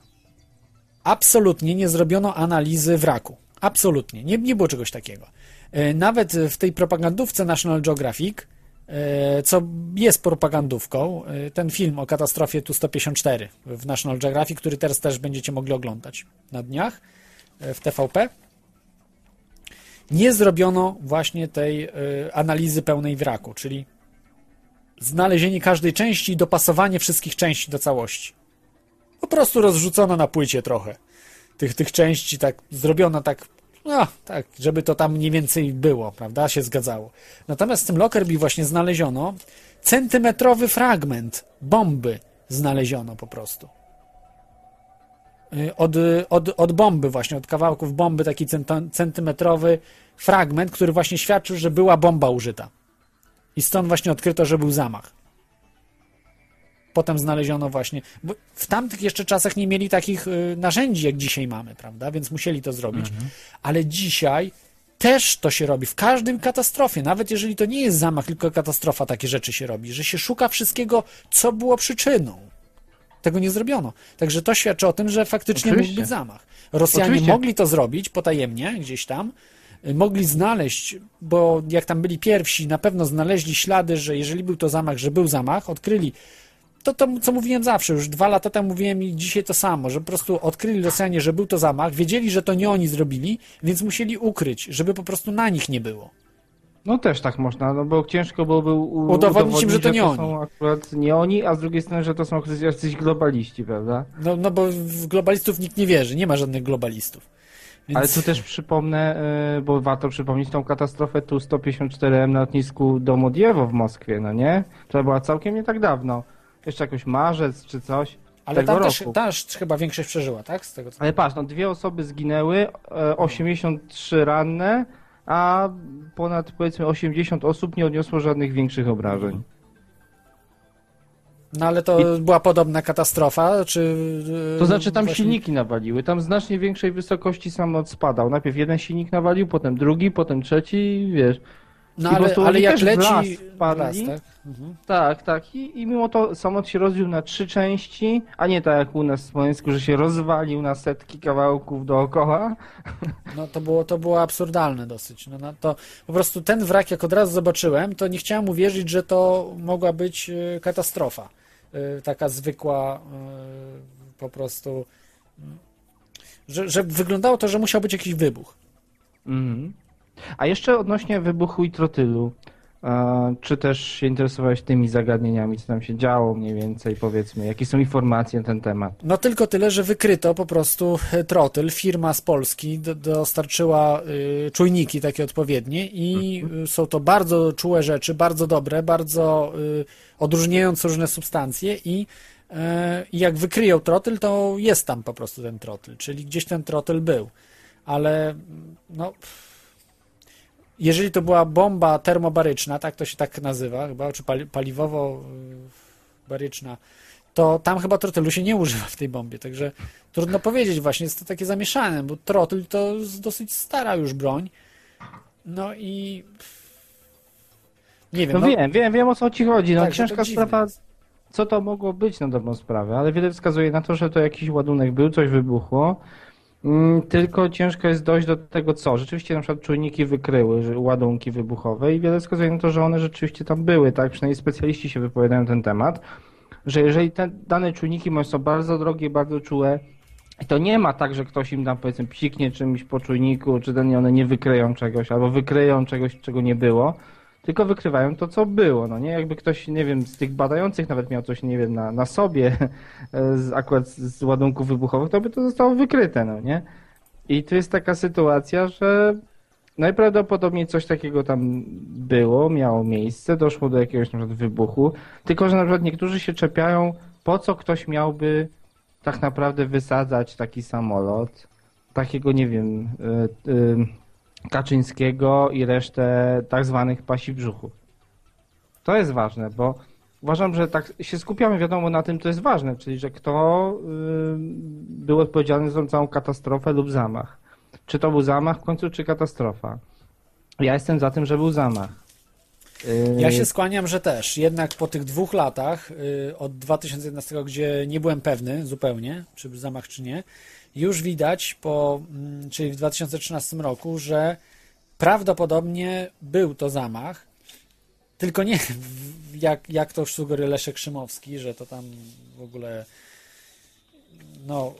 absolutnie nie zrobiono analizy wraku. Absolutnie. Nie, nie było czegoś takiego. E, Nawet w tej propagandówce National Geographic, e, co jest propagandówką, e, ten film o katastrofie Tu-154 w National Geographic, który teraz też będziecie mogli oglądać na dniach w TVP, nie zrobiono właśnie tej analizy pełnej wraku, czyli znalezienie każdej części i dopasowanie wszystkich części do całości. Po prostu rozrzucono na płycie trochę tych, tych części, tak zrobiono tak, no, tak, żeby to tam mniej więcej było, prawda, się zgadzało. Natomiast w tym Lockerbie właśnie znaleziono centymetrowy fragment bomby znaleziono po prostu. Y, Od, od, od bomby właśnie, od kawałków bomby taki centymetrowy fragment, który właśnie świadczył, że była bomba użyta. I stąd właśnie odkryto, że był zamach. Potem znaleziono właśnie. Bo w tamtych jeszcze czasach nie mieli takich y, narzędzi, jak dzisiaj mamy, prawda? Więc musieli to zrobić. Ale dzisiaj też to się robi. W każdym katastrofie, nawet jeżeli to nie jest zamach, tylko katastrofa, takie rzeczy się robi, że się szuka wszystkiego, co było przyczyną. Tego nie zrobiono. Także to świadczy o tym, że faktycznie mógł Oczywiście. być zamach. Rosjanie Oczywiście. mogli to zrobić potajemnie, gdzieś tam. Y, Mogli znaleźć, bo jak tam byli pierwsi, na pewno znaleźli ślady, że jeżeli był to zamach, że był zamach, odkryli to, to, co mówiłem zawsze, już dwa lata temu mówiłem i dzisiaj to samo, że po prostu odkryli Rosjanie, że był to zamach, wiedzieli, że to nie oni zrobili, więc musieli ukryć, żeby po prostu na nich nie było. No też tak można, no bo ciężko byłoby u- Udowodnić im, że to nie są akurat nie oni, a z drugiej strony, że to są jacyś globaliści, prawda? No, no bo w globalistów nikt nie wierzy, nie ma żadnych globalistów. Więc... Ale tu też przypomnę, y, bo warto przypomnieć tą katastrofę tu 154M na lotnisku Domodjewo w Moskwie, no nie? To była całkiem nie tak dawno. Jeszcze jakoś marzec czy coś. Ale tego tam też, też chyba większość przeżyła, tak? Z tego co... Ale patrz, no dwie osoby zginęły, e, 83 ranne, a ponad powiedzmy 80 osób nie odniosło żadnych większych obrażeń. No ale to była podobna katastrofa, czy... To znaczy tam właśnie- silniki nawaliły, tam znacznie większej wysokości samolot spadał. Najpierw jeden silnik nawalił, potem drugi, potem trzeci, wiesz. No I ale, ale jak leci... las w wpadli. las, tak? Mhm. Tak, tak. I, I mimo to samolot się rozbił na trzy części, a nie tak jak u nas w Smoleńsku, że się rozwalił na setki kawałków dookoła. No to było, to było absurdalne dosyć. No, no, to po prostu ten wrak, jak od razu zobaczyłem, to nie chciałem uwierzyć, że to mogła być e, katastrofa. E, Taka zwykła e, po prostu. Że, że wyglądało to, że musiał być jakiś wybuch. Mhm. A jeszcze odnośnie wybuchu i trotylu. e, Czy też się interesowałeś tymi zagadnieniami, co tam się działo mniej więcej, powiedzmy, jakie są informacje na ten temat? No tylko tyle, że wykryto po prostu e, trotyl. Firma z Polski do, dostarczyła y, czujniki takie odpowiednie i y, są to bardzo czułe rzeczy, bardzo dobre, bardzo y, odróżniające różne substancje i y, i jak wykryją trotyl, to jest tam po prostu ten trotyl, czyli gdzieś ten trotyl był. Ale no jeżeli to była bomba termobaryczna, tak to się tak nazywa chyba, czy pali, paliwowo-baryczna, to tam chyba trotylu się nie używa w tej bombie, także trudno powiedzieć właśnie, jest to takie zamieszane, bo trotyl to dosyć stara już broń, no i nie wiem, No, wiem, wiem, wiem o co ci chodzi. No, Tak, ciężka sprawa, co to mogło być na dobrą sprawę, ale wiele wskazuje na to, że to jakiś ładunek był, coś wybuchło. Mm, Tylko ciężko jest dojść do tego, co. Rzeczywiście na przykład czujniki wykryły ładunki wybuchowe i wiele wskazuje na to, że one rzeczywiście tam były, tak? Przynajmniej specjaliści się wypowiadają na ten temat, że jeżeli te dane czujniki są bardzo drogie, bardzo czułe, to nie ma tak, że ktoś im tam powiedzmy psiknie czymś po czujniku, czy one nie wykryją czegoś, albo wykryją czegoś, czego nie było, tylko wykrywają to, co było, no nie? Jakby ktoś, nie wiem, z tych badających nawet miał coś, nie wiem, na, na sobie, z, akurat z, ładunków wybuchowych, to by to zostało wykryte, no nie? I tu jest taka sytuacja, że najprawdopodobniej coś takiego tam było, miało miejsce, doszło do jakiegoś na przykład wybuchu, tylko że na przykład niektórzy się czepiają, po co ktoś miałby tak naprawdę wysadzać taki samolot, takiego, nie wiem, y, y, Kaczyńskiego i resztę tak zwanych pasi brzuchów. To jest ważne, bo uważam, że tak się skupiamy, wiadomo, na tym, co jest ważne, czyli że kto y, był odpowiedzialny za całą katastrofę lub zamach. Czy to był zamach w końcu, czy katastrofa? Ja jestem za tym, że był zamach. Y, Ja się skłaniam, że też. Jednak po tych dwóch latach y, od 2011, gdzie nie byłem pewny zupełnie, czy był zamach, czy nie, już widać, po, mm, czyli w 2013 roku, że prawdopodobnie był to zamach, tylko nie jak, jak to sugeruje Leszek Szymowski, że to tam w ogóle no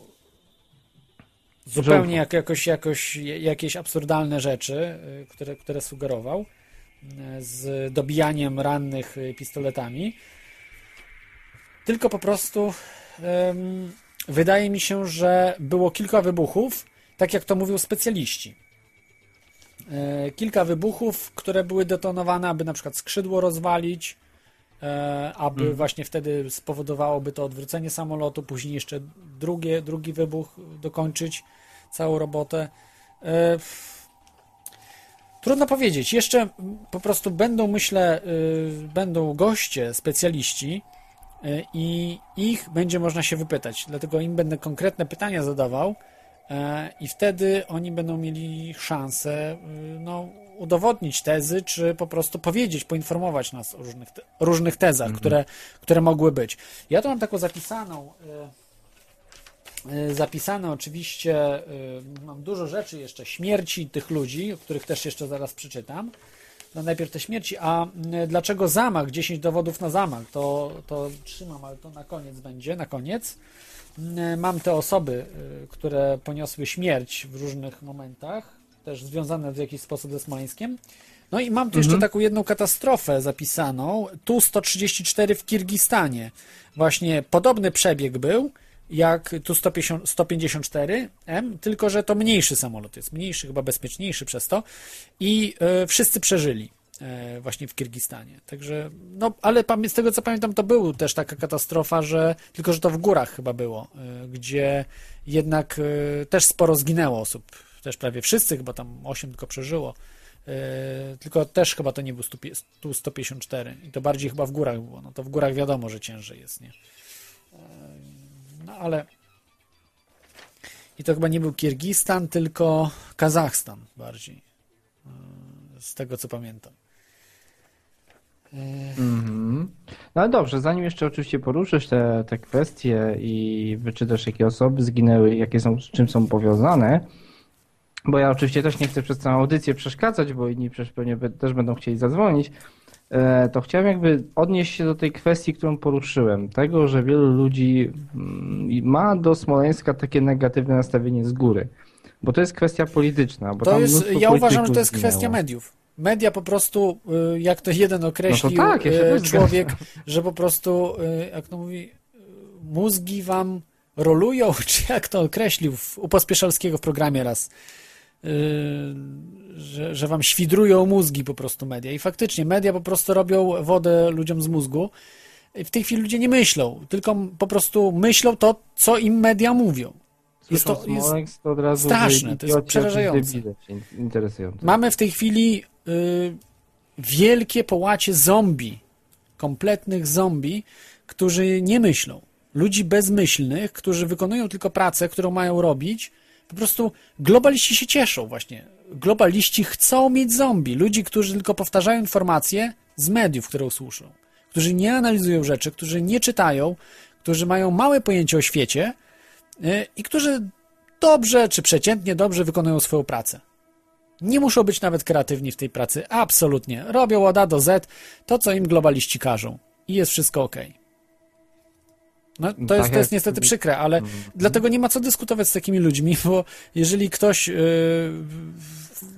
zupełnie jak, jakoś, jakoś jakieś absurdalne rzeczy, y, które, które sugerował y, z dobijaniem rannych pistoletami. Tylko po prostu wydaje mi się, że było kilka wybuchów, tak jak to mówią specjaliści. E, Kilka wybuchów, które były detonowane, aby na przykład skrzydło rozwalić, e, aby właśnie wtedy spowodowałoby to odwrócenie samolotu, później jeszcze drugie, drugi wybuch dokończyć całą robotę. E, Trudno powiedzieć. Jeszcze po prostu będą, myślę, y, będą goście, specjaliści i ich będzie można się wypytać. Dlatego im będę konkretne pytania zadawał e, i wtedy oni będą mieli szansę y, no, udowodnić tezy, czy po prostu powiedzieć, poinformować nas o różnych, te, różnych tezach, które, które mogły być. Ja tu mam taką zapisaną. Zapisane oczywiście, mam dużo rzeczy jeszcze, śmierci tych ludzi, o których też jeszcze zaraz przeczytam. No najpierw te śmierci, a y, dlaczego zamach, 10 dowodów na zamach, to, to trzymam, ale to na koniec będzie, na koniec. Y, Mam te osoby, y, które poniosły śmierć w różnych momentach, też związane w jakiś sposób ze Smoleńskiem. No i mam tu jeszcze taką jedną katastrofę zapisaną, Tu-134 w Kirgistanie. Właśnie podobny przebieg był, jak Tu-154M, tylko że to mniejszy samolot jest, mniejszy, chyba bezpieczniejszy przez to i e, wszyscy przeżyli e, właśnie w Kirgistanie. Także, no, ale z tego co pamiętam, to był też taka katastrofa, że tylko, że to w górach chyba było, e, gdzie jednak też sporo zginęło osób, też prawie wszyscy, chyba tam 8 tylko przeżyło. Tylko też chyba to nie był tu 154 i to bardziej chyba w górach było. No to w górach wiadomo, że ciężej jest, nie? No ale i to chyba nie był Kirgistan, tylko Kazachstan bardziej. E, Z tego co pamiętam. Mhm. No ale dobrze, zanim jeszcze oczywiście poruszysz te, te kwestie i wyczytasz, jakie osoby zginęły, jakie są, z czym są powiązane, bo ja oczywiście też nie chcę przez całą audycję przeszkadzać, bo inni przecież pewnie też będą chcieli zadzwonić, to chciałem jakby odnieść się do tej kwestii, którą poruszyłem. Tego, że wielu ludzi mm, ma do Smoleńska takie negatywne nastawienie z góry. Bo to jest kwestia polityczna. Bo To jest, ja uważam, że to jest zginęło. kwestia mediów. Media po prostu, y, jak to jeden określił No to tak, ja y, człowiek, że po prostu, y, jak to mówi, mózgi wam rolują, czy jak to określił u Pospieszalskiego w programie raz, że, że wam świdrują mózgi po prostu media. I faktycznie media po prostu robią wodę ludziom z mózgu. I w tej chwili ludzie nie myślą, tylko po prostu myślą to, co im media mówią. Jest to, jest, to od razu straszne, to jest przerażające. Mamy w tej chwili y, wielkie połacie zombie, kompletnych zombie, którzy nie myślą. Ludzi bezmyślnych, którzy wykonują tylko pracę, którą mają robić. Po prostu globaliści się cieszą właśnie. Globaliści chcą mieć zombie. Ludzi, którzy tylko powtarzają informacje z mediów, które usłyszą. Którzy nie analizują rzeczy, którzy nie czytają, którzy mają małe pojęcie o świecie y, i którzy dobrze czy przeciętnie dobrze wykonują swoją pracę. Nie muszą być nawet kreatywni w tej pracy, absolutnie. Robią od A do Z to, co im globaliści każą. I jest wszystko ok. No, to, Tak jest, to jak- jest niestety przykre, ale dlatego nie ma co dyskutować z takimi ludźmi, bo jeżeli ktoś. Yy,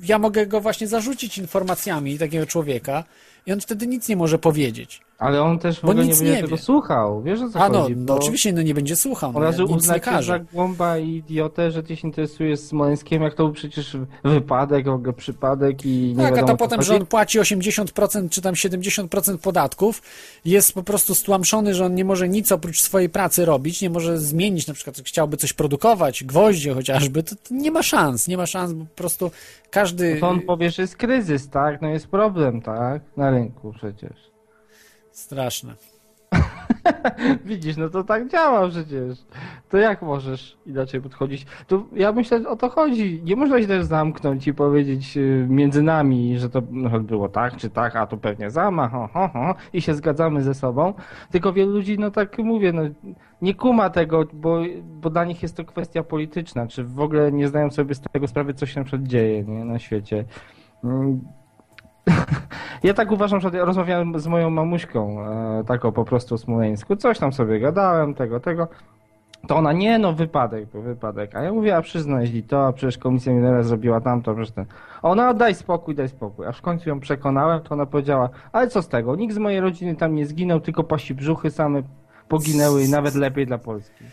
ja mogę go właśnie zarzucić informacjami takiego człowieka i on wtedy nic nie może powiedzieć. Ale on też w ogóle nie będzie nie tego wie. słuchał. Wiesz o co A no, chodzi? no Bo oczywiście no, nie będzie słuchał. Od No, razu uznacie za głąba i idiotę, że ty się interesujesz Smoleńskiem, jak to był przecież wypadek, w ogóle przypadek i nie Tak, a to potem, chodzi. że on płaci 80% czy tam 70% podatków, jest po prostu stłamszony, że on nie może nic oprócz swojej pracy robić, nie może zmienić, na przykład chciałby coś produkować, gwoździe chociażby, to, to nie ma szans, nie ma szans, bo po prostu każdy... No To on powie, że jest kryzys, tak? No jest problem, tak? Na rynku przecież. Straszne. Widzisz, no to tak działa przecież. To jak możesz inaczej podchodzić? To ja myślę, o to chodzi. Nie można się też zamknąć i powiedzieć y, między nami, że to no, było tak czy tak, a to pewnie zamach, ho, ho, ho, i się zgadzamy ze sobą. Tylko wielu ludzi, no tak mówię, no nie kuma tego, bo, bo dla nich jest to kwestia polityczna, czy w ogóle nie zdają sobie z tego sprawy, co się na przykład dzieje nie, na świecie. Ja tak uważam, że rozmawiałem z moją mamuśką, e, taką po prostu o Smoleńsku, coś tam sobie gadałem, tego, tego. To ona, nie no, wypadek, był wypadek. A ja mówię, a przyznaj źli to, a przecież komisja minera zrobiła tamto, przecież ten. Ona, daj spokój, daj spokój. Aż w końcu ją przekonałem, to ona powiedziała, ale co z tego, nikt z mojej rodziny tam nie zginął, tylko pasi brzuchy same poginęły i nawet lepiej dla Polski.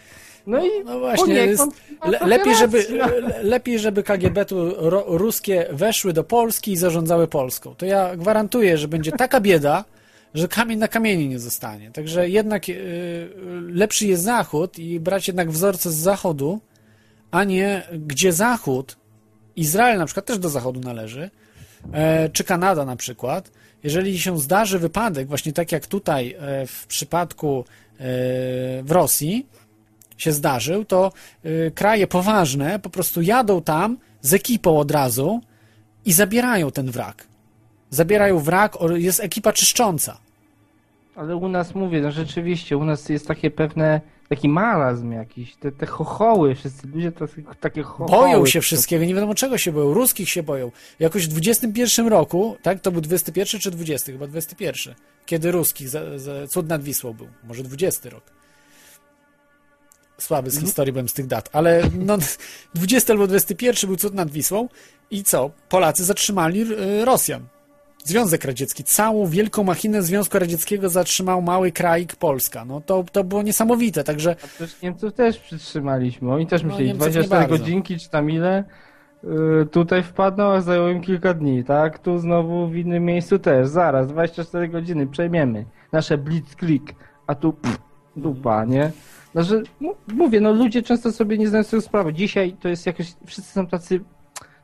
No i No właśnie, jest, ma le, lepiej, żeby, no. lepiej, żeby KGB tu ro, ruskie weszły do Polski i zarządzały Polską. To ja gwarantuję, że będzie taka bieda, że kamień na kamieniu nie zostanie. Także jednak y, lepszy jest Zachód i brać jednak wzorce z Zachodu, a nie gdzie Zachód, Izrael na przykład też do Zachodu należy, e, czy Kanada na przykład, jeżeli się zdarzy wypadek, właśnie tak jak tutaj e, w przypadku e, w Rosji się zdarzył, to e, kraje poważne po prostu jadą tam z ekipą od razu i zabierają ten wrak. Zabierają wrak, jest ekipa czyszcząca. Ale u nas mówię, no rzeczywiście, u nas jest takie pewne, taki marazm jakiś, te, te chochoły, wszyscy ludzie to, takie chochoły. Boją się wszystkiego, nie wiadomo czego się boją. Ruskich się boją. Jakoś w 21 roku, tak? To był 21 czy 20? Chyba 21. Kiedy ruskich, za, za, cud nad Wisłą był. Może 20 rok. Słaby z historii byłem z tych dat, ale no 20 albo 21 był cud nad Wisłą i co? Polacy zatrzymali y, Rosjan. Związek Radziecki, całą wielką machinę Związku Radzieckiego zatrzymał mały kraik Polska. No to, to było niesamowite, także A przecież Niemców też przytrzymaliśmy, oni też No, myśleli nie 24 bardzo. godzinki czy tam ile, yy, tutaj wpadną, a zajęło im kilka dni, tak? Tu znowu w innym miejscu też, zaraz, 24 godziny, przejmiemy nasze blitzkrieg, a tu pff, dupa, nie? Znaczy, mu- mówię, no ludzie często sobie nie zdają sobie sprawy. Dzisiaj to jest jakoś, wszyscy są tacy,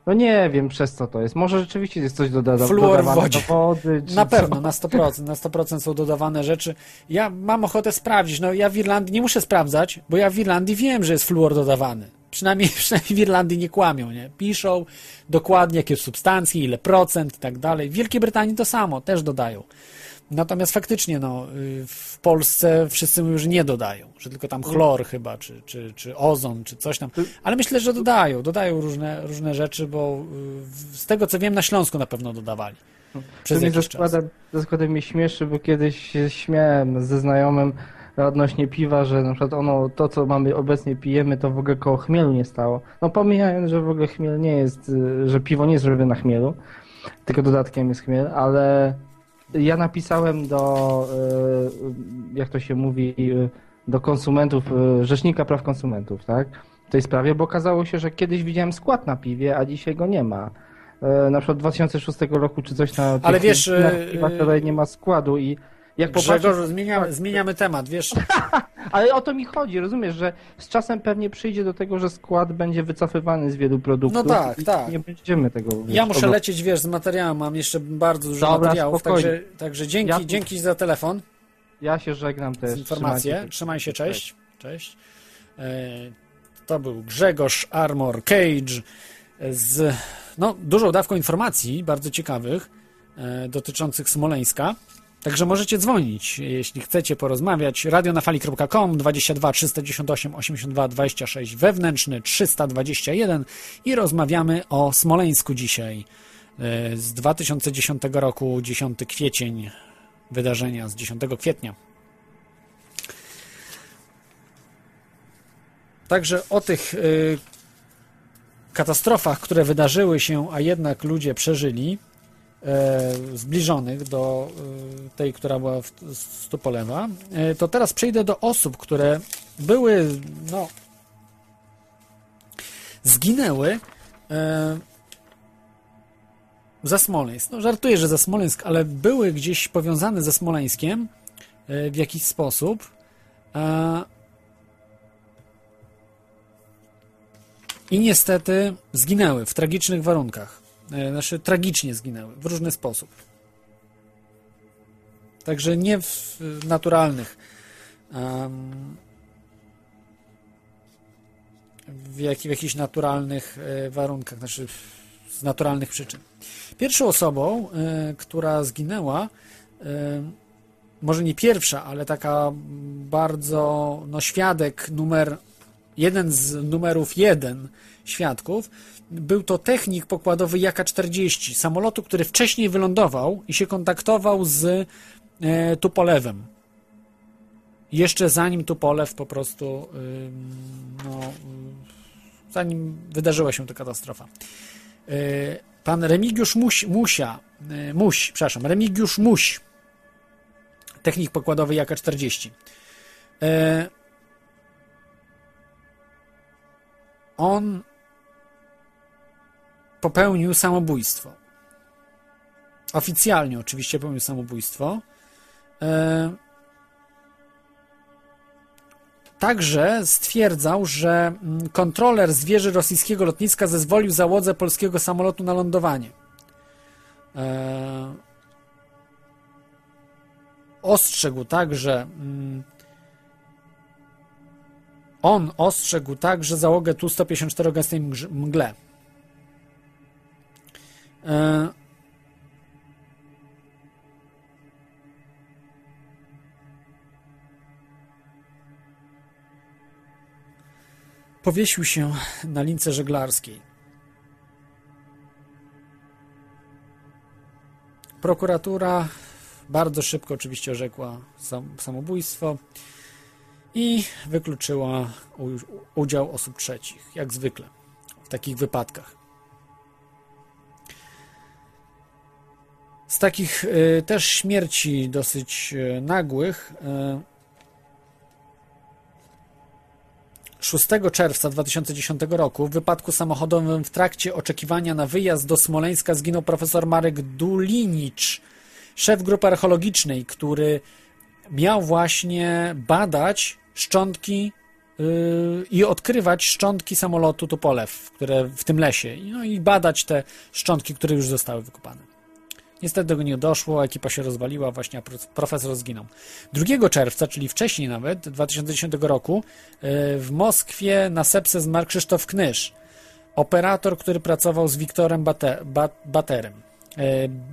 no nie wiem przez co to jest. Może rzeczywiście jest coś doda Fluor dodawane wodzie. do wody, Na co. pewno, na 100%, na 100% są dodawane rzeczy. Ja mam ochotę sprawdzić, no ja w Irlandii nie muszę sprawdzać, bo ja w Irlandii wiem, że jest fluor dodawany. Przynajmniej, przynajmniej w Irlandii nie kłamią, nie? Piszą dokładnie jakie substancje, ile procent i tak dalej. W Wielkiej Brytanii to samo, też dodają. Natomiast faktycznie, no, y, w Polsce wszyscy mówią, że nie dodają, że tylko tam chlor chyba, czy, czy, czy ozon, czy coś tam. Ale myślę, że dodają, dodają różne, różne rzeczy, bo y, z tego co wiem, na Śląsku na pewno dodawali. Przez To mnie ze składem mnie śmieszy, bo kiedyś się śmiałem ze znajomym, odnośnie piwa, że na przykład ono, to co mamy obecnie pijemy, to w ogóle koło chmielu nie stało. No pomijając, że w ogóle chmiel nie jest, y, że piwo nie jest robione na chmielu, tylko dodatkiem jest chmiel, ale ja napisałem do, y, jak to się mówi, y, do konsumentów, y, Rzecznika Praw Konsumentów, tak? W tej sprawie, bo okazało się, że kiedyś widziałem skład na piwie, a dzisiaj go nie ma. E, Na przykład 2006 roku czy coś na Ale wiesz, na piwach tutaj nie ma składu i jak Grzegorz, popatrzysz, zmieniamy, zmieniamy temat, wiesz? ale o to mi chodzi, rozumiesz, że z czasem pewnie przyjdzie do tego, że skład będzie wycofywany z wielu produktów. No tak, i tak. Nie będziemy tego. Ja wiesz, muszę oglądać. lecieć, wiesz, z materiałem, mam jeszcze bardzo dużo Dobra, materiałów, także, także dzięki, Ja- dzięki za telefon, Ja się żegnam też. z informację. trzymajcie się. Trzymaj się, cześć. Cześć. E, To był Grzegorz Armor Cage z no, dużą dawką informacji, bardzo ciekawych, e, dotyczących Smoleńska. Także możecie dzwonić, jeśli chcecie porozmawiać. radionafali.com 22 398 82 26 wewnętrzny 321 i rozmawiamy o Smoleńsku dzisiaj e, z 2010 roku, 10 kwiecień, wydarzenia z 10 kwietnia. Także o tych y, katastrofach, które wydarzyły się, a jednak ludzie przeżyli, e, zbliżonych do y, tej, która była w z Tupolewa, e, to teraz przejdę do osób, które były, no, zginęły e, za Smoleńsk. No, żartuję, że za Smoleńsk, ale były gdzieś powiązane ze Smoleńskiem e, w jakiś sposób. E, I niestety zginęły w tragicznych warunkach. E, Znaczy, tragicznie zginęły w różny sposób. Także nie w naturalnych. w, jak, w jakichś naturalnych e, warunkach, znaczy z naturalnych przyczyn. Pierwszą osobą, e, która zginęła, może nie pierwsza, ale taka bardzo, no świadek numer jeden z numerów jeden świadków, był to technik pokładowy Jaka-40, samolotu, który wcześniej wylądował i się kontaktował z e, Tupolewem. Jeszcze zanim Tupolew po prostu, no, ym, zanim wydarzyła się ta katastrofa. E, Pan Remigiusz Muś, Musia, e, Muś, przepraszam, Remigiusz Muś, technik pokładowy Jaka-40. E, on popełnił samobójstwo. Oficjalnie oczywiście popełnił samobójstwo. E, Także stwierdzał, że mm, kontroler z wieży rosyjskiego lotniska zezwolił załodze polskiego samolotu na lądowanie. E, Ostrzegł także mm, on ostrzegł także załogę Tu-154 gęstej mgle. E, Powiesił się na lince żeglarskiej. Prokuratura bardzo szybko oczywiście orzekła sam, samobójstwo i wykluczyła udział osób trzecich, jak zwykle w takich wypadkach. Z takich y, też śmierci dosyć y, nagłych y, 6 czerwca 2010 roku w wypadku samochodowym w trakcie oczekiwania na wyjazd do Smoleńska zginął profesor Marek Dulinicz, szef grupy archeologicznej, który miał właśnie badać szczątki yy, i odkrywać szczątki samolotu Tupolew, które w tym lesie, no i badać te szczątki, które już zostały wykopane. Niestety do nie doszło, ekipa się rozwaliła, właśnie a pro- profesor zginął. 2 czerwca, czyli wcześniej nawet, 2010 roku, yy, w Moskwie na sepsę zmarł Krzysztof Knysz, operator, który pracował z Wiktorem Bate, Ba- Baterem. Yy,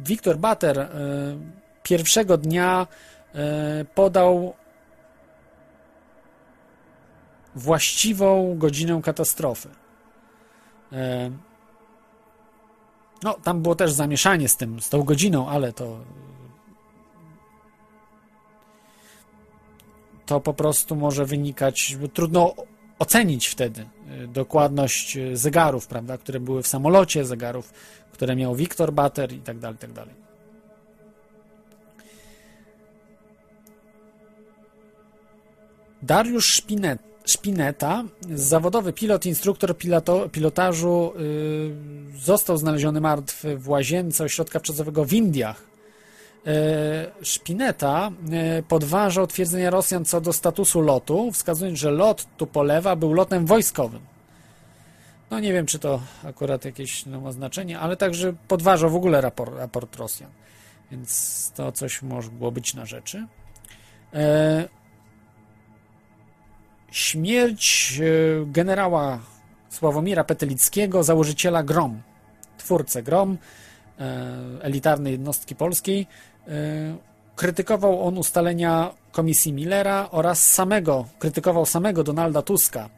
Wiktor Bater yy, pierwszego dnia podał właściwą godzinę katastrofy. No, tam było też zamieszanie z tym, z tą godziną, ale to to po prostu może wynikać, trudno ocenić wtedy y, dokładność y, zegarów, prawda, które były w samolocie, zegarów, które miał Wiktor Bater i tak dalej, tak dalej. Dariusz Szpinet, Szpineta, zawodowy pilot, instruktor piloto, pilotażu, y, został znaleziony martwy w łazience ośrodka wczasowego w Indiach. Y, Szpineta y, podważał twierdzenia Rosjan co do statusu lotu, wskazując, że lot Tupolewa był lotem wojskowym. No nie wiem, czy to akurat jakieś no, ma znaczenie, ale także podważał w ogóle raport, raport Rosjan. Więc to coś mogło być na rzeczy. Śmierć e, generała Sławomira Petelickiego, założyciela GROM, twórcę GROM, e, elitarnej jednostki polskiej. E, Krytykował on ustalenia komisji Millera oraz samego, krytykował samego Donalda Tuska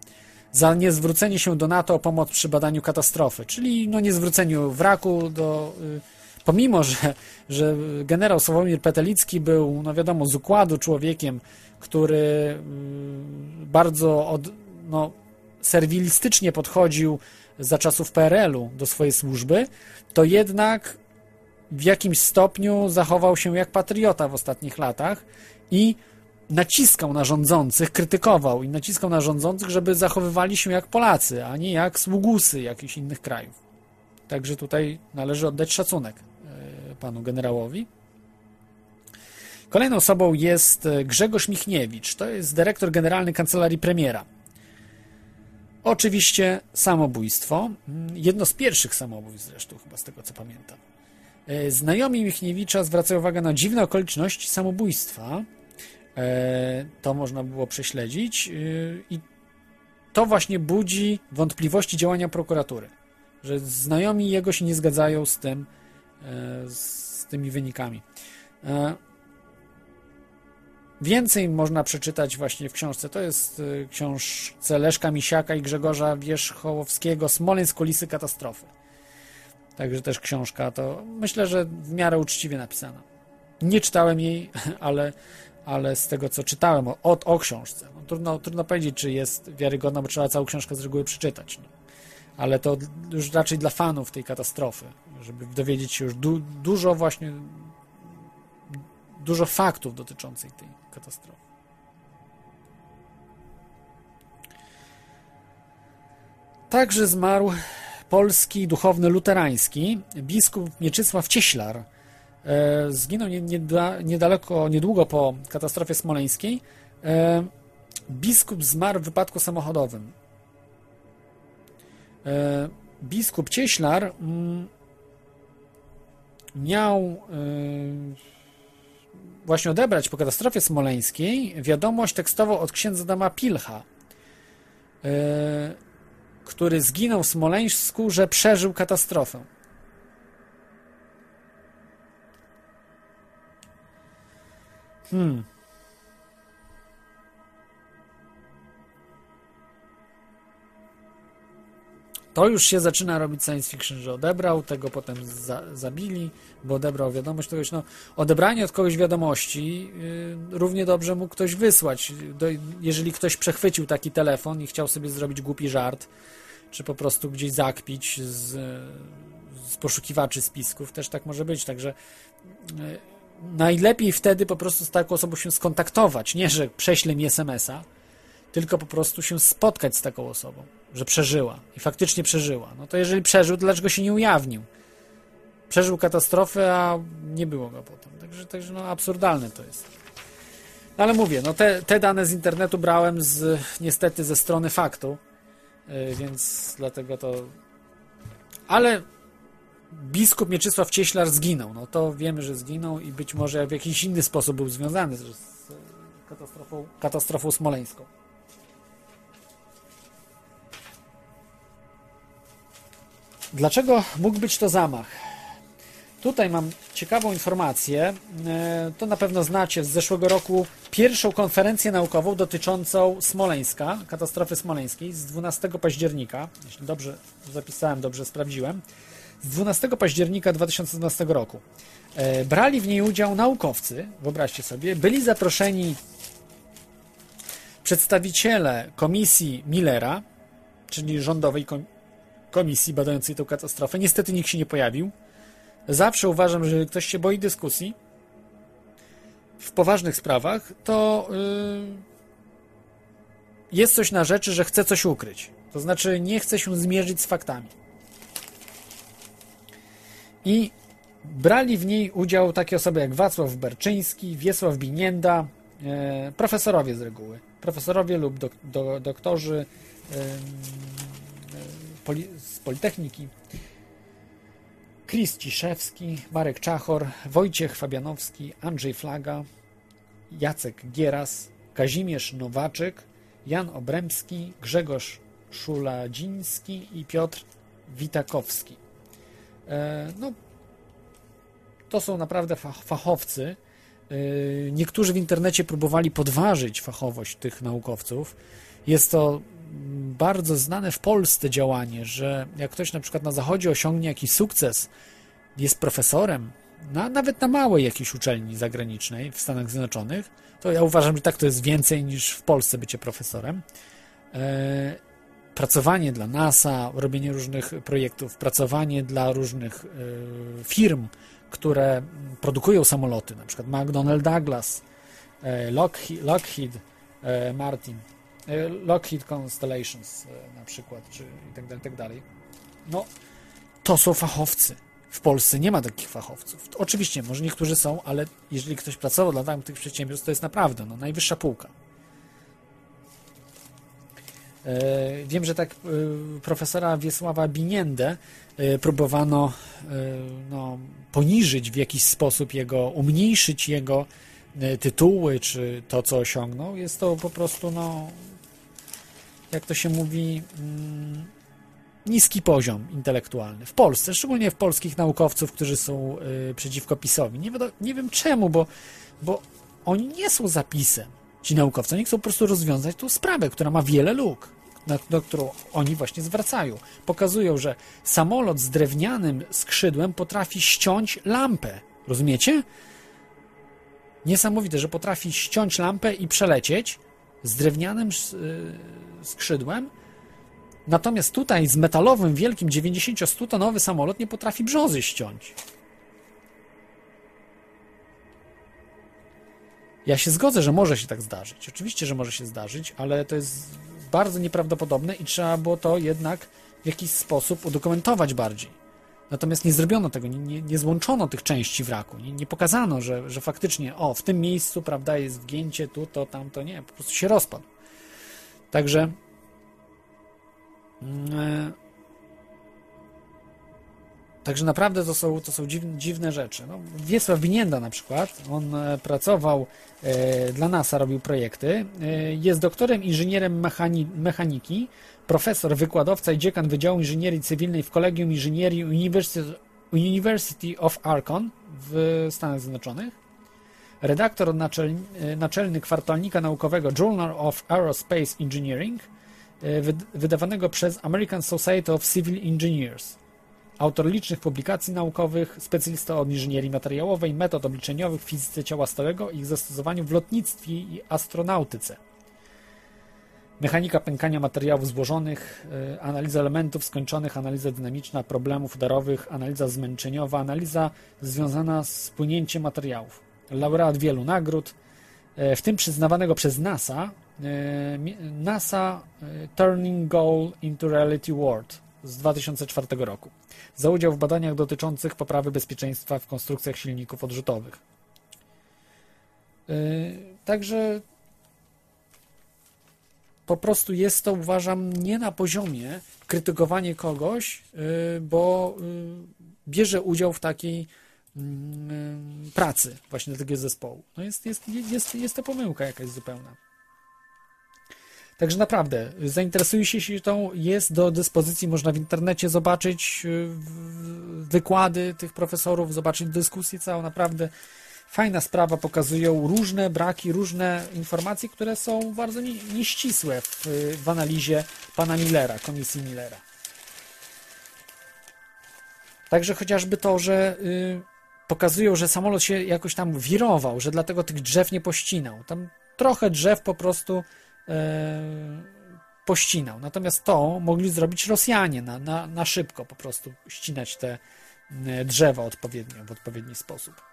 za niezwrócenie się do NATO o pomoc przy badaniu katastrofy, czyli no niezwróceniu wraku do... Pomimo, że, że generał Sławomir Petelicki był, no wiadomo, z układu człowiekiem, który mm, bardzo od, no, serwilistycznie podchodził za czasów PRL-u do swojej służby, to jednak w jakimś stopniu zachował się jak patriota w ostatnich latach i naciskał na rządzących, krytykował i naciskał na rządzących, żeby zachowywali się jak Polacy, a nie jak sługusy jakichś innych krajów. Także tutaj należy oddać szacunek panu generałowi. Kolejną osobą jest e, Grzegorz Michniewicz, to jest dyrektor generalny kancelarii premiera. Oczywiście samobójstwo, Mm, jedno z pierwszych samobójstw zresztą, chyba z tego co pamiętam. E, Znajomi Michniewicza zwracają uwagę na dziwne okoliczności samobójstwa. E, To można było prześledzić i to właśnie budzi wątpliwości działania prokuratury, że znajomi jego się nie zgadzają z tym, z tymi wynikami. E, Więcej można przeczytać właśnie w książce. To jest y, książce Leszka Misiaka i Grzegorza Wierzchołowskiego Smoleńsk kulisy katastrofy. Także też książka to myślę, że w miarę uczciwie napisana. Nie czytałem jej, ale, ale z tego co czytałem o, o, o książce. No, trudno, trudno powiedzieć, czy jest wiarygodna, bo trzeba całą książkę z reguły przeczytać. No. Ale to już raczej dla fanów tej katastrofy, żeby dowiedzieć się już du, dużo właśnie dużo faktów dotyczących tej katastrofy. Także zmarł polski duchowny luterański biskup Mieczysław Cieślar. E, Zginął nie- nieda- niedaleko, niedługo po katastrofie smoleńskiej. E, Biskup zmarł w wypadku samochodowym. E, Biskup Cieślar mm, miał e, właśnie odebrać po katastrofie smoleńskiej wiadomość tekstową od księdza Adama Pilcha, e, który zginął w Smoleńsku, że przeżył katastrofę. Hmm. To już się zaczyna robić science fiction, że odebrał, tego potem za, zabili, bo odebrał wiadomość kogoś. No, odebranie od kogoś wiadomości yy, równie dobrze mógł ktoś wysłać. Do, jeżeli ktoś przechwycił taki telefon i chciał sobie zrobić głupi żart, czy po prostu gdzieś zakpić z, z poszukiwaczy spisków, też tak może być. Także yy, najlepiej wtedy po prostu z taką osobą się skontaktować. Nie, że prześlę mi SMS-a, tylko po prostu się spotkać z taką osobą, że przeżyła i faktycznie przeżyła. No to jeżeli przeżył, to dlaczego się nie ujawnił? Przeżył katastrofę, a nie było go potem. Także, także no absurdalne to jest. No ale mówię, no te, te dane z internetu brałem z, niestety ze strony faktu, yy, więc dlatego to... Ale biskup Mieczysław Cieślar zginął. No to wiemy, że zginął i być może w jakiś inny sposób był związany z, z katastrofą, katastrofą smoleńską. Dlaczego mógł być to zamach? Tutaj mam ciekawą informację. E, To na pewno znacie z zeszłego roku pierwszą konferencję naukową dotyczącą Smoleńska, katastrofy smoleńskiej z 12 października. Jeśli dobrze zapisałem, dobrze sprawdziłem. Z 12 października 2012 roku. E, Brali w niej udział naukowcy, wyobraźcie sobie, byli zaproszeni Przedstawiciele komisji Millera, czyli rządowej kom- komisji badającej tę katastrofę, niestety nikt się nie pojawił. Zawsze uważam, że ktoś się boi dyskusji w poważnych sprawach, to yy, jest coś na rzeczy, że chce coś ukryć. To znaczy nie chce się zmierzyć z faktami. I brali w niej udział takie osoby jak Wacław Berczyński, Wiesław Binienda, e, profesorowie z reguły. Profesorowie lub do, doktorzy poli, z Politechniki. Chris Ciszewski, Marek Czachor, Wojciech Fabianowski, Andrzej Flaga, Jacek Gieras, Kazimierz Nowaczyk, Jan Obremski, Grzegorz Szuladziński i Piotr Witakowski. E, no, to są naprawdę fach- fachowcy. E, Niektórzy w internecie próbowali podważyć fachowość tych naukowców. Jest to bardzo znane w Polsce działanie, że jak ktoś na przykład na zachodzie osiągnie jakiś sukces, jest profesorem, na, nawet na małej jakiejś uczelni zagranicznej w Stanach Zjednoczonych, to ja uważam, że tak to jest więcej niż w Polsce bycie profesorem. E, pracowanie dla NASA, robienie różnych projektów, pracowanie dla różnych e, firm, które produkują samoloty, na przykład McDonnell Douglas, e, Lockheed, Lockheed Martin, Lockheed Constellations e, na przykład, czy i tak dalej, i tak dalej. No, to są fachowcy. W Polsce nie ma takich fachowców. Oczywiście, może niektórzy są, ale jeżeli ktoś pracował dla tamtych przedsiębiorstw, to jest naprawdę no, najwyższa półka. E, Wiem, że tak e, profesora Wiesława Biniendę e, próbowano e, no, poniżyć w jakiś sposób jego, umniejszyć jego e, tytuły, czy to, co osiągnął. Jest to po prostu, no, jak to się mówi, mm, niski poziom intelektualny. W Polsce, szczególnie w polskich naukowców, którzy są y, przeciwko PiSowi. Nie, nie wiem czemu, bo, bo oni nie są zapisem, ci naukowcy. Oni chcą po prostu rozwiązać tą sprawę, która ma wiele luk, na, na którą oni właśnie zwracają. Pokazują, że samolot z drewnianym skrzydłem potrafi ściąć lampę. Rozumiecie? Niesamowite, że potrafi ściąć lampę i przelecieć z drewnianym y, skrzydłem, Natomiast tutaj z metalowym, wielkim 90-100-tonowy samolot nie potrafi brzozy ściąć. Ja się zgodzę, że może się tak zdarzyć. Oczywiście, że może się zdarzyć, ale to jest bardzo nieprawdopodobne i trzeba było to jednak w jakiś sposób udokumentować bardziej. Natomiast nie zrobiono tego, nie, nie, nie złączono tych części wraku, nie, nie pokazano, że, że faktycznie, o, w tym miejscu, prawda, jest wgięcie, tu, to, tam, to nie, po prostu się rozpadł. Także E, Także naprawdę to są, to są dziwne, dziwne rzeczy. No, Wiesław Binienda na przykład, on e, pracował e, dla NASA, robił projekty. E, jest doktorem inżynierem mechani, mechaniki, profesor, wykładowca i dziekan Wydziału Inżynierii Cywilnej w Kolegium Inżynierii University, of Arcon w Stanach Zjednoczonych. Redaktor naczel, e, naczelny kwartalnika naukowego Journal of Aerospace Engineering, e, wyd- wydawanego przez American Society of Civil Engineers. Autor licznych publikacji naukowych, specjalista od inżynierii materiałowej, metod obliczeniowych w fizyce ciała stałego i ich zastosowaniu w lotnictwie i astronautyce. Mechanika pękania materiałów złożonych, e, analiza elementów skończonych, analiza dynamiczna problemów udarowych, analiza zmęczeniowa, analiza związana z płynięciem materiałów. Laureat wielu nagród, e, w tym przyznawanego przez NASA e, NASA Turning Goal into Reality World z 2004 roku za udział w badaniach dotyczących poprawy bezpieczeństwa w konstrukcjach silników odrzutowych. Także po prostu jest to, uważam, nie na poziomie krytykowanie kogoś, yy, bo yy, bierze udział w takiej mm, yy, pracy właśnie takiego zespołu. No jest, jest, jest, jest to pomyłka jakaś zupełna. Także naprawdę, zainteresujcie się tą, jest do dyspozycji, można w internecie zobaczyć wykłady tych profesorów, zobaczyć dyskusję całą, naprawdę fajna sprawa, pokazują różne braki, różne informacje, które są bardzo nie, nieścisłe w, w analizie pana Millera, komisji Millera. Także chociażby to, że y, pokazują, że samolot się jakoś tam wirował, że dlatego tych drzew nie pościnał. Tam trochę drzew po prostu e, pościnał. Natomiast to mogli zrobić Rosjanie na, na, na szybko, po prostu ścinać te e, drzewa odpowiednio, w odpowiedni sposób.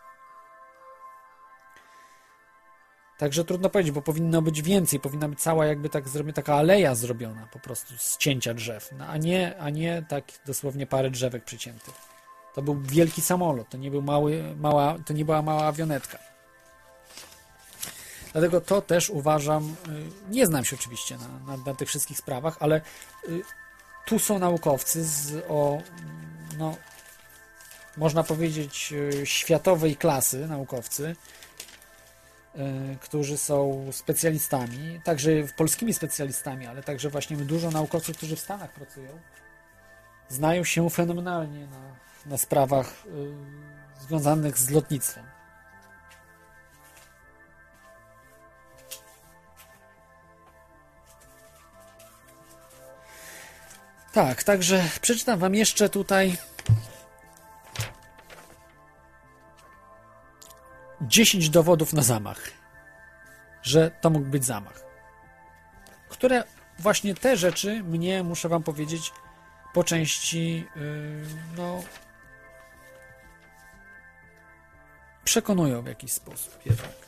Także trudno powiedzieć, bo powinno być więcej, powinna być cała jakby tak zrobiona taka aleja zrobiona po prostu z cięcia drzew, no, a, nie, a nie tak dosłownie parę drzewek przyciętych. To był wielki samolot, to nie, był mały, mała, to nie była mała awionetka. Dlatego to też uważam, y, nie znam się oczywiście na, na, na tych wszystkich sprawach, ale y, tu są naukowcy z, o, no, można powiedzieć, y, światowej klasy naukowcy, którzy są specjalistami, także polskimi specjalistami, ale także właśnie dużo naukowców, którzy w Stanach pracują, znają się fenomenalnie na, na sprawach y, związanych z lotnictwem. Tak, także przeczytam wam jeszcze tutaj 10 dowodów na zamach, że to mógł być zamach. Które właśnie te rzeczy mnie, muszę wam powiedzieć, po części yy, no przekonują w jakiś sposób jednak.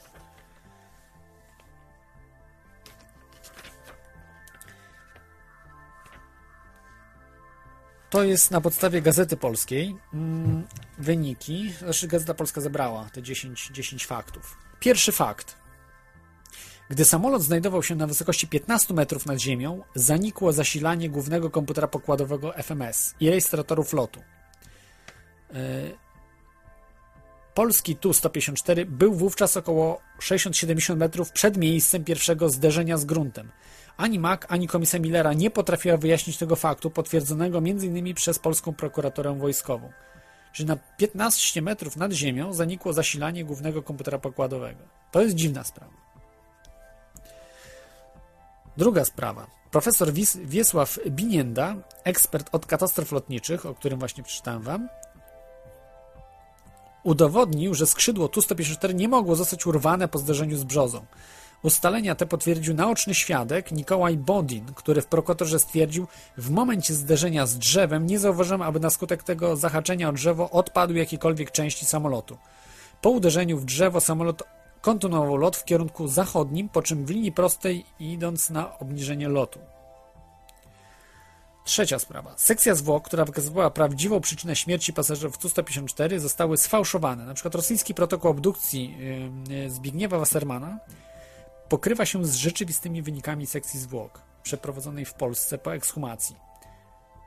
To jest na podstawie Gazety Polskiej mm, wyniki. Znaczy Gazeta Polska zebrała te 10, 10 faktów. Pierwszy fakt. Gdy samolot znajdował się na wysokości 15 metrów nad ziemią, zanikło zasilanie głównego komputera pokładowego FMS i rejestratorów lotu. Yy, Polski Tu-154 był wówczas około 60-70 metrów przed miejscem pierwszego zderzenia z gruntem. Ani Mac, ani komisja Millera nie potrafiła wyjaśnić tego faktu, potwierdzonego m.in. przez polską prokuraturę wojskową. Czyli na 15 metrów nad ziemią zanikło zasilanie głównego komputera pokładowego. To jest dziwna sprawa. Druga sprawa. Profesor Wis- Wiesław Binienda, ekspert od katastrof lotniczych, o którym właśnie przeczytałem wam, udowodnił, że skrzydło Tu-154 nie mogło zostać urwane po zderzeniu z brzozą. Ustalenia te potwierdził naoczny świadek Nikołaj Bodin, który w prokuraturze stwierdził, w momencie zderzenia z drzewem nie zauważyłem, aby na skutek tego zahaczenia o drzewo odpadły jakiekolwiek części samolotu. Po uderzeniu w drzewo samolot kontynuował lot w kierunku zachodnim, po czym w linii prostej idąc na obniżenie lotu. Trzecia sprawa. Sekcja zwłok, która wykazywała prawdziwą przyczynę śmierci pasażerów Tu-154 zostały sfałszowane. Na przykład rosyjski protokół abdukcji yy, Zbigniewa Wassermana pokrywa się z rzeczywistymi wynikami sekcji zwłok przeprowadzonej w Polsce po ekshumacji.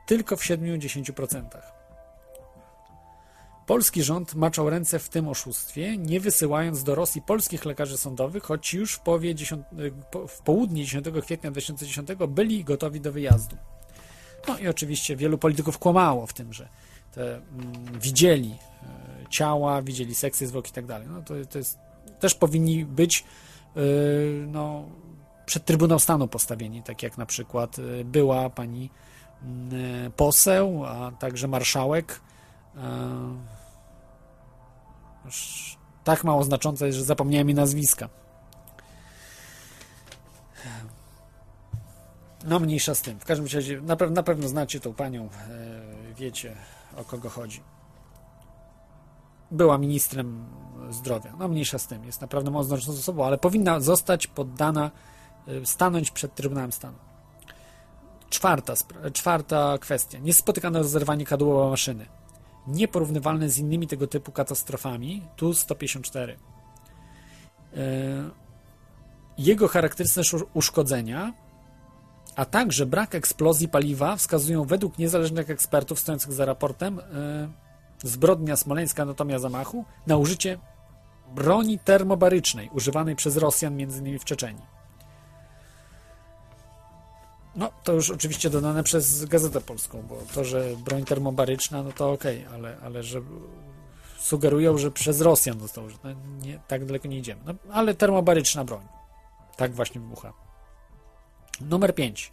Tylko w 7-10%. Polski rząd maczał ręce w tym oszustwie, nie wysyłając do Rosji polskich lekarzy sądowych, choć już w, połowie 10, po- w południe 10 kwietnia 2010 byli gotowi do wyjazdu. No i oczywiście wielu polityków kłamało w tym, że te, mm, widzieli e, ciała, widzieli sekcje zwłok i tak dalej. No to, to jest, też powinni być no, przed Trybunał Stanu postawieni, tak jak na przykład y, była pani y, poseł, a także marszałek. y, tak mało znacząca jest, że zapomniałem jej nazwiska. No mniejsza z tym. W każdym razie na, pew- na pewno znacie tą panią, wiecie o kogo chodzi. Była ministrem zdrowia. No mniejsza z tym. Jest naprawdę mało znaczącą osobą, ale powinna zostać poddana, e, stanąć przed Trybunałem Stanu. Czwarta, czwarta kwestia. Niespotykane rozerwanie kadłuba maszyny. Nieporównywalne z innymi tego typu katastrofami. Tu 154. E, Jego charakterystyczne usz- uszkodzenia a także brak eksplozji paliwa wskazują według niezależnych ekspertów stojących za raportem yy, Zbrodnia Smoleńska Anatomia Zamachu na użycie broni termobarycznej używanej przez Rosjan m.in. w Czeczeni. No, to już oczywiście dodane przez Gazetę Polską, bo to, że broń termobaryczna, no to okej, ale, ale że sugerują, że przez Rosjan zostało użyte. No, nie, tak daleko nie idziemy. No, ale termobaryczna broń. Tak właśnie wybucha. Numer 5.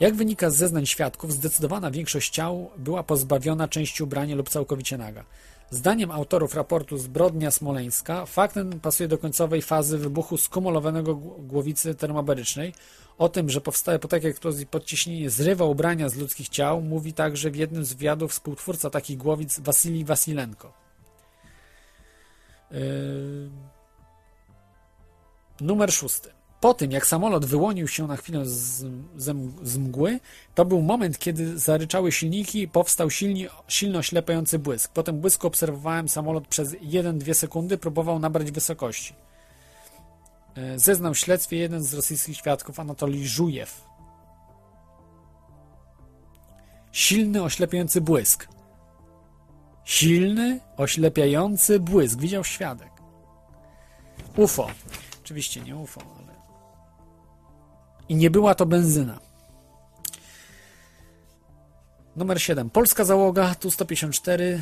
Jak wynika z zeznań świadków, zdecydowana większość ciał była pozbawiona części ubrania lub całkowicie naga. Zdaniem autorów raportu Zbrodnia Smoleńska, fakt ten pasuje do końcowej fazy wybuchu skumulowanego gł- głowicy termobarycznej. O tym, że powstałe po takiej eksplozji podciśnienie zrywa ubrania z ludzkich ciał, mówi także w jednym z wywiadów współtwórca takich głowic Wasilij Wasilenko. Yy... Numer szósty. Po tym, jak samolot wyłonił się na chwilę z, z, mgły, to był moment, kiedy zaryczały silniki i powstał silni, silno oślepiający błysk. Po tym błysku obserwowałem samolot przez 1-2 sekundy, próbował nabrać wysokości. E, Zeznał w śledztwie jeden z rosyjskich świadków, Anatolij Żujew. Silny, oślepiający błysk. Silny, oślepiający błysk. Widział świadek. UFO. Oczywiście nie UFO. I nie była to benzyna. Numer 7. Polska załoga Tu-154 e,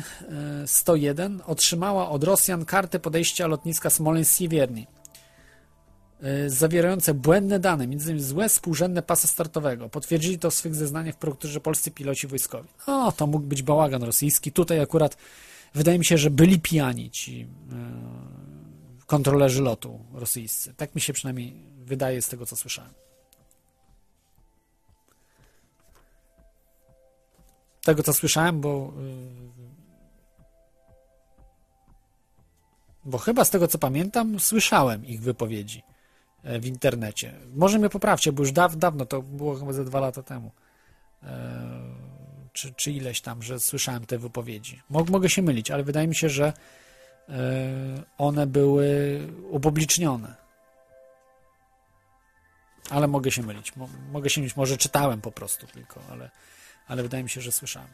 101 otrzymała od Rosjan kartę podejścia lotniska Smoleńsk-Siewierni e, zawierające błędne dane, m.in. złe współrzędne pasa startowego. Potwierdzili to w swych zeznaniach w prokuraturze polscy piloci wojskowi. No, to mógł być bałagan rosyjski. Tutaj akurat wydaje mi się, że byli pijani ci e, kontrolerzy lotu rosyjscy. Tak mi się przynajmniej wydaje z tego, co słyszałem. Tego, co słyszałem, bo. y, Bo chyba z tego, co pamiętam, słyszałem ich wypowiedzi e, w internecie. Może mnie poprawcie, bo już daw, dawno, to było chyba ze dwa lata temu. E, Czy, czy ileś tam, że słyszałem te wypowiedzi. Mog, mogę się mylić, ale wydaje mi się, że e, one były upublicznione. Ale mogę się mylić. Mo, mogę się mylić. Może czytałem po prostu tylko, ale, ale wydaje mi się, że słyszałem.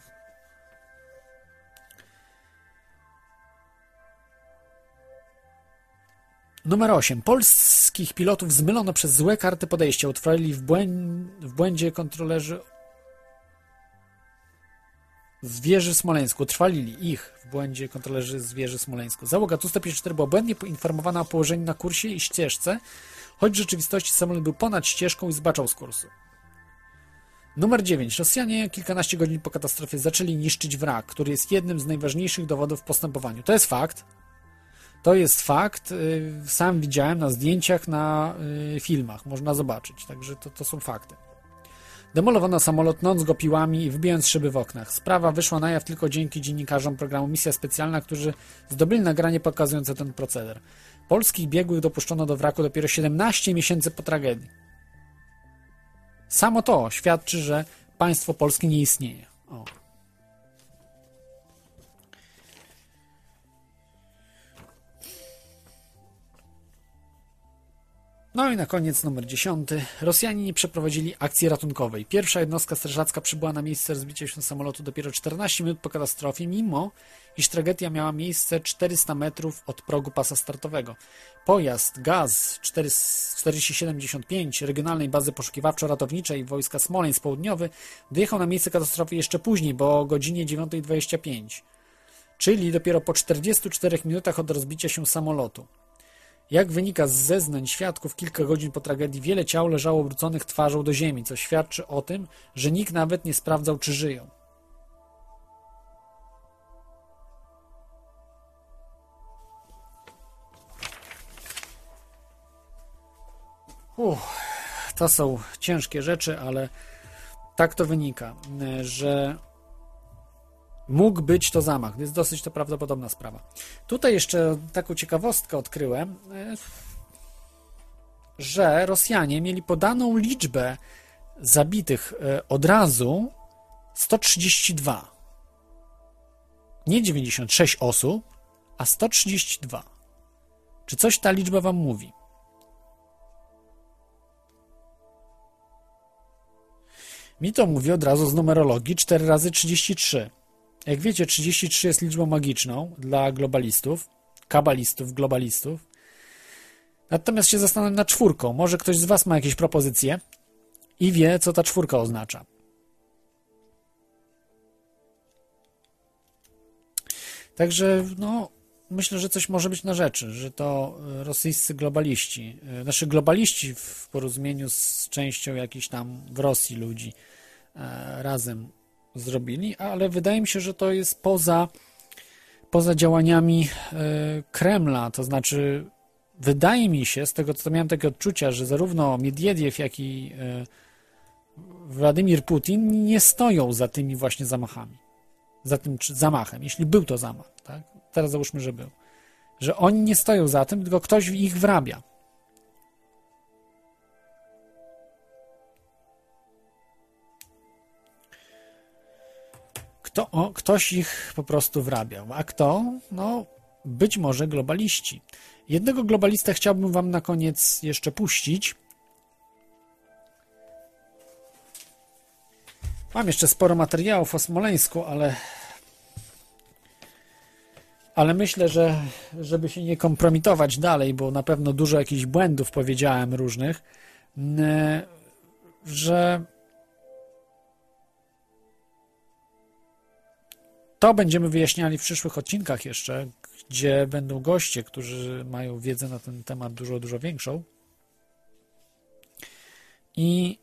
Numer 8. Polskich pilotów zmylono przez złe karty podejścia. Utrwalili w, w błędzie kontrolerzy z wieży Smoleńsku. Utrwalili ich w błędzie kontrolerzy z wieży Smoleńsku. Załoga Tu-154 była błędnie poinformowana o położeniu na kursie i ścieżce, choć w rzeczywistości samolot był ponad ścieżką i zbaczał z kursu. Numer 9. Rosjanie kilkanaście godzin po katastrofie zaczęli niszczyć wrak, który jest jednym z najważniejszych dowodów w postępowaniu. To jest fakt. To jest fakt. y, Sam widziałem na zdjęciach, na y, filmach. Można zobaczyć. Także to, to są fakty. Demolowano samolot, nąc go piłami i wybijając szyby w oknach. Sprawa wyszła na jaw tylko dzięki dziennikarzom programu Misja Specjalna, którzy zdobyli nagranie pokazujące ten proceder. Polskich biegłych dopuszczono do wraku dopiero 17 miesięcy po tragedii. Samo to świadczy, że państwo polskie nie istnieje. O. No i na koniec numer 10. Rosjanie nie przeprowadzili akcji ratunkowej. Pierwsza jednostka strażacka przybyła na miejsce rozbicia się samolotu dopiero 14 minut po katastrofie, mimo iż tragedia miała miejsce 400 metrów od progu pasa startowego. Pojazd GAZ 4075 Regionalnej Bazy Poszukiwawczo-Ratowniczej Wojska Smoleńsk Południowy dojechał na miejsce katastrofy jeszcze później, bo o godzinie 9.25, czyli dopiero po 44 minutach od rozbicia się samolotu. Jak wynika z zeznań świadków, kilka godzin po tragedii wiele ciał leżało obróconych twarzą do ziemi, co świadczy o tym, że nikt nawet nie sprawdzał, czy żyją. Uff, to są ciężkie rzeczy, ale tak to wynika, że mógł być to zamach. Jest dosyć to prawdopodobna sprawa. Tutaj jeszcze taką ciekawostkę odkryłem, e, że Rosjanie mieli podaną liczbę zabitych e, od razu 132. Nie 96 osób, a 132. Czy coś ta liczba wam mówi? Mi to mówi od razu z numerologii 4 razy 33. Jak wiecie, 33 jest liczbą magiczną dla globalistów, kabalistów, globalistów. Natomiast się zastanawiam nad czwórką. Może ktoś z Was ma jakieś propozycje i wie, co ta czwórka oznacza. Także, no, myślę, że coś może być na rzeczy, że to e, rosyjscy globaliści, e, znaczy globaliści w porozumieniu z częścią jakichś tam w Rosji ludzi razem zrobili, ale wydaje mi się, że to jest poza, poza działaniami e, Kremla, to znaczy wydaje mi się, z tego co miałem takie odczucia, że zarówno Miedwiediew, jak i e, Władimir Putin nie stoją za tymi właśnie zamachami. Za tym zamachem, jeśli był to zamach, tak? Teraz załóżmy, że był. Że oni nie stoją za tym, tylko ktoś ich wrabia. Kto, o, ktoś ich po prostu wrabiał. A kto? No, być może globaliści. Jednego globalistę chciałbym Wam na koniec jeszcze puścić. Mam jeszcze sporo materiałów o Smoleńsku, ale. Ale myślę, że żeby się nie kompromitować dalej, bo na pewno dużo jakichś błędów powiedziałem różnych, że to będziemy wyjaśniali w przyszłych odcinkach jeszcze, gdzie będą goście, którzy mają wiedzę na ten temat dużo, dużo większą. I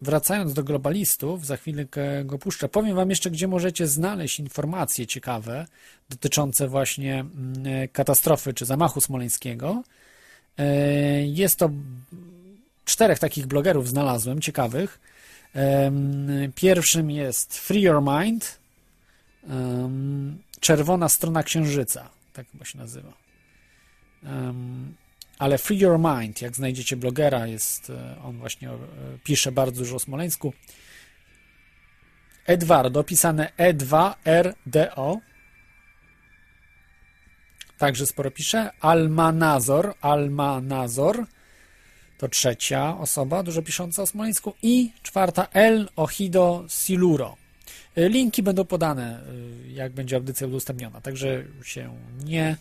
wracając do globalistów, za chwilkę go puszczę. Powiem Wam jeszcze, gdzie możecie znaleźć informacje ciekawe dotyczące właśnie mm, katastrofy czy zamachu smoleńskiego. E, Jest to czterech takich blogerów znalazłem, ciekawych. Pierwszym jest Free Your Mind, Czerwona Strona Księżyca, tak chyba się nazywa. Ale Free Your Mind, jak znajdziecie blogera, jest, e, on właśnie e, pisze bardzo dużo o Smoleńsku. Edwardo, pisane E E2RDO. Także sporo pisze. Almanazor, Almanazor. To trzecia osoba, dużo pisząca o Smoleńsku. I czwarta El Ohido Siluro. Y, Linki będą podane, y, jak będzie audycja udostępniona. Także się nie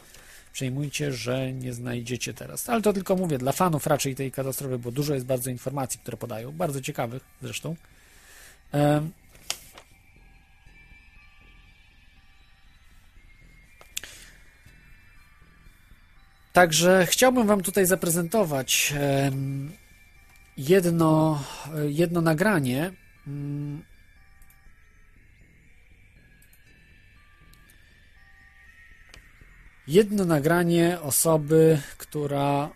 przejmujcie, że nie znajdziecie teraz. Ale to tylko mówię, dla fanów raczej tej katastrofy, bo dużo jest bardzo informacji, które podają. Bardzo ciekawych zresztą. Także chciałbym Wam tutaj zaprezentować jedno, jedno nagranie. mm, Jedno nagranie osoby, która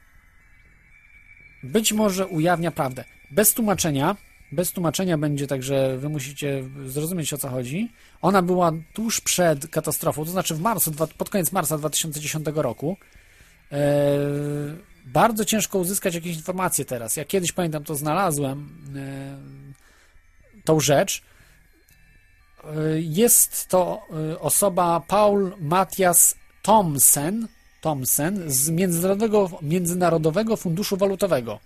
być może ujawnia prawdę. Bez tłumaczenia. Bez tłumaczenia będzie także, wy musicie zrozumieć o co chodzi. Ona była tuż przed katastrofą, to znaczy w marcu, pod koniec marca 2010 roku. E, bardzo ciężko uzyskać jakieś informacje teraz. Ja kiedyś pamiętam, to znalazłem e, tą rzecz. E, Jest to osoba Paul Matthias Thomsen, Thomsen z Międzynarodowego, Międzynarodowego Funduszu Walutowego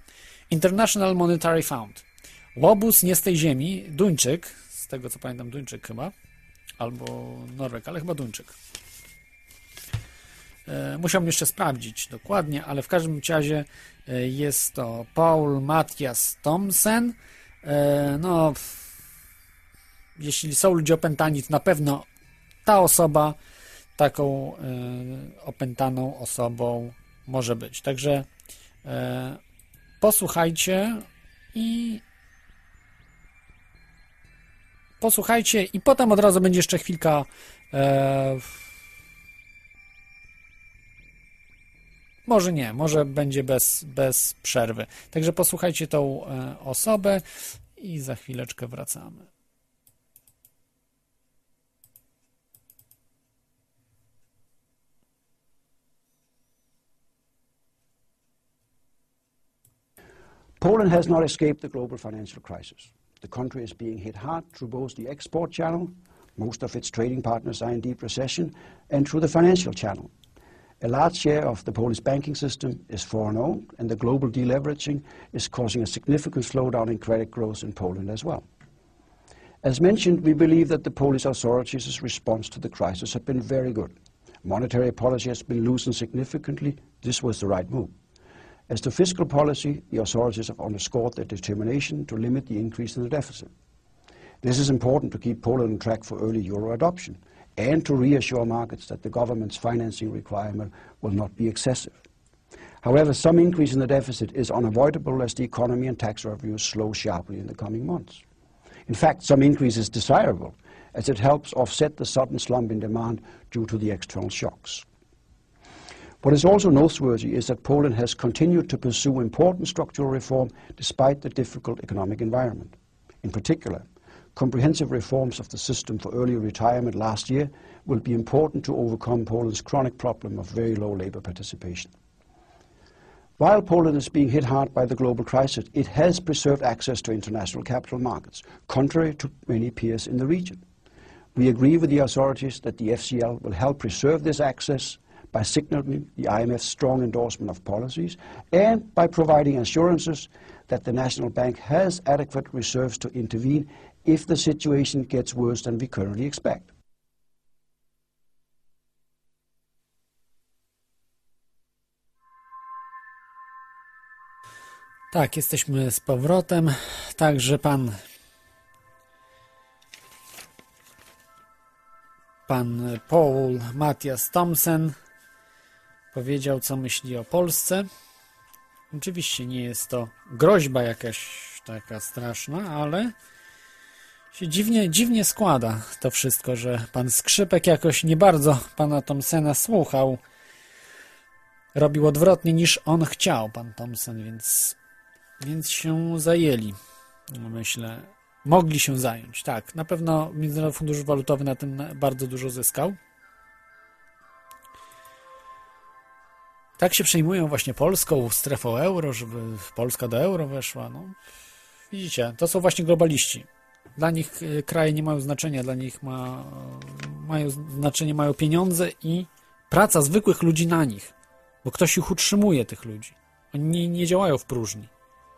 International Monetary Fund. Łobuz nie z tej ziemi, Duńczyk, z tego co pamiętam Duńczyk chyba, albo Norweg, ale chyba Duńczyk. E, Musiałbym jeszcze sprawdzić dokładnie, ale w każdym razie e, jest to Paul Matthias Thomsen. E, No, jeśli są ludzie opętani, to na pewno ta osoba taką opętaną osobą może być. Także posłuchajcie i posłuchajcie i potem od razu będzie jeszcze chwilka e, Może nie, może będzie bez, bez przerwy. Także posłuchajcie tą e, osobę i za chwileczkę wracamy. Poland has not escaped the global financial crisis. The country is being hit hard through both the export channel, most of its trading partners are in deep recession, and through the financial channel. A large share of the Polish banking system is foreign owned, and the global deleveraging is causing a significant slowdown in credit growth in Poland as well. As mentioned, we believe that the Polish authorities' response to the crisis have been very good. Monetary policy has been loosened significantly. This was the right move. As to fiscal policy, the authorities have underscored their determination to limit the increase in the deficit. This is important to keep Poland on track for early euro adoption and to reassure markets that the government's financing requirement will not be excessive. However, some increase in the deficit is unavoidable as the economy and tax revenues slow sharply in the coming months. In fact, some increase is desirable as it helps offset the sudden slump in demand due to the external shocks. What is also noteworthy is that Poland has continued to pursue important structural reform despite the difficult economic environment. In particular, comprehensive reforms of the system for early retirement last year will be important to overcome Poland's chronic problem of very low labor participation. While Poland is being hit hard by the global crisis, it has preserved access to international capital markets, contrary to many peers in the region. We agree with the authorities that the FCL will help preserve this access by signaling the IMF's strong endorsement of policies and by providing assurances that the National Bank has adequate reserves to intervene if the situation gets worse than we currently expect. Tak, jesteśmy z powrotem. Także pan. Pan Paul Matthias Thompson powiedział, co myśli o Polsce. Oczywiście nie jest to groźba jakaś taka straszna, ale się dziwnie, dziwnie składa to wszystko, że pan Skrzypek jakoś nie bardzo pana Thompsona słuchał. Robił odwrotnie niż on chciał, pan Thompson, więc więc się zajęli. Myślę, mogli się zająć. Tak, na pewno Międzynarodowy Fundusz Walutowy na tym bardzo dużo zyskał. Tak się przejmują właśnie Polską, strefą euro, żeby Polska do euro weszła. No, widzicie, to są właśnie globaliści. Dla nich y, kraje nie mają znaczenia, dla nich ma, mają znaczenie mają pieniądze i praca zwykłych ludzi na nich, bo ktoś ich utrzymuje, tych ludzi. Oni nie, nie działają w próżni.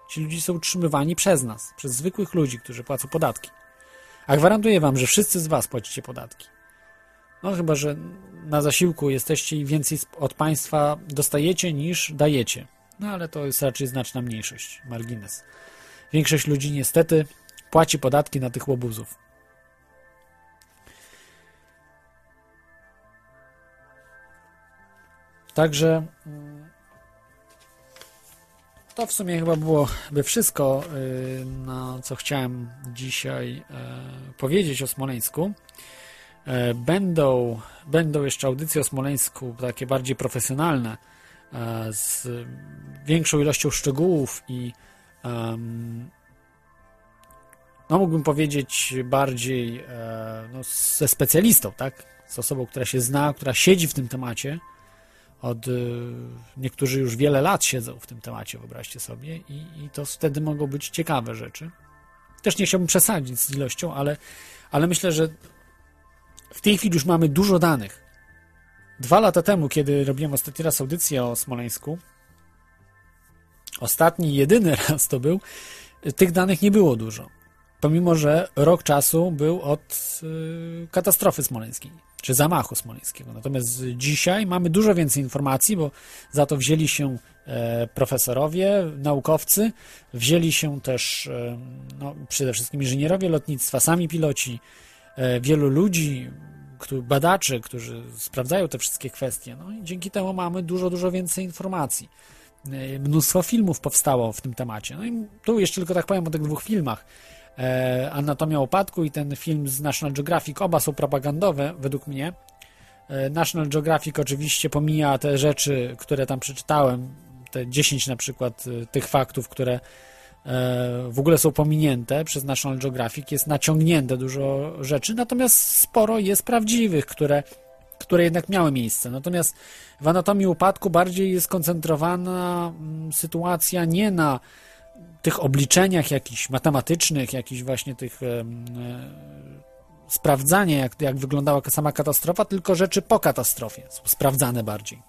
Ci ludzie są utrzymywani przez nas, przez zwykłych ludzi, którzy płacą podatki. A gwarantuję wam, że wszyscy z was płacicie podatki. No chyba, że na zasiłku jesteście i więcej od państwa dostajecie niż dajecie. No ale to jest raczej znaczna mniejszość, margines. Większość ludzi niestety płaci podatki na tych łobuzów. Także mm, to w sumie chyba byłoby wszystko, y, na co chciałem dzisiaj e, powiedzieć o Smoleńsku. E, Będą, będą jeszcze audycje o Smoleńsku, takie bardziej profesjonalne, z większą ilością szczegółów i no mógłbym powiedzieć bardziej no, ze specjalistą, tak? Z osobą, która się zna, która siedzi w tym temacie od y, niektórzy już wiele lat siedzą w tym temacie, wyobraźcie sobie, i, i to wtedy mogą być ciekawe rzeczy. Też nie chciałbym przesadzić z ilością, ale, ale myślę, że w tej chwili już mamy dużo danych. Dwa lata temu, kiedy robiłem ostatni raz audycję o Smoleńsku, ostatni, jedyny raz to był, tych danych nie było dużo. Pomimo, że rok czasu był od y, katastrofy smoleńskiej czy zamachu smoleńskiego. Natomiast dzisiaj mamy dużo więcej informacji, bo za to wzięli się e, profesorowie, naukowcy, wzięli się też e, no, przede wszystkim inżynierowie lotnictwa, sami piloci, e, wielu ludzi, badaczy, którzy sprawdzają te wszystkie kwestie. No i dzięki temu mamy dużo, dużo więcej informacji. Mnóstwo filmów powstało w tym temacie. No i tu jeszcze tylko tak powiem o tych dwóch filmach. E, Anatomia upadku i ten film z National Geographic, oba są propagandowe według mnie. E, National Geographic oczywiście pomija te rzeczy, które tam przeczytałem, te 10 na przykład e, tych faktów, które w ogóle są pominięte przez National Geographic, jest naciągnięte dużo rzeczy, natomiast sporo jest prawdziwych, które, które jednak miały miejsce. Natomiast w anatomii upadku bardziej jest skoncentrowana mm, sytuacja nie na tych obliczeniach jakichś matematycznych, jakichś właśnie tych e, sprawdzanie, jak, jak wyglądała sama katastrofa, tylko rzeczy po katastrofie są sprawdzane bardziej.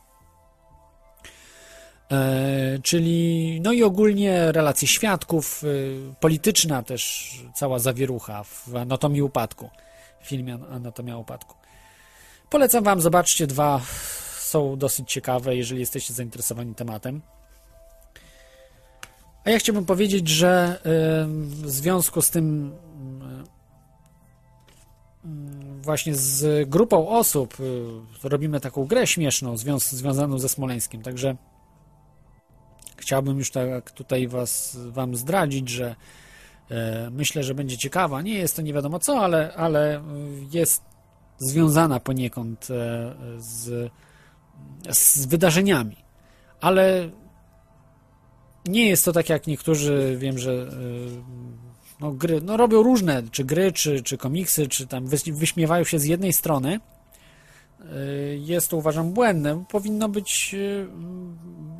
E, czyli, no i ogólnie relacje świadków, e, polityczna też cała zawierucha w Anatomii Upadku, w filmie Anatomia Upadku. Polecam Wam, zobaczcie, dwa są dosyć ciekawe, jeżeli jesteście zainteresowani tematem. A ja chciałbym powiedzieć, że w związku z tym właśnie z grupą osób y, robimy taką grę śmieszną związ związaną ze Smoleńskim, także chciałbym już tak tutaj was, wam zdradzić, że e, myślę, że będzie ciekawa. Nie jest to nie wiadomo co, ale, ale jest związana poniekąd e, z, z wydarzeniami. Ale nie jest to tak jak niektórzy, wiem, że e, no, gry, no robią różne, czy gry, czy, czy komiksy, czy tam wyś- wyśmiewają się z jednej strony. Y, Jest to uważam błędne, powinno być y,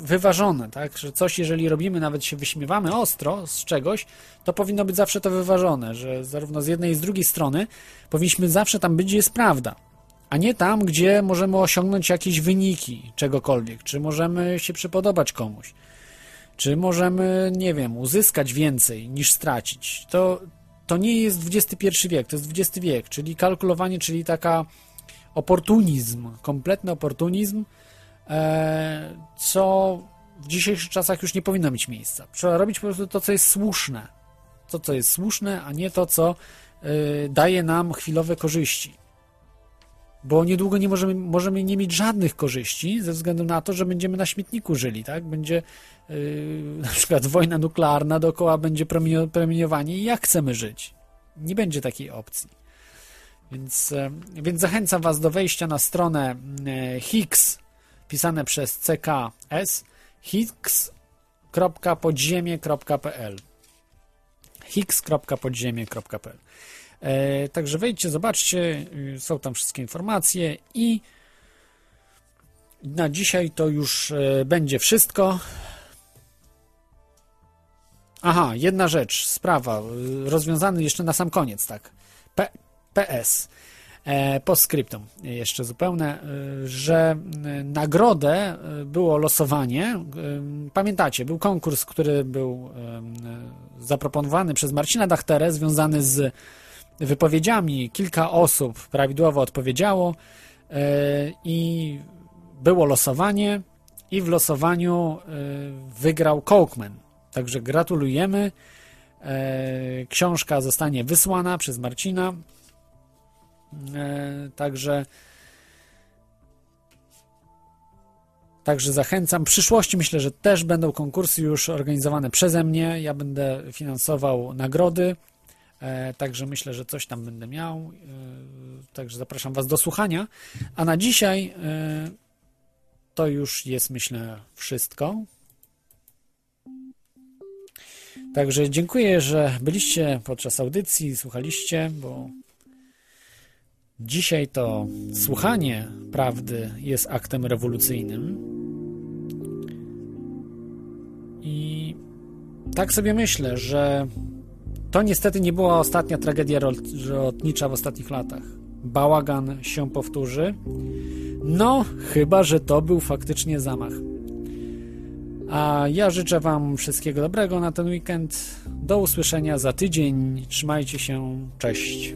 wyważone, tak? Że coś, jeżeli robimy, nawet się wyśmiewamy ostro z czegoś, to powinno być zawsze to wyważone, że zarówno z jednej i z drugiej strony powinniśmy zawsze tam być, gdzie jest prawda, a nie tam, gdzie możemy osiągnąć jakieś wyniki czegokolwiek, czy możemy się przypodobać komuś. Czy możemy, nie wiem, uzyskać więcej niż stracić? To, to nie jest XXI wiek, to jest XX wiek, czyli kalkulowanie, czyli taka oportunizm, kompletny oportunizm, e, co w dzisiejszych czasach już nie powinno mieć miejsca. Trzeba robić po prostu to, co jest słuszne. To, co jest słuszne, a nie to, co e, daje nam chwilowe korzyści. Bo niedługo nie możemy, możemy nie mieć żadnych korzyści ze względu na to, że będziemy na śmietniku żyli, tak? Będzie yy, na przykład wojna nuklearna, dookoła będzie promienio- promieniowanie i jak chcemy żyć? Nie będzie takiej opcji. Więc, e, więc zachęcam Was do wejścia na stronę e, Higgs, pisane przez CKS, higgs.podziemie.pl higgs.podziemie.pl Także wejdźcie, zobaczcie, y, są tam wszystkie informacje i na dzisiaj to już e, będzie wszystko. Aha, jedna rzecz, sprawa, y, rozwiązany jeszcze na sam koniec, tak. P PS. E, jeszcze zupełne, y, że nagrodę było losowanie. Pamiętacie, był konkurs, który był zaproponowany przez Marcina Dachterę, związany z wypowiedziami. Kilka osób prawidłowo odpowiedziało y, i było losowanie i w losowaniu y, wygrał Cokeman. Także gratulujemy. E, Książka zostanie wysłana przez Marcina. E, Także Także zachęcam. W przyszłości myślę, że też będą konkursy już organizowane przeze mnie. Ja będę finansował nagrody. E, Także myślę, że coś tam będę miał. E, Także zapraszam Was do słuchania. A na dzisiaj e, to już jest, myślę, wszystko. Także dziękuję, że byliście podczas audycji, słuchaliście, bo dzisiaj to słuchanie prawdy jest aktem rewolucyjnym. I tak sobie myślę, że to niestety nie była ostatnia tragedia lotnicza w ostatnich latach. Bałagan się powtórzy. No, chyba, że to był faktycznie zamach. A ja życzę Wam wszystkiego dobrego na ten weekend. Do usłyszenia za tydzień. Trzymajcie się. Cześć.